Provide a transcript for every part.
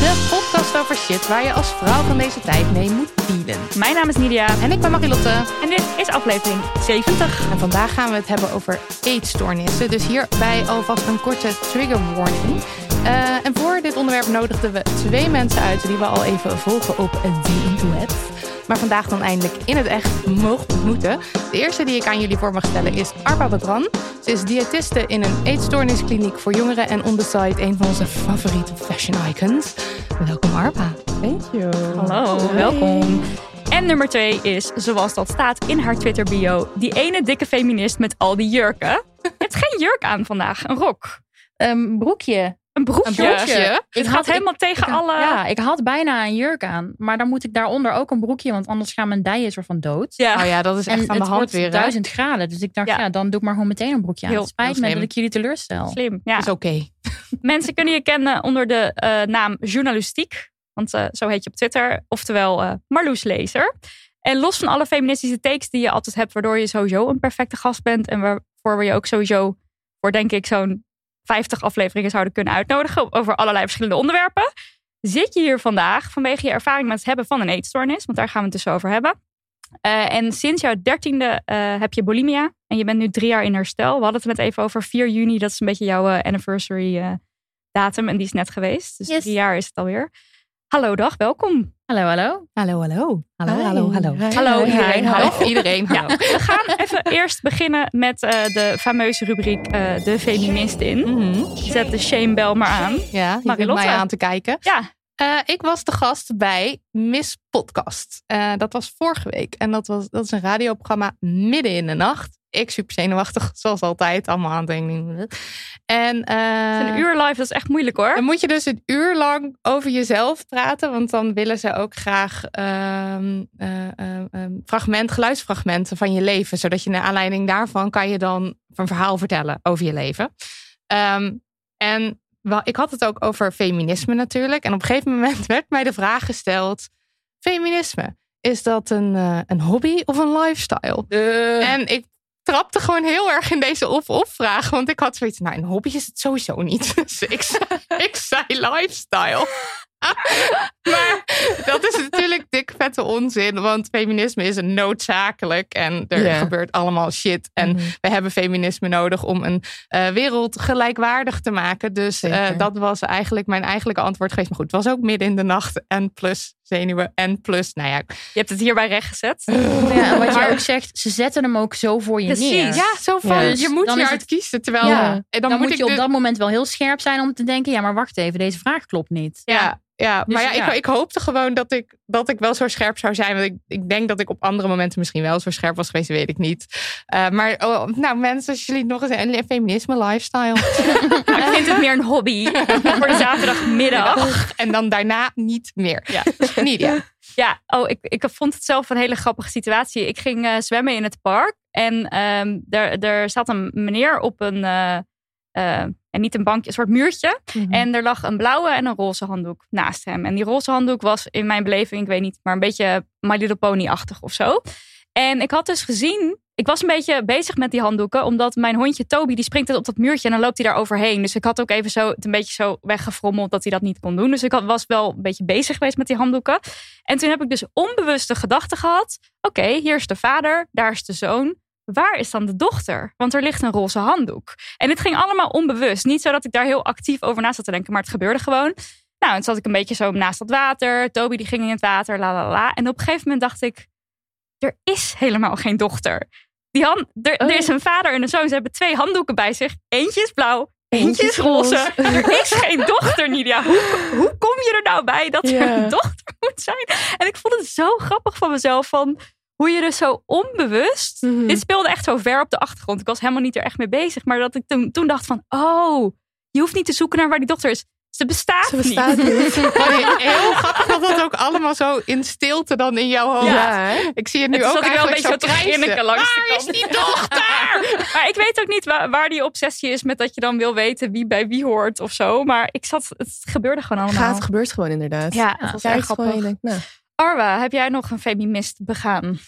De podcast over shit waar je als vrouw van deze tijd mee moet dealen. Mijn naam is Nidia En ik ben Marilotte. en dit is aflevering 70. En vandaag gaan we het hebben over eetstoornissen. Dus hierbij alvast een korte trigger warning. Eh, en voor dit onderwerp nodigden we twee mensen uit die we al even volgen op The Internet. Maar vandaag dan eindelijk in het echt mogen ontmoeten. De eerste die ik aan jullie voor mag stellen is Arpa Badran. Ze is diëtiste in een eetstoorniskliniek voor jongeren en on the side een van onze favoriete fashion icons. Welkom Arpa. Thank you. Hallo, welkom. En nummer twee is, zoals dat staat in haar Twitter bio, die ene dikke feminist met al die jurken. Je hebt geen jurk aan vandaag, een rok. Een broekje. Een broekje. Een broekje? Het gaat helemaal tegen ik- alle... Ja, ik had bijna een jurk aan. Maar dan moet ik daaronder ook een broekje. Want anders gaan mijn dijen soort van dood. Ja. Oh ja, dat is En echt aan de hand wordt weer. duizend graden. Dus ik dacht, Ja. ja. dan doe ik maar gewoon meteen een broekje aan. Heel- het spijt heel me dat ik jullie teleurstel. Slim, ja. Is oké. Mensen kunnen je kennen onder de eh, naam journalistiek. Want eh, zo heet je op Twitter. Oftewel eh Marloes Lezer. En los van alle feministische takes die je altijd hebt... waardoor je sowieso een perfecte gast bent... en waarvoor we je ook sowieso voor denk ik zo'n 50 afleveringen zouden kunnen uitnodigen... over allerlei verschillende onderwerpen... zit je hier vandaag vanwege je ervaring met het hebben van een eetstoornis. Want daar gaan we het dus over hebben. Eh, en sinds jouw dertiende eh heb je bulimia. En je bent nu drie jaar in herstel. We hadden het net even over 4 juni. Dat is een beetje jouw eh, anniversary datum. En die is net geweest. Dus Yes. drie jaar is het alweer. Hallo, dag, welkom. Hallo, hallo. Hallo, hallo. Hallo, Hi. hallo, hallo. Hi. Hallo Hi. iedereen, Hi. hallo. Hallo iedereen, Ja, hallo. we gaan even eerst beginnen met eh, de fameuze rubriek eh, De Feminist in. Mhm. Zet de shame bell maar aan. Ja, je mij aan te kijken. Ja, Eh, ik was de gast bij Miss Podcast. Eh, dat was vorige week. En dat, was, dat is een radioprogramma midden in de nacht. Ik super zenuwachtig, zoals altijd. Allemaal aandenken. En eh, een uur live, dat is echt moeilijk hoor. dan moet je dus een uur lang over jezelf praten. Want dan willen ze ook graag ehm, eh, eh, ehm, fragment, geluidsfragmenten van je leven. Zodat je naar aanleiding daarvan kan je dan een verhaal vertellen over je leven. Ehm, en wel, ik had het ook over feminisme natuurlijk. En op een gegeven moment werd mij de vraag gesteld: feminisme, is dat een, eh, een hobby of een lifestyle? En ik trapte gewoon heel erg in deze of-of vraag. Want ik had zoiets, nou een hobby is het sowieso niet. Dus ik zei, ik zei lifestyle. maar dat is natuurlijk dik vette onzin. Want feminisme is een noodzakelijk. En er gebeurt allemaal shit. En Mhm. we hebben feminisme nodig om een eh, wereld gelijkwaardig te maken. Dus eh, dat was eigenlijk mijn eigenlijke antwoord geweest. Maar goed, het was ook midden in de nacht. En plus zenuwen. En plus, nou ja. Je hebt het hierbij rechtgezet. Ja, en wat je ook zegt, ze zetten hem ook zo voor je Precies, neer. Ja, zo van, Ja. je moet Dan hieruit het- kiezen. Terwijl, Ja, en Dan, dan, moet je op dat moment wel heel scherp zijn om te denken... ja, maar wacht even, deze vraag klopt niet. Ja, ja. Dus maar ja, ja. Ik, ik hoopte gewoon dat ik, dat ik wel zo scherp zou zijn. Want ik, ik denk dat ik op andere momenten misschien wel zo scherp was geweest, weet ik niet. Eh, maar oh, nou mensen, als jullie nog eens een feminisme lifestyle. Ik vind het meer een hobby voor de zaterdagmiddag. en dan daarna niet meer. Ja. Niet, ja. Ja, oh, ik, ik vond het zelf een hele grappige situatie. Ik ging eh, zwemmen in het park. En ehm er, er zat een meneer op een, eh, eh, en niet een bankje, een soort muurtje. En er lag een blauwe en een roze handdoek naast hem. En die roze handdoek was in mijn beleving, ik weet niet, maar een beetje My Little Pony-achtig of zo. En ik had dus gezien, ik was een beetje bezig met die handdoeken, omdat mijn hondje Toby, die springt op dat muurtje en dan loopt hij daar overheen. Dus ik had ook even zo, het een beetje zo weggefrommeld dat hij dat niet kon doen. Dus ik had, was wel een beetje bezig geweest met die handdoeken. En toen heb ik dus onbewust de gedachte gehad, oké, hier is de vader, daar is de zoon. Waar is dan de dochter? Want er ligt een roze handdoek. En het ging allemaal onbewust. Niet zo dat ik daar heel actief over na zat te denken, maar het gebeurde gewoon. Nou, en zat ik een beetje zo naast dat water. Toby die ging in het water, la la la. En op een gegeven moment dacht ik, er is helemaal geen dochter. Die hand, er, er is een vader en een zoon. Ze hebben twee handdoeken bij zich. Eentje is blauw, eentje is roze. Er is geen dochter, Nidia. Hoe, hoe kom je er nou bij dat er Ja. een dochter moet zijn? En ik vond het zo grappig van mezelf. Van hoe je dus zo onbewust... Mhm. Dit speelde echt zo ver op de achtergrond. Ik was helemaal niet er echt mee bezig. Maar dat ik toen, toen dacht van... Oh, je hoeft niet te zoeken naar waar die dochter is. Ze bestaat, Ze bestaat niet. heel grappig dat dat ook allemaal zo in stilte dan in jouw hoofd. Ja? Ik zie het nu ook zat ik wel een eigenlijk beetje zo te langs Waar is die dochter? Maar ik weet ook niet waar, waar die obsessie is met dat je dan wil weten wie bij wie hoort of zo. Maar ik zat, het gebeurde gewoon allemaal. Gaat, het gebeurt gewoon inderdaad. Ja, het was Ja, gewoon, grappig. je denkt, nou. Arwa, heb jij nog een feminist begaan?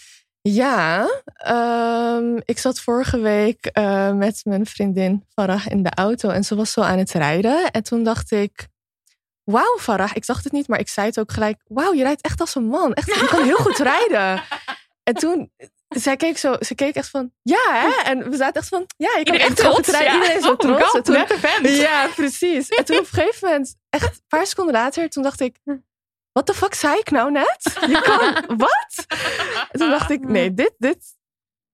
Ja, ehm, ik zat vorige week eh, met mijn vriendin Farah in de auto en ze was zo aan het rijden. En toen dacht ik, wauw Farah, ik zag het niet, maar ik zei het ook gelijk. Wauw, je rijdt echt als een man. Echt, je kan heel goed rijden. En toen, zij keek zo, ze keek echt van, ja hè? En we zaten echt van, ja, je kan Iedereen echt heel goed trots, rijden. ja. Iedereen zo Oh trots. god, En toen- net een vent. ja, precies. En toen op een gegeven moment, echt een paar seconden later, toen dacht ik, wat de fuck zei ik nou net? Je kan, wat? En toen dacht ik, nee, dit, dit,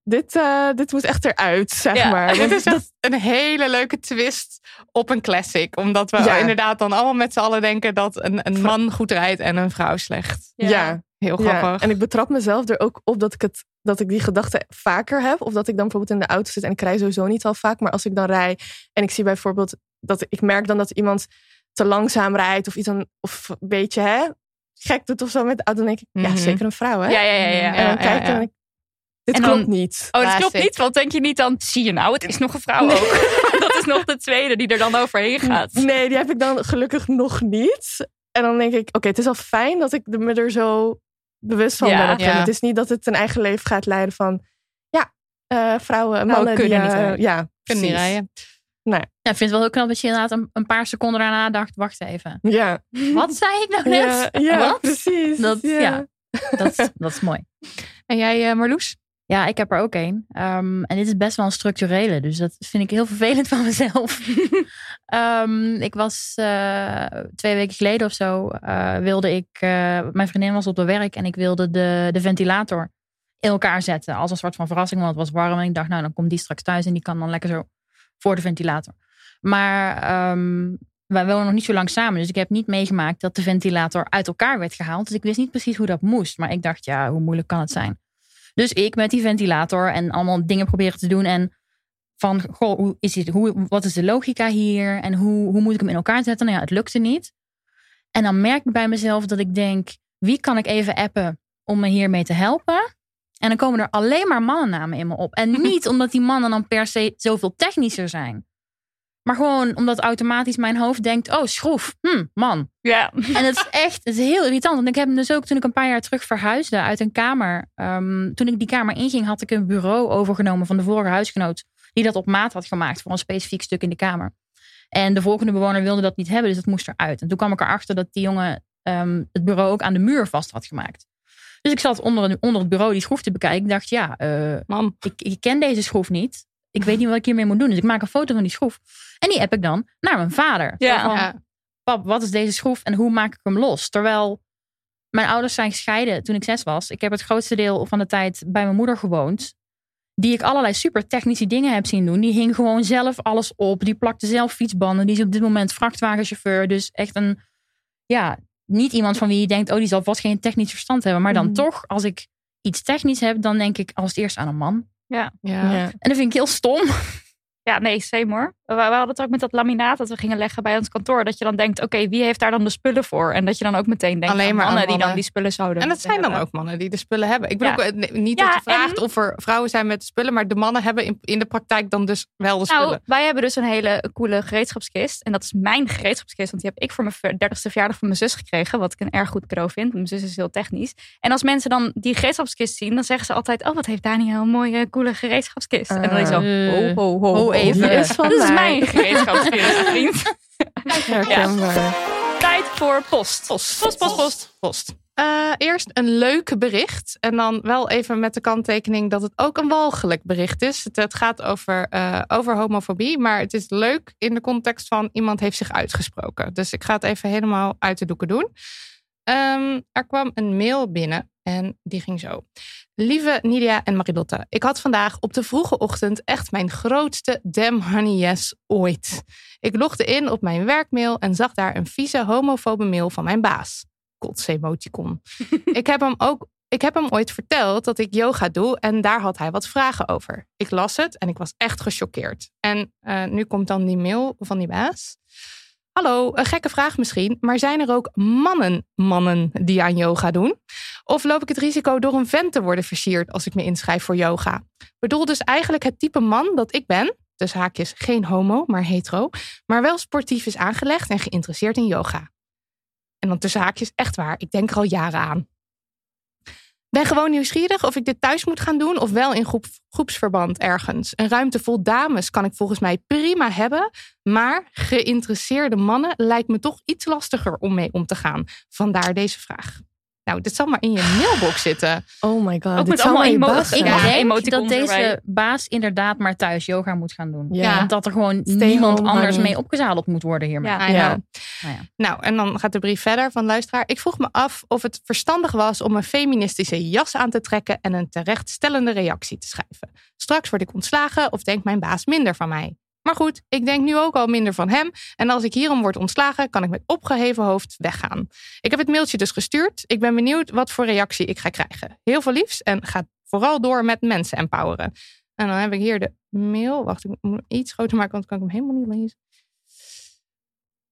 dit, eh, dit moet echt eruit, zeg Ja. maar. Dit is echt een hele leuke twist op een classic. Omdat we Ja. inderdaad dan allemaal met z'n allen denken dat een, een man goed rijdt en een vrouw slecht. ja, Heel ja, grappig. en ik betrap mezelf er ook op dat ik, het, dat ik die gedachte vaker heb. Of dat ik dan bijvoorbeeld in de auto zit en ik rij sowieso niet al vaak. Maar als ik dan rij en ik zie bijvoorbeeld dat ik merk dan dat iemand te langzaam rijdt. Of iets dan, of een beetje hè, gek doet of zo met de auto. Dan denk ik, ja, Mhm. zeker een vrouw hè. Ja, ja, ja. ja. En dan kijk en ik, dit En dan- klopt niet. Oh, dat Ja, klopt niet. Want denk je niet dan, zie je nou, het is nog een vrouw ook. dat is nog de tweede die er dan overheen gaat. Nee, die heb ik dan gelukkig nog niet. En dan denk ik, oké, het is al fijn dat ik er- me er zo bewust van Ja. ben. Ja. Het is niet dat het een eigen leven gaat leiden van, ja, eh, vrouwen, mannen kunnen die, niet eh, rijden. Ja, Kunnen niet rijden. Ja, ik vind het wel heel knap dat je inderdaad een, een paar seconden daarna dacht, wacht even. Ja, Wat zei ik nou net? ja, ja Wat? precies. Dat- ja. ja. Dat, is- dat is mooi. En jij, eh, Marloes? Ja, ik heb er ook een. Ehm, en dit is best wel een structurele. Dus dat vind ik heel vervelend van mezelf. Ehm, ik was eh, twee weken geleden of zo. eh, wilde ik. eh, mijn vriendin was op de werk en ik wilde de, de ventilator in elkaar zetten. Als een soort van verrassing, want het was warm. En ik dacht, nou, dan komt die straks thuis en die kan dan lekker zo voor de ventilator. Maar ehm, wij wonen nog niet zo lang samen. Dus ik heb niet meegemaakt dat de ventilator uit elkaar werd gehaald. Dus ik wist niet precies hoe dat moest. Maar ik dacht, ja, hoe moeilijk kan het zijn? Dus ik met die ventilator en allemaal dingen proberen te doen. En van, goh, hoe is dit, hoe, wat is de logica hier? En hoe, hoe moet ik hem in elkaar zetten? Nou ja, het lukte niet. En dan merk ik bij mezelf dat ik denk, wie kan ik even appen om me hiermee te helpen? En dan komen er alleen maar mannennamen in me op. En niet omdat die mannen dan per se zoveel technischer zijn. Maar gewoon omdat automatisch mijn hoofd denkt, oh, schroef, hm, man. Ja. En het is echt het is heel irritant. Want ik heb hem dus ook toen ik een paar jaar terug verhuisde uit een kamer. ehm, toen ik die kamer inging, had ik een bureau overgenomen van de vorige huisgenoot. Die dat op maat had gemaakt voor een specifiek stuk in de kamer. En de volgende bewoner wilde dat niet hebben, dus dat moest eruit. En toen kwam ik erachter dat die jongen ehm, het bureau ook aan de muur vast had gemaakt. Dus ik zat onder, onder het bureau die schroef te bekijken. Ik dacht, ja, eh, Man. ik, ik ken deze schroef niet. Ik weet niet wat ik hiermee moet doen. Dus ik maak een foto van die schroef. En die app ik dan naar mijn vader. Ja. van, Ja. pap, wat is deze schroef en hoe maak ik hem los? Terwijl mijn ouders zijn gescheiden toen ik zes was. Ik heb het grootste deel van de tijd bij mijn moeder gewoond. Die ik allerlei super technische dingen heb zien doen. Die hing gewoon zelf alles op. Die plakte zelf fietsbanden. Die is op dit moment vrachtwagenchauffeur. Dus echt een, ja, niet iemand van wie je denkt, oh, die zal vast geen technisch verstand hebben. Maar dan Mhm. toch, als ik iets technisch heb, dan denk ik als het eerst aan een man. Ja. Ja. En dat vind ik heel stom. Ja, nee, same hoor. We, we hadden het ook met dat laminaat dat we gingen leggen bij ons kantoor. Dat je dan denkt, oké, wie heeft daar dan de spullen voor? En dat je dan ook meteen denkt Alleen aan maar aan mannen die dan die spullen zouden En dat zijn dan ook mannen die de spullen hebben. Ik bedoel, Ja. eh, niet Ja, dat je vraagt en- of er vrouwen zijn met spullen, maar de mannen hebben in, in de praktijk dan dus wel de Nou, spullen. wij hebben dus een hele coole gereedschapskist. En dat is mijn gereedschapskist. Want die heb ik voor mijn ver- 30ste verjaardag van mijn zus gekregen. Wat ik een erg goed cadeau vind. Mijn zus is heel technisch. En als mensen dan die gereedschapskist zien, dan zeggen ze altijd: Oh, wat heeft Daniel een mooie, coole gereedschapskist. en dan is zo: Eh, Ho, ho, ho, ho, even. Die is van Dat is mij. mijn gereedschapskist, vriend. Herkenbaar. Tijd voor post. Post, post, post, post. Post. Eh, eerst een leuk bericht. En dan wel even met de kanttekening dat het ook een walgelijk bericht is. Het, het gaat over, eh, over homofobie. Maar het is leuk in de context van iemand heeft zich uitgesproken. Dus ik ga het even helemaal uit de doeken doen. Ehm, er kwam een mail binnen en die ging zo. Lieve Nidia en Marilotte, ik had vandaag op de vroege ochtend echt mijn grootste damn honey yes ooit. Ik logde in op mijn werkmail en zag daar een vieze homofobe mail van mijn baas. Kotsemoticon. ik heb hem ook ik heb hem ooit verteld dat ik yoga doe en daar had hij wat vragen over. Ik las het en ik was echt gechoqueerd. En uh, nu komt dan die mail van die baas. Hallo, een gekke vraag misschien, maar zijn er ook mannen, mannen die aan yoga doen? Of loop ik het risico door een vent te worden versierd als ik me inschrijf voor yoga? Bedoel dus eigenlijk het type man dat ik ben, dus haakjes geen homo, maar hetero, maar wel sportief is aangelegd en geïnteresseerd in yoga. En dan tussen haakjes echt waar, ik denk er al jaren aan. Ben gewoon nieuwsgierig of ik dit thuis moet gaan doen of wel in groep, groepsverband ergens. Een ruimte vol dames kan ik volgens mij prima hebben, maar geïnteresseerde mannen lijkt me toch iets lastiger om mee om te gaan. Vandaar deze vraag. Nou, dit zal maar in je mailbox zitten. Oh my god. Ook met allemaal mijn emo- baas Ik Ja, denk dat deze erbij. baas inderdaad maar thuis yoga moet gaan doen. Ja. Want dat er gewoon Stay niemand anders mee opgezadeld moet worden hiermee. Ja. Ja. Nou ja. Nou, en dan gaat de brief verder van luisteraar. Ik vroeg me af of het verstandig was om een feministische jas aan te trekken en een terechtstellende reactie te schrijven. Straks word ik ontslagen of denkt mijn baas minder van mij. Maar goed, ik denk nu ook al minder van hem. En als ik hierom word ontslagen, kan ik met opgeheven hoofd weggaan. Ik heb het mailtje dus gestuurd. Ik ben benieuwd wat voor reactie ik ga krijgen. Heel veel liefs en ga vooral door met mensen empoweren. En dan heb ik hier de mail. Wacht, ik moet hem iets groter maken, want dan kan ik hem helemaal niet lezen.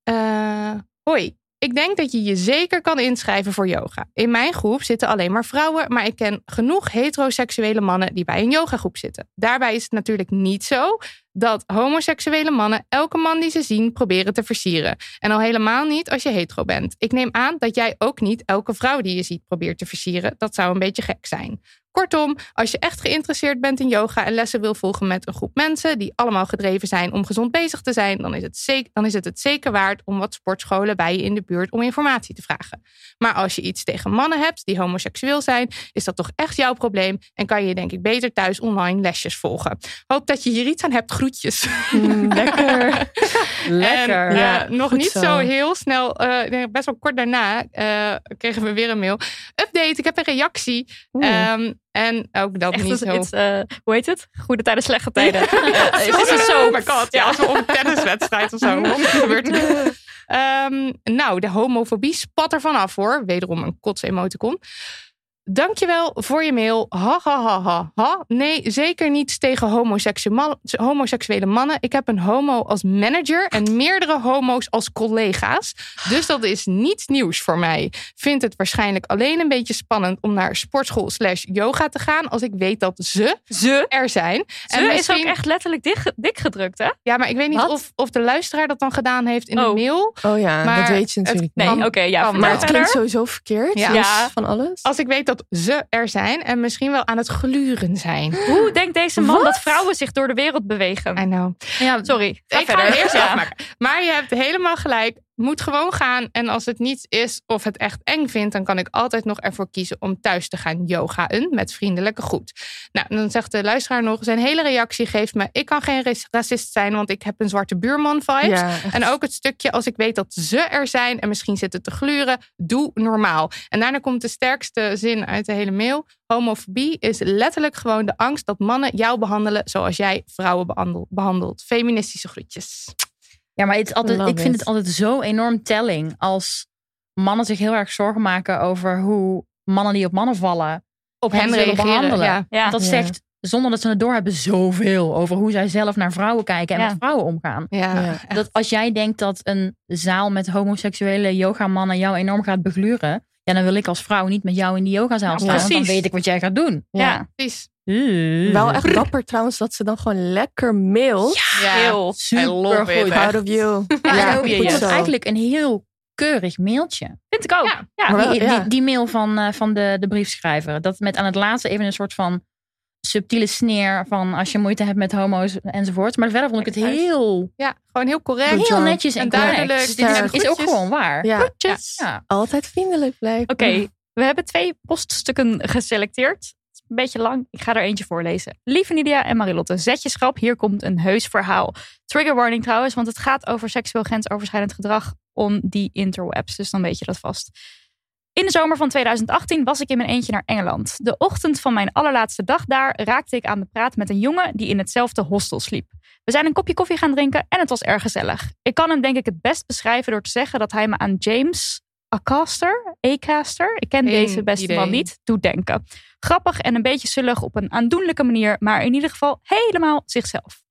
Eh, hoi, ik denk dat je je zeker kan inschrijven voor yoga. In mijn groep zitten alleen maar vrouwen, maar ik ken genoeg heteroseksuele mannen die bij een yogagroep zitten. Daarbij is het natuurlijk niet zo dat homoseksuele mannen elke man die ze zien proberen te versieren. En al helemaal niet als je hetero bent. Ik neem aan dat jij ook niet elke vrouw die je ziet probeert te versieren. Dat zou een beetje gek zijn. Kortom, als je echt geïnteresseerd bent in yoga en lessen wil volgen met een groep mensen die allemaal gedreven zijn om gezond bezig te zijn, dan is het zeker, dan is het, het zeker waard om wat sportscholen bij je in de buurt om informatie te vragen. Maar als je iets tegen mannen hebt die homoseksueel zijn, is dat toch echt jouw probleem en kan je denk ik beter thuis online lesjes volgen. Hoop dat je hier iets aan hebt. Groetjes. Mm, lekker. Lekker. En, eh, Ja, nog niet zo. zo. heel snel, denk best wel kort daarna, eh, kregen we weer een mail. Update, ik heb een reactie. Ehm, en ook dat Echt, niet zo. het, eh, hoe heet het? Goede tijden, slechte tijden. Oh is het zo? my god, ja, als we op een tenniswedstrijd of zo. Gebeurt? Ehm, nou, de homofobie spat er vanaf hoor. Wederom een kots-emoticon. Dankjewel voor je mail. Ha, ha, ha, ha, ha. Nee, zeker niet tegen homoseksuele, homoseksuele mannen. Ik heb een homo als manager en meerdere homo's als collega's. Dus dat is niets nieuws voor mij. Vind het waarschijnlijk alleen een beetje spannend om naar sportschool slash yoga te gaan. Als ik weet dat ze Ze. er zijn. Ze is ook echt letterlijk dik, dik gedrukt, hè? ja, maar ik weet niet Wat? of, of de luisteraar dat dan gedaan heeft in de Oh. mail. Oh ja, Maar dat weet je het- natuurlijk Nee, niet. oké, ja. Maar het klinkt sowieso verkeerd. Ja. los Ja. Van alles. Als ik weet dat ze er zijn en misschien wel aan het gluren zijn. Hoe denkt deze man dat vrouwen zich door de wereld bewegen? I know. Ja, Sorry, ik ga verder. het eerst afmaken. Maar je hebt helemaal gelijk. Moet gewoon gaan. En als het niets is of het echt eng vindt, dan kan ik altijd nog ervoor kiezen om thuis te gaan yogaën met vriendelijke groet. Nou, dan zegt de luisteraar nog: zijn hele reactie geeft me: ik kan geen rac- racist zijn, want ik heb een zwarte buurman vibes. Ja. En ook het stukje als ik weet dat ze er zijn en misschien zitten te gluren, doe normaal. En daarna komt de sterkste zin uit de hele mail. Homofobie is letterlijk gewoon de angst dat mannen jou behandelen zoals jij vrouwen behandel- behandelt. Feministische groetjes. Ja, maar het is altijd, Love ik vind it. het altijd zo enorm telling als mannen zich heel erg zorgen maken over hoe mannen die op mannen vallen Op zullen reageren. behandelen. Ja. Ja. Dat Ja. zegt, zonder dat ze het doorhebben, zoveel over hoe zij zelf naar vrouwen kijken en Ja. met vrouwen omgaan. Ja. Dat als jij denkt dat een zaal met homoseksuele yogamannen jou enorm gaat begluren, ja, dan wil ik als vrouw niet met jou in die yogazaal Ja, staan. Want dan precies. weet ik wat jij gaat doen. Ja. Ja. Precies. Wel echt dapper trouwens dat ze dan gewoon lekker mailt. Ja. Heel. Supergoed. echt. Proud of you. Ja, Ja, en ook- goed ik vond het zo. eigenlijk een heel keurig mailtje. Vind ik ook. Ja. Ja. Die, ja. die, die mail van, eh, van de, de briefschrijver. Dat met aan het laatste even een soort van subtiele sneer van als je moeite hebt met homo's enzovoort. Maar verder vond ik het heel, Ja, gewoon heel correct. Heel netjes en, duidelijk. Dit is, ook gewoon waar. Ja, altijd vriendelijk blijven. Oké, We hebben twee poststukken geselecteerd. Het is een beetje lang. Ik ga er eentje voorlezen. Lieve Nidia en Marilotte, zet je schrap. Hier komt een heus verhaal. Trigger warning trouwens, want het gaat over seksueel grensoverschrijdend gedrag on die interwebs. Dus dan weet je dat vast. In de zomer van 2018 was ik in mijn eentje naar Engeland. De ochtend van mijn allerlaatste dag daar raakte ik aan de praat met een jongen die in hetzelfde hostel sliep. We zijn een kopje koffie gaan drinken en het was erg gezellig. Ik kan hem denk ik het best beschrijven door te zeggen dat hij me aan James Acaster, Acaster, ik ken Geen deze beste idee. man niet, doet denken. Grappig en een beetje zullig op een aandoenlijke manier, maar in ieder geval helemaal zichzelf.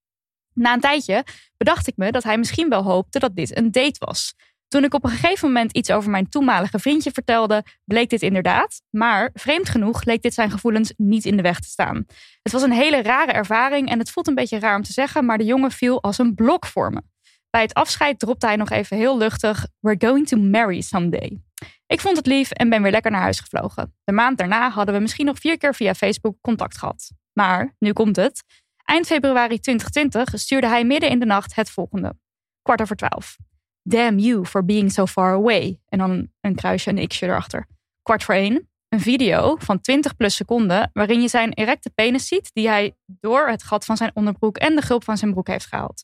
Na een tijdje bedacht ik me dat hij misschien wel hoopte dat dit een date was. Toen ik op een gegeven moment iets over mijn toenmalige vriendje vertelde, bleek dit inderdaad. Maar vreemd genoeg leek dit zijn gevoelens niet in de weg te staan. Het was een hele rare ervaring en het voelt een beetje raar om te zeggen, maar de jongen viel als een blok voor me. Bij het afscheid dropte hij nog even heel luchtig: We're going to marry someday. Ik vond het lief en ben weer lekker naar huis gevlogen. De maand daarna hadden we misschien nog vier keer via Facebook contact gehad. Maar, nu komt het. Eind februari 2020 stuurde hij midden in de nacht het volgende. Kwart over twaalf. Damn you for being so far away. En dan een, kruisje, een x'je erachter. Kwart voor één. Een video van 20 plus seconden waarin je zijn erecte penis ziet die hij door het gat van zijn onderbroek en de gulp van zijn broek heeft gehaald.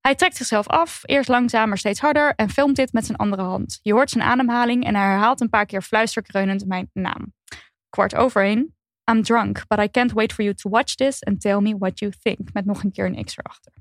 Hij trekt zichzelf af, eerst langzaam maar steeds harder en filmt dit met zijn andere hand. Je hoort zijn ademhaling en hij herhaalt een paar keer fluisterkreunend mijn naam. Kwart over één. I'm drunk, but I can't wait for you to watch this and tell me what you think. Met nog een keer een X erachter.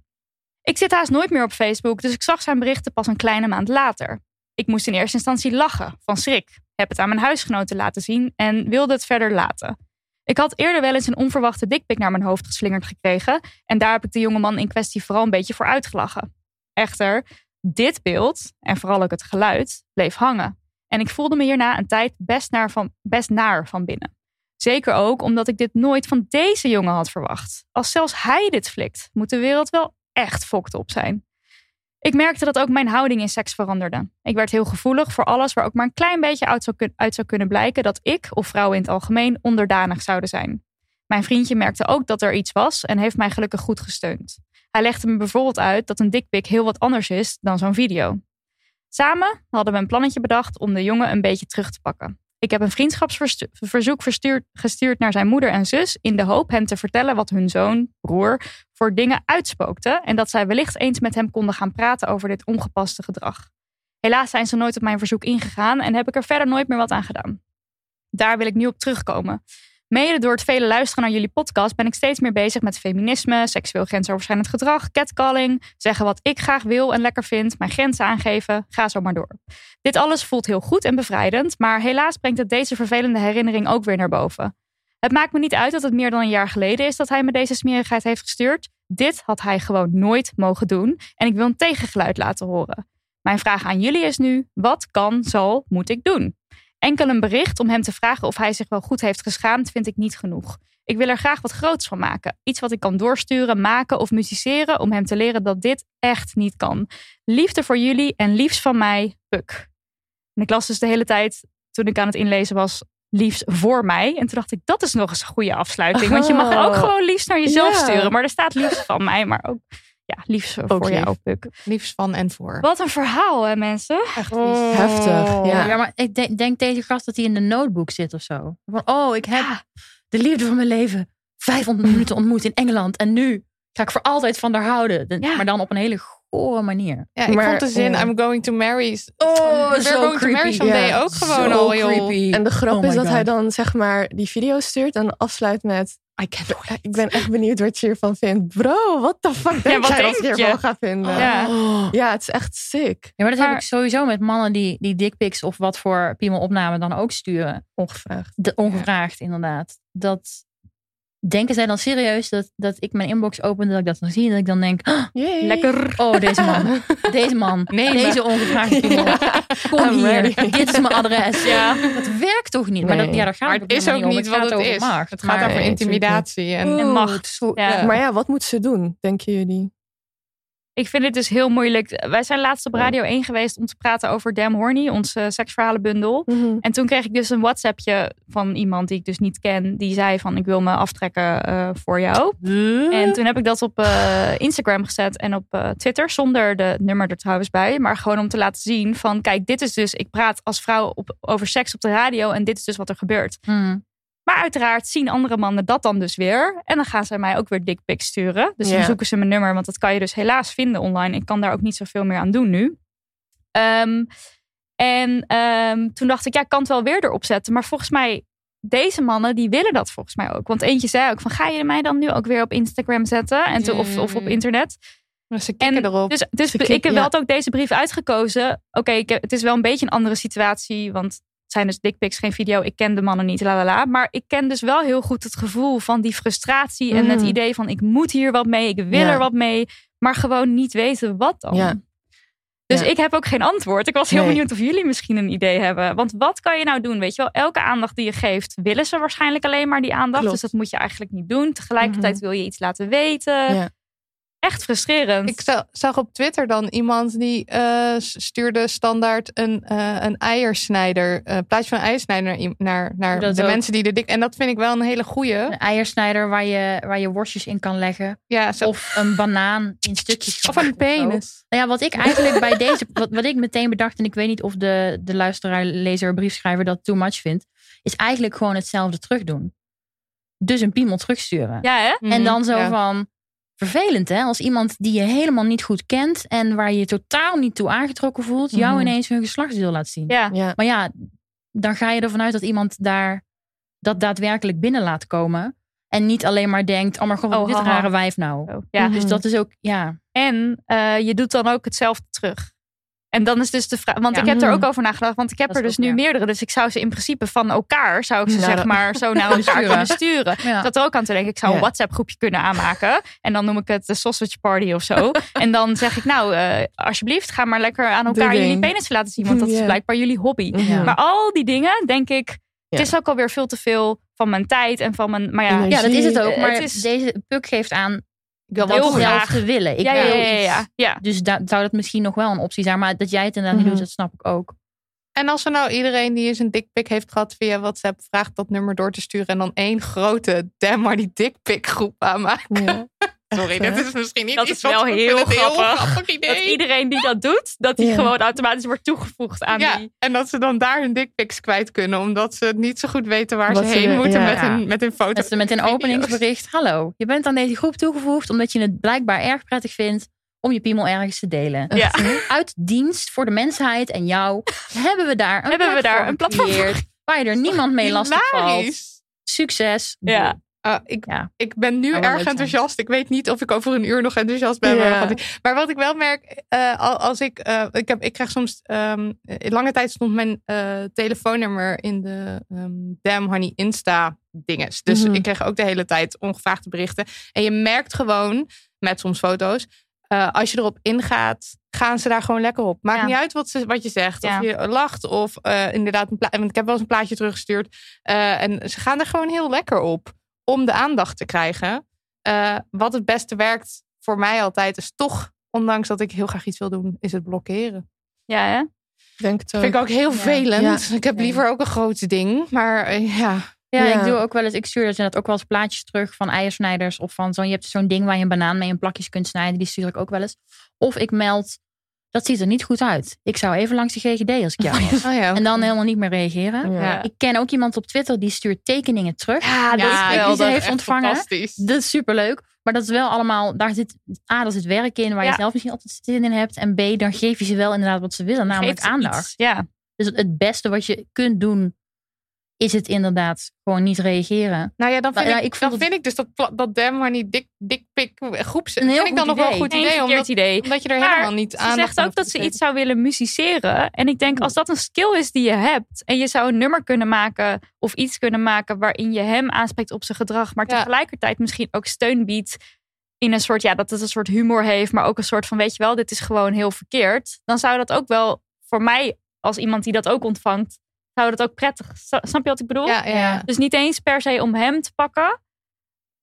Ik zit haast nooit meer op Facebook, dus ik zag zijn berichten pas een kleine maand later. Ik moest in eerste instantie lachen, van schrik. Heb het aan mijn huisgenoten laten zien en wilde het verder laten. Ik had eerder wel eens een onverwachte dikpik naar mijn hoofd geslingerd gekregen en daar heb ik de jongeman in kwestie vooral een beetje voor uitgelachen. Echter, dit beeld, en vooral ook het geluid, bleef hangen. En ik voelde me hierna een tijd best naar van, best naar van binnen. Zeker ook omdat ik dit nooit van deze jongen had verwacht. Als zelfs hij dit flikt, moet de wereld wel echt fokt op zijn. Ik merkte dat ook mijn houding in seks veranderde. Ik werd heel gevoelig voor alles waar ook maar een klein beetje uit zou, uit zou kunnen blijken dat ik, of vrouwen in het algemeen, onderdanig zouden zijn. Mijn vriendje merkte ook dat er iets was en heeft mij gelukkig goed gesteund. Hij legde me bijvoorbeeld uit dat een dikpik heel wat anders is dan zo'n video. Samen hadden we een plannetje bedacht om de jongen een beetje terug te pakken. Ik heb een vriendschapsverzoek verstuurd, gestuurd naar zijn moeder en zus in de hoop hen te vertellen wat hun zoon, broer, voor dingen uitspookte en dat zij wellicht eens met hem konden gaan praten over dit ongepaste gedrag. Helaas zijn ze nooit op mijn verzoek ingegaan en heb ik er verder nooit meer wat aan gedaan. Daar wil ik nu op terugkomen. Mede door het vele luisteren naar jullie podcast ben ik steeds meer bezig met feminisme, seksueel grensoverschrijdend gedrag, catcalling, zeggen wat ik graag wil en lekker vind, mijn grenzen aangeven, ga zo maar door. Dit alles voelt heel goed en bevrijdend, maar helaas brengt het deze vervelende herinnering ook weer naar boven. Het maakt me niet uit dat het meer dan een jaar geleden is dat hij me deze smerigheid heeft gestuurd. Dit had hij gewoon nooit mogen doen en ik wil een tegengeluid laten horen. Mijn vraag aan jullie is nu: wat kan, zal, moet ik doen? Enkel een bericht om hem te vragen of hij zich wel goed heeft geschaamd vind ik niet genoeg. Ik wil er graag wat groots van maken. Iets wat ik kan doorsturen, maken of musiceren om hem te leren dat dit echt niet kan. Liefde voor jullie en liefst van mij, Puk. En ik las dus de hele tijd, toen ik aan het inlezen was, liefst voor mij. En toen dacht ik, dat is nog eens een goede afsluiting. Want je mag ook Oh. gewoon liefst naar jezelf Ja. sturen. Maar er staat liefst van mij, maar ook ja, liefst voor lief. jou, Puk. Liefst van en voor. Wat een verhaal, hè mensen? Echt Oh. Heftig, ja. maar ik denk, denk deze gast dat hij in de notebook zit of zo. Van, oh, ik heb de liefde van mijn leven 500 minuten ontmoet in Engeland. En nu ga ik voor altijd van haar houden. De- Ja. Maar dan op een hele gore manier. Ja, ik Maar, vond de zin ja. I'm going to marry. Oh, We're zo going to marry creepy. someday ook gewoon Zo al heel... creepy. En de grap Oh is dat God. hij dan zeg maar die video stuurt en afsluit met... I can't wait. Ik ben echt benieuwd wat je hiervan vindt. Bro, what the fuck denk wat jij denk je? hiervan ga vinden? Ja. Ja, het is echt sick. Ja, maar dat Maar- heb ik sowieso met mannen die, die dickpics of wat voor piemelopname dan ook sturen. Ongevraagd. De, ongevraagd, inderdaad. Dat denken zij dan serieus dat, dat ik mijn inbox open, dat ik dat dan zie en dat ik dan denk, "Oh, Yay. Lekker. oh, deze man, deze man, Nee, deze ongevraagde piemel. Kom I'm hier, ready. dit is mijn adres. Ja. Dat werkt toch niet? Maar, dat, Nee. ja, daar gaat Maar het is ook niet om. wat het over is. macht. Het gaat Maar- over Nee, intimidatie. En En Oh, macht. Ja. ja. Maar ja, wat moet ze doen, denken jullie? Ik vind het dus heel moeilijk. Wij zijn laatst op Radio 1 geweest om te praten over Damn Horny, onze seksverhalenbundel. Mhm. En toen kreeg ik dus een WhatsAppje van iemand die ik dus niet ken. Die zei van ik wil me aftrekken eh, voor jou. En toen heb ik dat op eh, Instagram gezet en op eh, Twitter. Zonder de nummer er trouwens bij. Maar gewoon om te laten zien van kijk dit is dus. Ik praat als vrouw op, over seks op de radio. En dit is dus wat er gebeurt. Hmm. Maar uiteraard zien andere mannen dat dan dus weer. En dan gaan zij mij ook weer dickpics sturen. Dus dan zoeken ze mijn nummer. Want dat kan je dus helaas vinden online. Ik kan daar ook niet zoveel meer aan doen nu. Ehm, en ehm, toen dacht ik, ja, ik kan het wel weer erop zetten. Maar volgens mij, deze mannen, die willen dat volgens mij ook. Want eentje zei ook van, ga je mij dan nu ook weer op Instagram zetten? En of, of op internet? Ze En erop. Dus, dus Ze ik heb ja. wel ook deze brief uitgekozen. Oké, het is wel een beetje een andere situatie. Want zijn dus dickpics, geen video. Ik ken de mannen niet, la la la. Maar ik ken dus wel heel goed het gevoel van die frustratie. En het Mhm. idee van ik moet hier wat mee. Ik wil Ja. er wat mee. Maar gewoon niet weten wat dan. Ja. Dus Ja. ik heb ook geen antwoord. Ik was heel Nee. benieuwd of jullie misschien een idee hebben. Want wat kan je nou doen? Weet je wel, elke aandacht die je geeft, willen ze waarschijnlijk alleen maar die aandacht. Klopt. Dus dat moet je eigenlijk niet doen. Tegelijkertijd wil je iets laten weten. Echt frustrerend. Ik za- zag op Twitter dan iemand die eh, stuurde standaard een, eh, een eiersnijder, eh plaatje van een eiersnijder naar, naar, Dat de ook. mensen die er dik. En dat vind ik wel een hele goeie. Een eiersnijder waar je, waar je worstjes in kan leggen. Ja, zo, Of een banaan in stukjes. of een zo. penis. Nou ja, wat ik eigenlijk bij deze, wat, wat ik meteen bedacht, en ik weet niet of de, de luisteraar, lezer, briefschrijver dat too much vindt, is eigenlijk gewoon hetzelfde terugdoen. Dus een piemel terugsturen. ja, hè? En dan zo Mhm, Ja. van, vervelend hè, als iemand die je helemaal niet goed kent en waar je je totaal niet toe aangetrokken voelt, jou Mhm. ineens hun geslachtsdeel laat zien. Ja. Ja. Maar ja, dan ga je ervan uit dat iemand daar dat daadwerkelijk binnen laat komen. En niet alleen maar denkt, oh maar god, wat Oh, dit haha. rare wijf nou. Zo, Ja. Mhm. Dus dat is ook, ja. En eh, je doet dan ook hetzelfde terug. En dan is dus de vraag, want Ja. ik heb er ook over nagedacht, want ik heb Dat er dus ook nu meerdere, dus ik zou ze in principe van elkaar, zou ik ze Nou, zeg dat- maar zo naar elkaar Sturen. kunnen sturen. zat er ook aan te denken, ik zou een Ja. WhatsApp groepje kunnen aanmaken en dan noem ik het de sausage party of zo. en dan zeg ik nou, eh, alsjeblieft, ga maar lekker aan elkaar jullie penis laten zien, want dat is blijkbaar jullie hobby. Maar al die dingen, denk ik, Ja. het is ook alweer veel te veel van mijn tijd en van mijn, maar ja, Energie. ja, dat is het ook. Maar het is- deze puk geeft aan Heel wat graag. te willen. Ik ja, ja, wil ja. Dus da- zou dat misschien nog wel een optie zijn. Maar dat jij het inderdaad Mhm. niet doet, dat snap ik ook. En als er nou iedereen die eens een dickpic heeft gehad via WhatsApp vraagt dat nummer door te sturen en dan één grote damn maar die dickpic groep aanmaken. Ja. Sorry, dat is misschien niet Dat iets is wat- wel heel grappig. grappig Dat idee. iedereen die dat doet, dat die Ja. gewoon automatisch wordt toegevoegd aan ja, die. en dat ze dan daar hun dickpics kwijt kunnen, omdat ze niet zo goed weten waar Wat ze ze heen de- moeten ja. met, hun, met hun foto. Dat ze met een openingsbericht. Hallo, je bent aan deze groep toegevoegd omdat je het blijkbaar erg prettig vindt om je piemel ergens te delen. Ja. Uit dienst voor de mensheid en jou hebben we daar een Hebben we platform daar een platform voor gecreëerd Waar je er niemand mee lastig valt. Succes. Ja. Ah, ik, Ja. ik ben nu erg zijn. enthousiast. Ik weet niet of ik over een uur nog enthousiast ben. Ja. Maar, wat ik, wel merk, eh, al- als ik, eh, ik, heb, ik krijg soms, ehm, lange tijd stond mijn eh, telefoonnummer in de ehm Damn Honey Insta dinges. Dus Mhm. ik kreeg ook de hele tijd ongevraagde berichten. En je merkt gewoon, met soms foto's, als je erop ingaat, gaan ze daar gewoon lekker op. Maakt Ja. niet uit wat, ze, wat je zegt. Ja. Of je lacht of inderdaad een. Want ik heb wel eens een plaatje teruggestuurd. en ze gaan er gewoon heel lekker op om de aandacht te krijgen. Eh, wat het beste werkt voor mij altijd is toch, ondanks dat ik heel graag iets wil doen, is het blokkeren. Ja, hè? Denk het ook. Vind ik ook heel Ja. vervelend. Ik heb Ja. liever ook een groot ding. Maar eh, ja, Ja, Ja. ik doe ook wel eens. Ik stuur dus inderdaad ook wel eens plaatjes terug van eiersnijders. Of van zo'n. Je hebt zo'n ding waar je een banaan mee in plakjes kunt snijden. Die stuur ik ook wel eens. Of ik meld. Dat ziet er niet goed uit. Ik zou even langs de GGD als ik jou was. oh ja. En dan helemaal niet meer reageren. Ja. Ik ken ook iemand op Twitter die stuurt tekeningen terug. Ja, dat Ja, is die ze heeft ontvangen. Fantastisch. Dat is superleuk. Maar dat is wel allemaal, daar zit, A, daar zit werk in waar Ja. je zelf misschien altijd zin in hebt. En B, dan geef je ze wel inderdaad wat ze willen, namelijk aandacht. Ja. Dus het beste wat je kunt doen, is het inderdaad gewoon niet reageren. Nou ja, dan vind, Nou, ik, ja, ik het- vind ik dus dat, dat Damn Honey Dick, dick Pic groep Een heel vind ik dan goed nog wel een idee. goed idee. Omdat, idee. omdat je er Maar helemaal niet Ze aan zegt ook dat ze iets zou willen musiceren. En ik denk, als dat een skill is die je hebt. En je zou een nummer kunnen maken of iets kunnen maken waarin je hem aanspreekt op zijn gedrag. Maar Ja. tegelijkertijd misschien ook steun biedt. In een soort, ja, dat het een soort humor heeft. Maar ook een soort van, weet je wel, dit is gewoon heel verkeerd. Dan zou dat ook wel voor mij, als iemand die dat ook ontvangt, zou dat ook prettig. Snap je wat ik bedoel? Ja, ja. Dus niet eens per se om hem te pakken.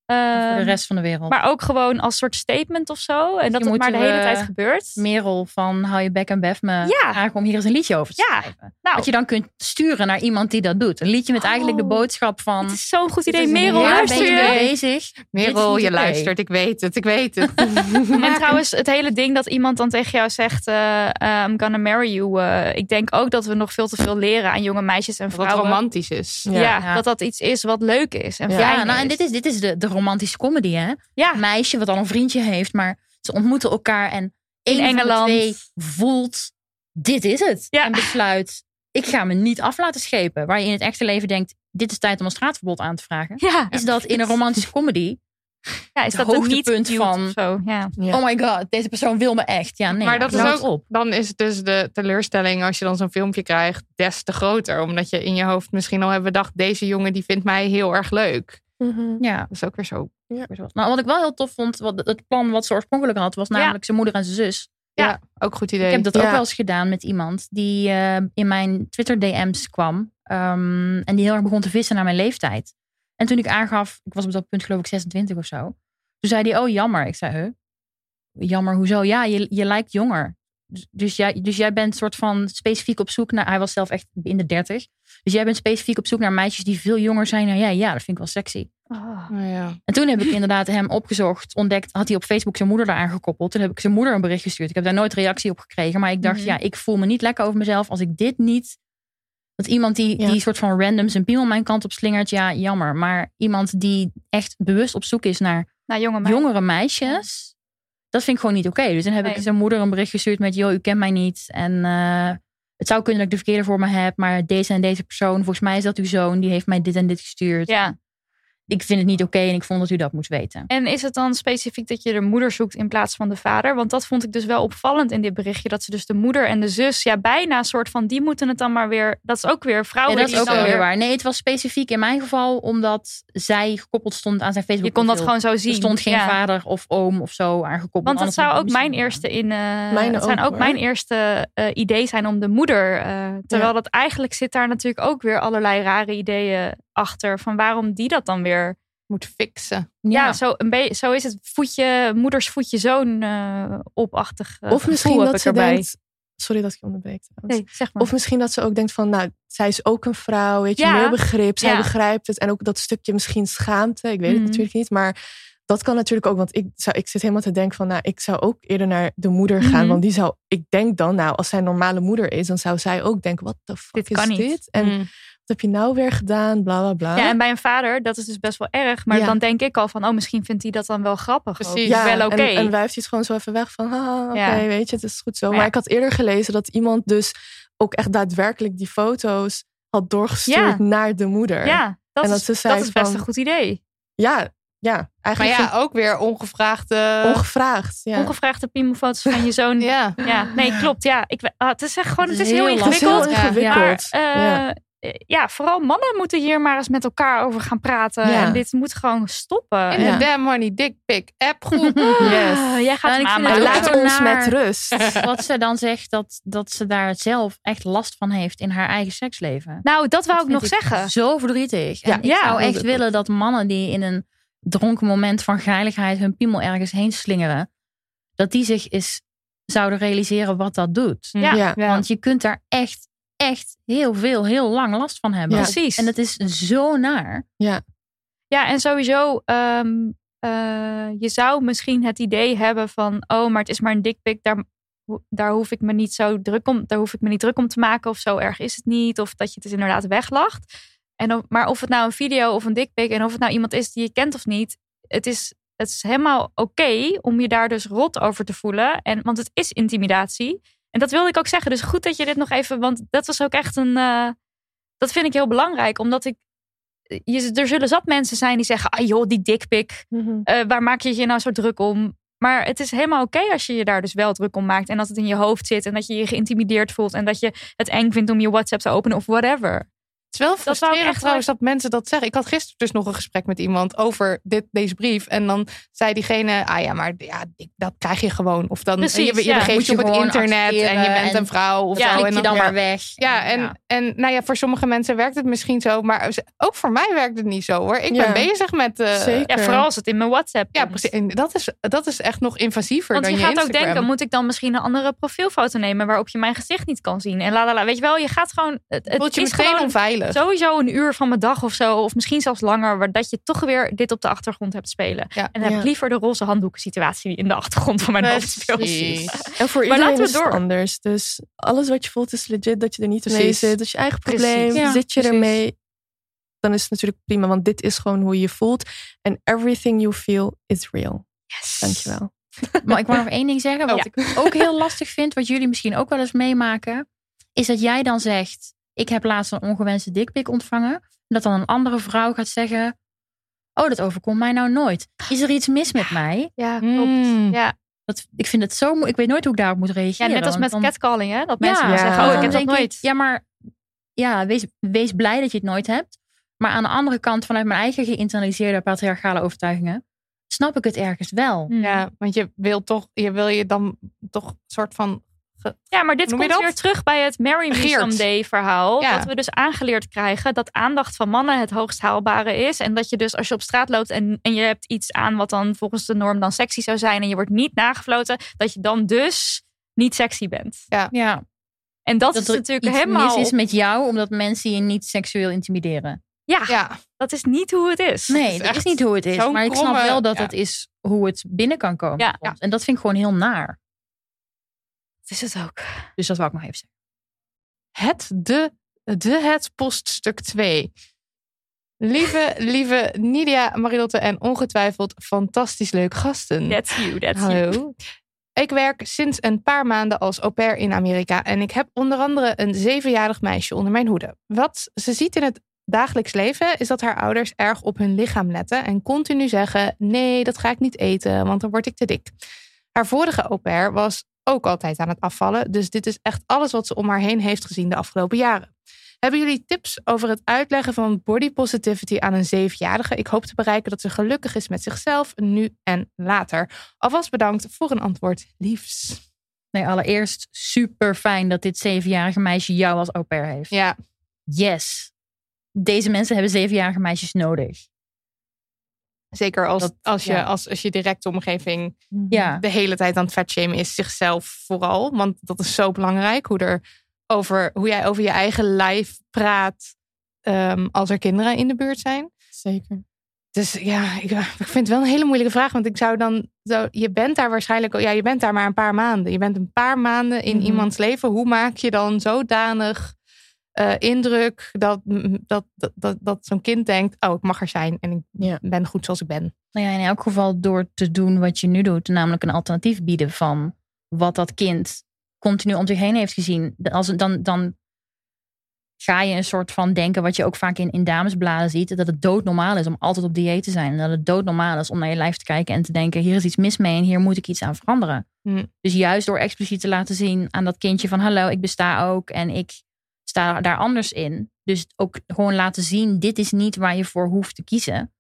Ehm, voor de rest van de wereld. Maar ook gewoon als soort statement of zo. En dat het maar de hele we- tijd gebeurt. Merel van hou je bek en bef me Ja. vragen om hier eens een liedje over te Ja. schrijven. Nou, Dat je dan kunt sturen naar iemand die dat doet. Een liedje met eigenlijk de Oh. boodschap van... het is zo'n goed idee. Merel, ja, luister ben je mee bezig? Merel, je luistert. Ik weet het, ik weet het. En trouwens, het hele ding dat iemand dan tegen jou zegt: eh, eh, I'm gonna marry you. eh, ik denk ook dat we nog veel te veel leren aan jonge meisjes en Wat vrouwen. romantisch is. Ja, Ja. dat dat iets is wat leuk is en Ja. fijn Ja, nou, en dit is, dit is de, de romantische comedy, hè? Ja, Een meisje wat al een vriendje heeft, maar ze ontmoeten elkaar en één Engeland. van de twee voelt, dit is het. Ja. En besluit, ik ga me niet af laten schepen. Waar je in het echte leven denkt, dit is tijd om een straatverbod aan te vragen. ja. Is dat in een romantische comedy? ja is het dat een hoogtepunt niet van- zo? Ja. Oh my god, deze persoon wil me echt. Ja, nee. Maar dat is ook- op. Dan is het dus de teleurstelling als je dan zo'n filmpje krijgt des te groter. Omdat je in je hoofd misschien al hebt bedacht, deze jongen die vindt mij heel erg leuk. Mhm. Ja. Dat is ook weer zo. Nou, wat ik wel heel tof vond, wat, het plan wat ze oorspronkelijk had, was namelijk zijn moeder en zijn zus. Ja, ook goed idee. Ik heb dat Ja. ook wel eens gedaan met iemand die eh, in mijn Twitter DM's kwam. ehm, en die heel erg begon te vissen naar mijn leeftijd. En toen ik aangaf, ik was op dat punt geloof ik 26 of zo. Toen zei hij, oh jammer. Ik zei, huh? Jammer, hoezo? Ja, je, je lijkt jonger. Dus, dus, jij, dus jij bent soort van specifiek op zoek naar... Hij was zelf echt in de 30. Dus jij bent specifiek op zoek naar meisjes die veel jonger zijn dan jij. Ja, dat vind ik wel sexy. Oh. Nou ja. En toen heb ik inderdaad hem opgezocht, ontdekt, had hij op Facebook zijn moeder eraan gekoppeld. Toen heb ik zijn moeder een bericht gestuurd. Ik heb daar nooit reactie op gekregen, maar ik dacht, Mhm. ja, ik voel me niet lekker over mezelf als ik dit niet. Dat iemand die, Ja. die soort van random zijn piemel mijn kant op slingert, ja, jammer. Maar iemand die echt bewust op zoek is naar jonge meid. jongere meisjes, dat vind ik gewoon niet oké. Dus dan heb ik zijn moeder een bericht gestuurd met, joh, u kent mij niet. En eh, het zou kunnen dat ik de verkeerde voor me heb, maar deze en deze persoon, volgens mij is dat uw zoon, die heeft mij dit en dit gestuurd. Ja. Ik vind het niet oké en ik vond dat u dat moest weten. En is het dan specifiek dat je de moeder zoekt in plaats van de vader? Want dat vond ik dus wel opvallend in dit berichtje. Dat ze dus de moeder en de zus, ja, bijna soort van, die moeten het dan maar weer. Dat is ook weer Ja, vrouwen. dat is ook wel weer waar. Nee, het was specifiek in mijn geval omdat zij gekoppeld stond aan zijn Facebook. Je kon dat gewoon zo zien. Er stond geen Ja. vader of oom of zo aangekoppeld. Want dat zou ook mijn eerste in. eh het zijn ook, mijn eerste eh, idee zijn om de moeder. eh, terwijl dat eigenlijk zit daar natuurlijk ook weer allerlei rare ideeën achter. Van waarom die dat dan weer. Moet fixen. Ja, Ja, zo, een beetje, zo is het voetje, moeders voetje zoon eh opachtig. eh, Of misschien dat ze erbij. denkt... Sorry dat ik je onderbreek. Nee, zeg maar. Of misschien dat ze ook denkt van, nou, zij is ook een vrouw, weet je, Ja. meer begrip, zij Ja. begrijpt het. En ook dat stukje misschien schaamte, ik weet het Mhm. natuurlijk niet, maar dat kan natuurlijk ook, want ik, zou, ik zit helemaal te denken van, nou, ik zou ook eerder naar de moeder gaan, Mhm. want die zou, ik denk dan, nou, als zij een normale moeder is, dan zou zij ook denken, wat de fuck Dit is dit? En Mm. Wat heb je nou weer gedaan, bla bla bla. Ja, en bij een vader, dat is dus best wel erg. Maar Ja. dan denk ik al van, oh, misschien vindt hij dat dan wel grappig. ook. Precies. Is wel oké. en, en wuift hij het gewoon zo even weg van, haha, oké, Ja. weet je, het is goed zo. Maar Maar ja. ik had eerder gelezen dat iemand dus ook echt daadwerkelijk die foto's had doorgestuurd Ja. naar de moeder. Ja, dat, En dat is, ze zei dat is best van- een goed idee. Ja, ja, Maar eigenlijk ja, ook weer ongevraagde... ongevraagd. Ja. Ongevraagde piemelfoto's van je zoon. ja. ja. nee, klopt. Ja, ik, ah, het is echt gewoon, Het is heel heel Het is ingewikkeld. heel Ja. ingewikkeld. Maar eh, Ja. ja. vooral mannen moeten hier maar eens met elkaar over gaan praten. Ja. En dit moet gewoon stoppen. In de Damn Money Dick Pic appgroep. Yes. Ah, jij gaat vind Maar laat ons naar- met rust. Wat ze dan zegt dat, dat ze daar zelf echt last van heeft in haar eigen seksleven. Nou, dat wou ik nog zeggen. Zo verdrietig. Ja. En ik Ja. zou echt willen dat mannen die in een dronken moment van geiligheid hun piemel ergens heen slingeren, dat die zich eens zouden realiseren wat dat doet. Ja. Ja. Want je kunt daar echt, echt heel veel, heel lang last van hebben. Ja. Precies. En het is zo naar. Ja, en sowieso, ehm, eh, je zou misschien het idee hebben van, oh, maar het is maar een dikpik, daar, daar hoef ik me niet zo druk om, daar hoef ik me niet druk om te maken, of zo erg is het niet, of dat je het dus inderdaad weglacht. En of, maar of het nou een video of een dikpik en of het nou iemand is die je kent of niet, het is, het is helemaal oké om je daar dus rot over te voelen, en, want het is intimidatie. En dat wilde ik ook zeggen, dus goed dat je dit nog even, want dat was ook echt een, eh, dat vind ik heel belangrijk, omdat ik je, er zullen zat mensen zijn die zeggen: ah joh, die dikpik, Mhm. eh, waar maak je je nou zo druk om? Maar het is helemaal oké als je je daar dus wel druk om maakt. En dat het in je hoofd zit. En dat je je geïntimideerd voelt. En dat je het eng vindt om je WhatsApp te openen of whatever. Is wel Dat zou ik frustrerend echt trouwens dat mensen dat zeggen. Ik had gisteren dus nog een gesprek met iemand over dit, deze brief. En dan zei diegene, ah ja, maar ja, ik- dat krijg je gewoon. Of dan Precies, je, je ja. begeeft Moet je je op het internet en je bent en- een vrouw of Ja, zo. En je dan ja. maar weg. Ja, en, en nou ja, voor sommige mensen werkt het misschien zo. Maar ook voor mij werkt het niet zo hoor. Ik Ja. ben bezig met... eh, Zeker. Ja, vooral als het in mijn WhatsApp Ja, precies. En dat is, dat is echt nog invasiever Want dan je je gaat ook Instagram. denken, moet ik dan misschien een andere profielfoto nemen waarop je mijn gezicht niet kan zien? En la la la. Weet je wel, je gaat gewoon. Het, je is meteen gewoon onveilig. Sowieso een uur van mijn dag of zo, of misschien zelfs langer, waar dat je toch weer dit op de achtergrond hebt spelen. Ja. En dan heb Ja. ik liever de roze handdoeken situatie die in de achtergrond van mijn hoofd speelt. Precies. En voor Maar iedereen laten we is het door. anders. Dus alles wat je voelt is legit dat je er niet mee Precies. zit. Dus je eigen probleem. Ja, zit je precies. ermee? Dan is het natuurlijk prima. Want dit is gewoon hoe je je voelt. En everything you feel is real. Yes. Dankjewel. Maar ik wil nog één ding zeggen. Wat ik ook heel lastig vind, wat jullie misschien ook wel eens meemaken, is dat jij dan zegt: Ik heb laatst een ongewenste dikpik ontvangen. En dat dan een andere vrouw gaat zeggen: Oh, dat overkomt mij nou nooit. Is er iets mis met mij? Ja, klopt. Mm. Ja. Dat, ik vind het zo Ik weet nooit hoe ik daarop moet ja, reageren. net als met dan- catcalling, hè? Dat mensen Ja, dan zeggen, ja. oh, ik heb dat ik, nooit. ja, maar ja, wees, wees blij dat je het nooit hebt. Maar aan de andere kant, vanuit mijn eigen geïnternaliseerde patriarchale overtuigingen, snap ik het ergens wel. Ja, want je wil toch, je wil je dan toch een soort van. Ja, maar dit komt weer terug bij het Marry Me Geert. Someday verhaal. Ja. Dat we dus aangeleerd krijgen dat aandacht van mannen het hoogst haalbare is. En dat je dus als je op straat loopt en, en je hebt iets aan wat dan volgens de norm dan sexy zou zijn. En je wordt niet nagefloten. Dat je dan dus niet sexy bent. Ja, En dat, dat is natuurlijk iets helemaal... mis is met jou, omdat mensen je niet seksueel intimideren. Ja, Ja, dat is niet hoe het is. Nee, is dat echt is niet hoe het is. Maar ik snap kromme- wel dat ja. het is hoe het binnen kan komen. Ja. En dat vind ik gewoon heel naar. Is het ook. Dus dat wou ik nog even zeggen. het, de, de het poststuk 2. Lieve, lieve Nidia, Marilotte en ongetwijfeld fantastisch leuke gasten. That's you, that's you. Hallo. Ik werk sinds een paar maanden als au pair in Amerika en ik heb onder andere een zevenjarig meisje onder mijn hoede. Wat ze ziet in het dagelijks leven is dat haar ouders erg op hun lichaam letten en continu zeggen: nee, dat ga ik niet eten, want dan word ik te dik. Haar vorige au pair was ook altijd aan het afvallen, dus dit is echt alles wat ze om haar heen heeft gezien de afgelopen jaren. Hebben jullie tips over het uitleggen van body positivity aan een zevenjarige? Ik hoop te bereiken dat ze gelukkig is met zichzelf, nu en later. Alvast bedankt voor een antwoord, liefs. Nee, allereerst super fijn dat dit zevenjarige meisje jou als au pair heeft. Ja, Yes. Deze mensen hebben zevenjarige meisjes nodig. Zeker als, Dat- als, je, ja. als, als je directe omgeving Ja. de hele tijd aan het vetshamen is, zichzelf vooral. Want dat is zo belangrijk, hoe, er over, hoe jij over je eigen lijf praat ehm, als er kinderen in de buurt zijn. Zeker. Dus ja, ik, ik vind het wel een hele moeilijke vraag. Want ik zou dan. Zo, je bent daar waarschijnlijk. Ja, je bent daar maar een paar maanden. Je bent een paar maanden in Mhm. iemands leven. Hoe maak je dan zodanig eh, indruk dat, dat, dat, dat, dat zo'n kind denkt: Oh, ik mag er zijn en ik Ja. ben goed zoals ik ben. Nou ja, in elk geval door te doen wat je nu doet, namelijk een alternatief bieden van wat dat kind continu om zich heen heeft gezien. Als, dan, dan ga je een soort van denken, wat je ook vaak in, in damesbladen ziet, dat het doodnormaal is om altijd op dieet te zijn. En dat het doodnormaal is om naar je lijf te kijken en te denken, hier is iets mis mee en hier moet ik iets aan veranderen. Hm. Dus juist door expliciet te laten zien aan dat kindje van, hallo, ik besta ook en ik sta daar anders in. Dus ook gewoon laten zien, dit is niet waar je voor hoeft te kiezen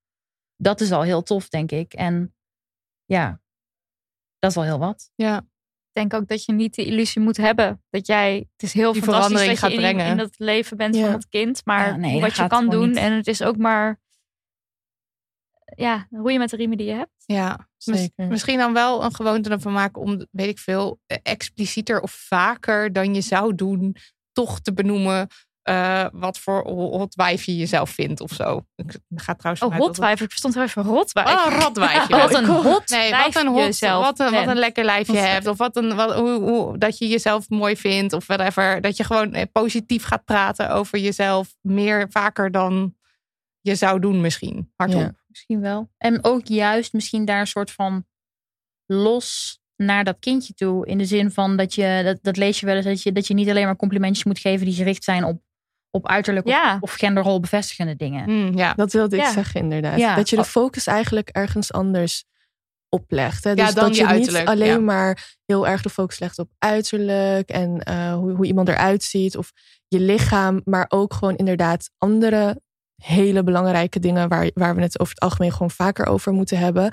dat is al heel tof, denk ik. En ja, dat is al heel wat. Ja, Ik denk ook dat je niet de illusie moet hebben dat jij. Het is heel Die fantastisch dat verandering je gaat in, brengen. in dat leven bent Ja. van dat kind. Maar Ja, nee, wat je kan doen. niet. En het is ook maar. Ja, hoe je met de riemen die je hebt. ja. Zeker. misschien dan wel een gewoonte ervan maken om, weet ik veel, eh, explicieter of vaker dan je zou doen, toch te benoemen eh, wat voor hot wijf je jezelf vindt of zo. Ik ga trouwens Oh, rotwijf. Ik verstond wel even. Oh, rotwijfje. Oh, Wat een hot Nee, wat een hot, jezelf wat een, wat een lekker lijfje Wat- hebt. Of wat een, wat, hoe, hoe, dat je jezelf mooi vindt. Of whatever. Dat je gewoon eh, positief gaat praten over jezelf. Meer vaker dan je zou doen misschien. Hardop. Ja. Misschien wel. En ook juist misschien daar een soort van los naar dat kindje toe. In de zin van dat je, dat, dat lees je wel eens, dat je, dat je niet alleen maar complimentjes moet geven die gericht zijn op, op uiterlijk of- Ja. of, genderrol bevestigende dingen. Mm, ja. Dat wilde ik Ja. zeggen inderdaad. Ja. Dat je de Oh. focus eigenlijk ergens anders oplegt. Hè? Ja, Dus dan dat je je niet uiterlijk, alleen ja. maar heel erg de focus legt op uiterlijk en eh, hoe, hoe iemand eruit ziet of je lichaam, maar ook gewoon inderdaad andere hele belangrijke dingen waar, waar we het over het algemeen gewoon vaker over moeten hebben.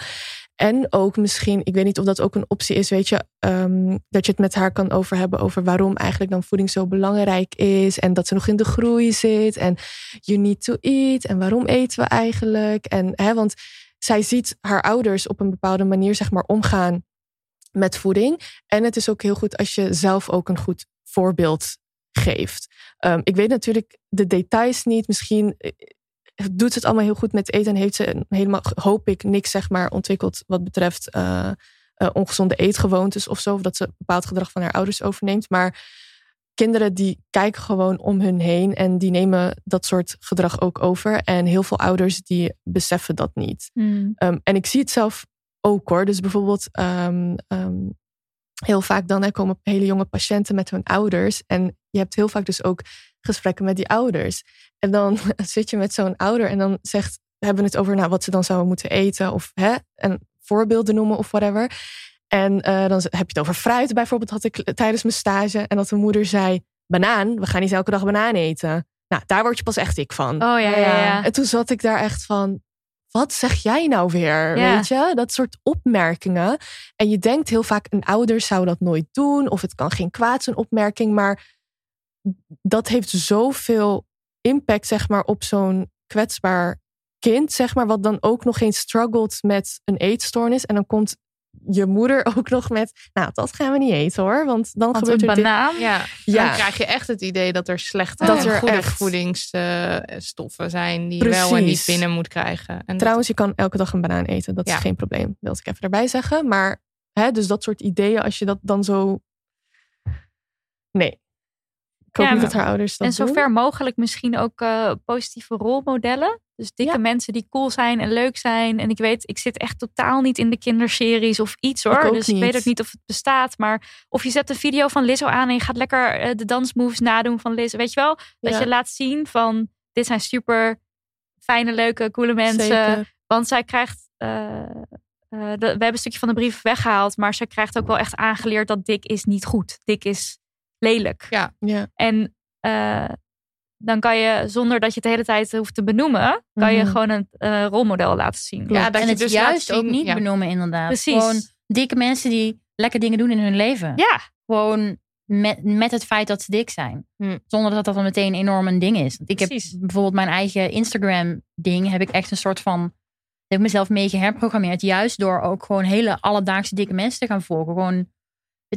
En ook misschien, ik weet niet of dat ook een optie is, weet je, ehm, dat je het met haar kan over hebben over waarom eigenlijk dan voeding zo belangrijk is en dat ze nog in de groei zit en you need to eat en waarom eten we eigenlijk en hè, want zij ziet haar ouders op een bepaalde manier zeg maar omgaan met voeding en het is ook heel goed als je zelf ook een goed voorbeeld geeft. Ehm, ik weet natuurlijk de details niet. Misschien eh, doet het allemaal heel goed met eten en heeft ze helemaal, hoop ik, niks zeg maar ontwikkeld wat betreft eh, eh, ongezonde eetgewoontes of zo. Of dat ze bepaald gedrag van haar ouders overneemt. Maar kinderen die kijken gewoon om hun heen en die nemen dat soort gedrag ook over. En heel veel ouders die beseffen dat niet. Hmm. Um, en ik zie het zelf ook hoor. Dus bijvoorbeeld um, um, heel vaak dan komen hele jonge patiënten met hun ouders. En je hebt heel vaak dus ook gesprekken met die ouders. En dan zit je met zo'n ouder en dan zegt, hebben we het over nou, wat ze dan zouden moeten eten. Of hè, en voorbeelden noemen of whatever. En uh, dan heb je het over fruit bijvoorbeeld, had ik tijdens mijn stage. En dat de moeder zei, banaan, we gaan niet elke dag banaan eten. Nou, daar word je pas echt dik van. Oh ja, ja, ja. En toen zat ik daar echt van, wat zeg jij nou weer? Ja. Weet je, dat soort opmerkingen. En je denkt heel vaak, een ouder zou dat nooit doen. Of het kan geen kwaad zijn opmerking. Maar dat heeft zoveel impact, zeg maar, op zo'n kwetsbaar kind, zeg maar, wat dan ook nog eens struggelt met een eetstoornis. En dan komt je moeder ook nog met, nou, dat gaan we niet eten hoor, want dan Want gebeurt een er dit. banaan. Ja, Ja. dan krijg je echt het idee dat er slechte Dat en er goede echt- voedingsstoffen zijn die je wel en niet Precies. binnen moet krijgen. En Trouwens, je kan elke dag een banaan eten, dat Ja. is geen probleem, wil ik even erbij zeggen. Maar, hè, dus dat soort ideeën, als je dat dan zo. Nee. Ik hoop Ja, niet dat haar ouders dat En doen. zover mogelijk misschien ook eh, positieve rolmodellen. Dus dikke Ja. mensen die cool zijn en leuk zijn. En ik weet, ik zit echt totaal niet in de kinderseries of iets hoor. Ik dus ik weet ook niet of het bestaat. Maar of je zet een video van Lizzo aan en je gaat lekker eh, de dansmoves nadoen van Lizzo. Weet je wel? Dat Ja. je laat zien van dit zijn super fijne, leuke, coole mensen. Zeker. Want zij krijgt. eh, eh, de- we hebben een stukje van de brief weggehaald. Maar zij krijgt ook wel echt aangeleerd dat dik is niet goed. Dik is lelijk. Ja. En eh, dan kan je, zonder dat je het de hele tijd hoeft te benoemen, kan je Mhm. gewoon een eh, rolmodel laten zien. Ja, dat en je het dus juist ook niet ja. benoemen inderdaad. Precies. Gewoon dikke mensen die lekker dingen doen in hun leven. Ja, Gewoon met, met het feit dat ze dik zijn. Hm. Zonder dat dat dan meteen enorm een ding is. Want ik Precies. heb bijvoorbeeld mijn eigen Instagram ding. Heb ik echt een soort van... Heb ik mezelf mee geherprogrammeerd. Juist door ook gewoon hele alledaagse dikke mensen te gaan volgen. Gewoon,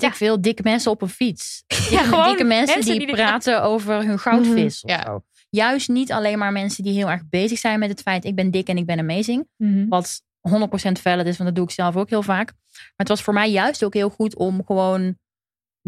weet Ja. ik veel, dikke mensen op een fiets. Dikke, gewoon dikke mensen, mensen die, praten over hun goudvis. of Ja. zo. Juist niet alleen maar mensen die heel erg bezig zijn met het feit... ik ben dik en ik ben amazing. Wat 100% valid is, want dat doe ik zelf ook heel vaak. Maar het was voor mij juist ook heel goed om gewoon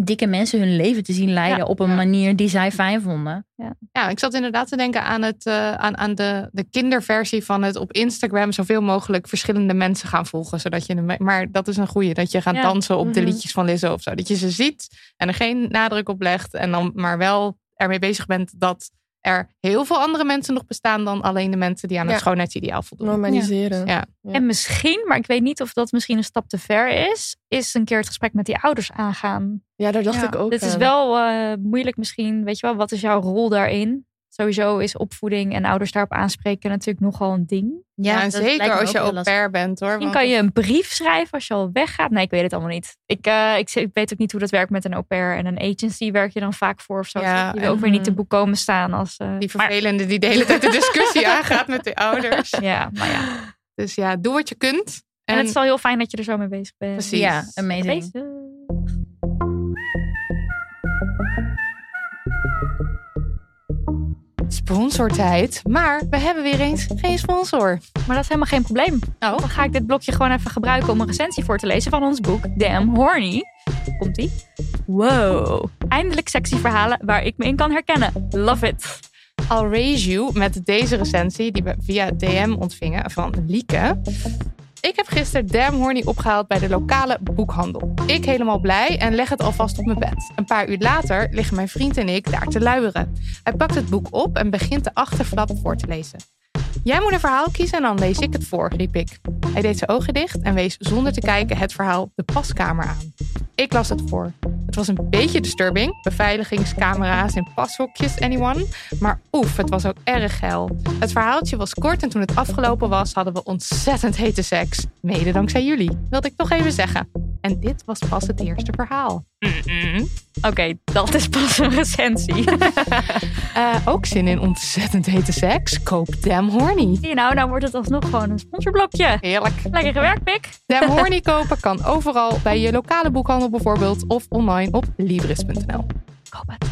dikke mensen hun leven te zien leiden Ja, op een ja. manier die zij fijn vonden. Ja, ik zat inderdaad te denken aan, het, eh, aan, aan de, de kinderversie van het op Instagram zoveel mogelijk verschillende mensen gaan volgen. Zodat je, maar dat is een goeie, dat je gaat Ja. dansen op de Mhm. liedjes van Lizzo of zo. Dat je ze ziet en er geen nadruk op legt. En dan maar wel ermee bezig bent dat er heel veel andere mensen nog bestaan dan alleen de mensen die aan het Ja. schoonheidsideaal voldoen. Normaliseren. Ja. Ja. En misschien, maar ik weet niet of dat misschien een stap te ver is, is een keer het gesprek met die ouders aangaan. Ja, daar dacht Ja, ik ook Dit is wel eh, moeilijk misschien. Weet je wel, wat is jouw rol daarin? Sowieso is opvoeding en ouders daarop aanspreken natuurlijk nogal een ding. Ja, zeker als je au pair bent hoor. Misschien kan je een brief schrijven als je al weggaat. Nee, ik weet het allemaal niet. Ik, eh, ik, ik weet ook niet hoe dat werkt met een au pair. En een agency werk je dan vaak voor of zo. Ja, je wil ook weer niet te en- boek komen staan als... eh, Die maar- vervelende die de hele tijd de discussie aangaat met de ouders. ja, maar ja. Dus ja, doe wat je kunt. En, En, het is wel heel fijn dat je er zo mee bezig bent. Precies. Ja, amazing. Bezig. Sponsortijd. Maar we hebben weer eens geen sponsor. Maar dat is helemaal geen probleem. Oh. Dan ga ik dit blokje gewoon even gebruiken om een recensie voor te lezen van ons boek Damn Horny. Komt ie? Wow. Eindelijk sexy verhalen waar ik me in kan herkennen. Love it. I'll raise you met deze recensie die we via DM ontvingen van Lieke. Ik heb gisteren Damn Horny opgehaald bij de lokale boekhandel. Ik helemaal blij en leg het alvast op mijn bed. Een paar uur later liggen mijn vriend en ik daar te luieren. Hij pakt het boek op en begint de achterflap voor te lezen. Jij moet een verhaal kiezen en dan lees ik het voor, riep ik. Hij deed zijn ogen dicht en wees zonder te kijken het verhaal de paskamer aan. Ik las het voor. Het was een beetje disturbing, beveiligingscamera's in pashokjes, anyone. Maar oef, het was ook erg geil. Het verhaaltje was kort en toen het afgelopen was, hadden we ontzettend hete seks. Mede dankzij jullie, wilde ik toch even zeggen. En dit was pas het eerste verhaal. Oké, dat is pas een recensie. Eh, ook zin in ontzettend hete seks? Koop Damn Horny. Zie je nou, nou wordt het alsnog gewoon een sponsorblokje. Heerlijk. Lekker gewerkt, Pik. Damn Horny kopen kan overal bij je lokale boekhandel bijvoorbeeld of online op Libris.nl. Koop het.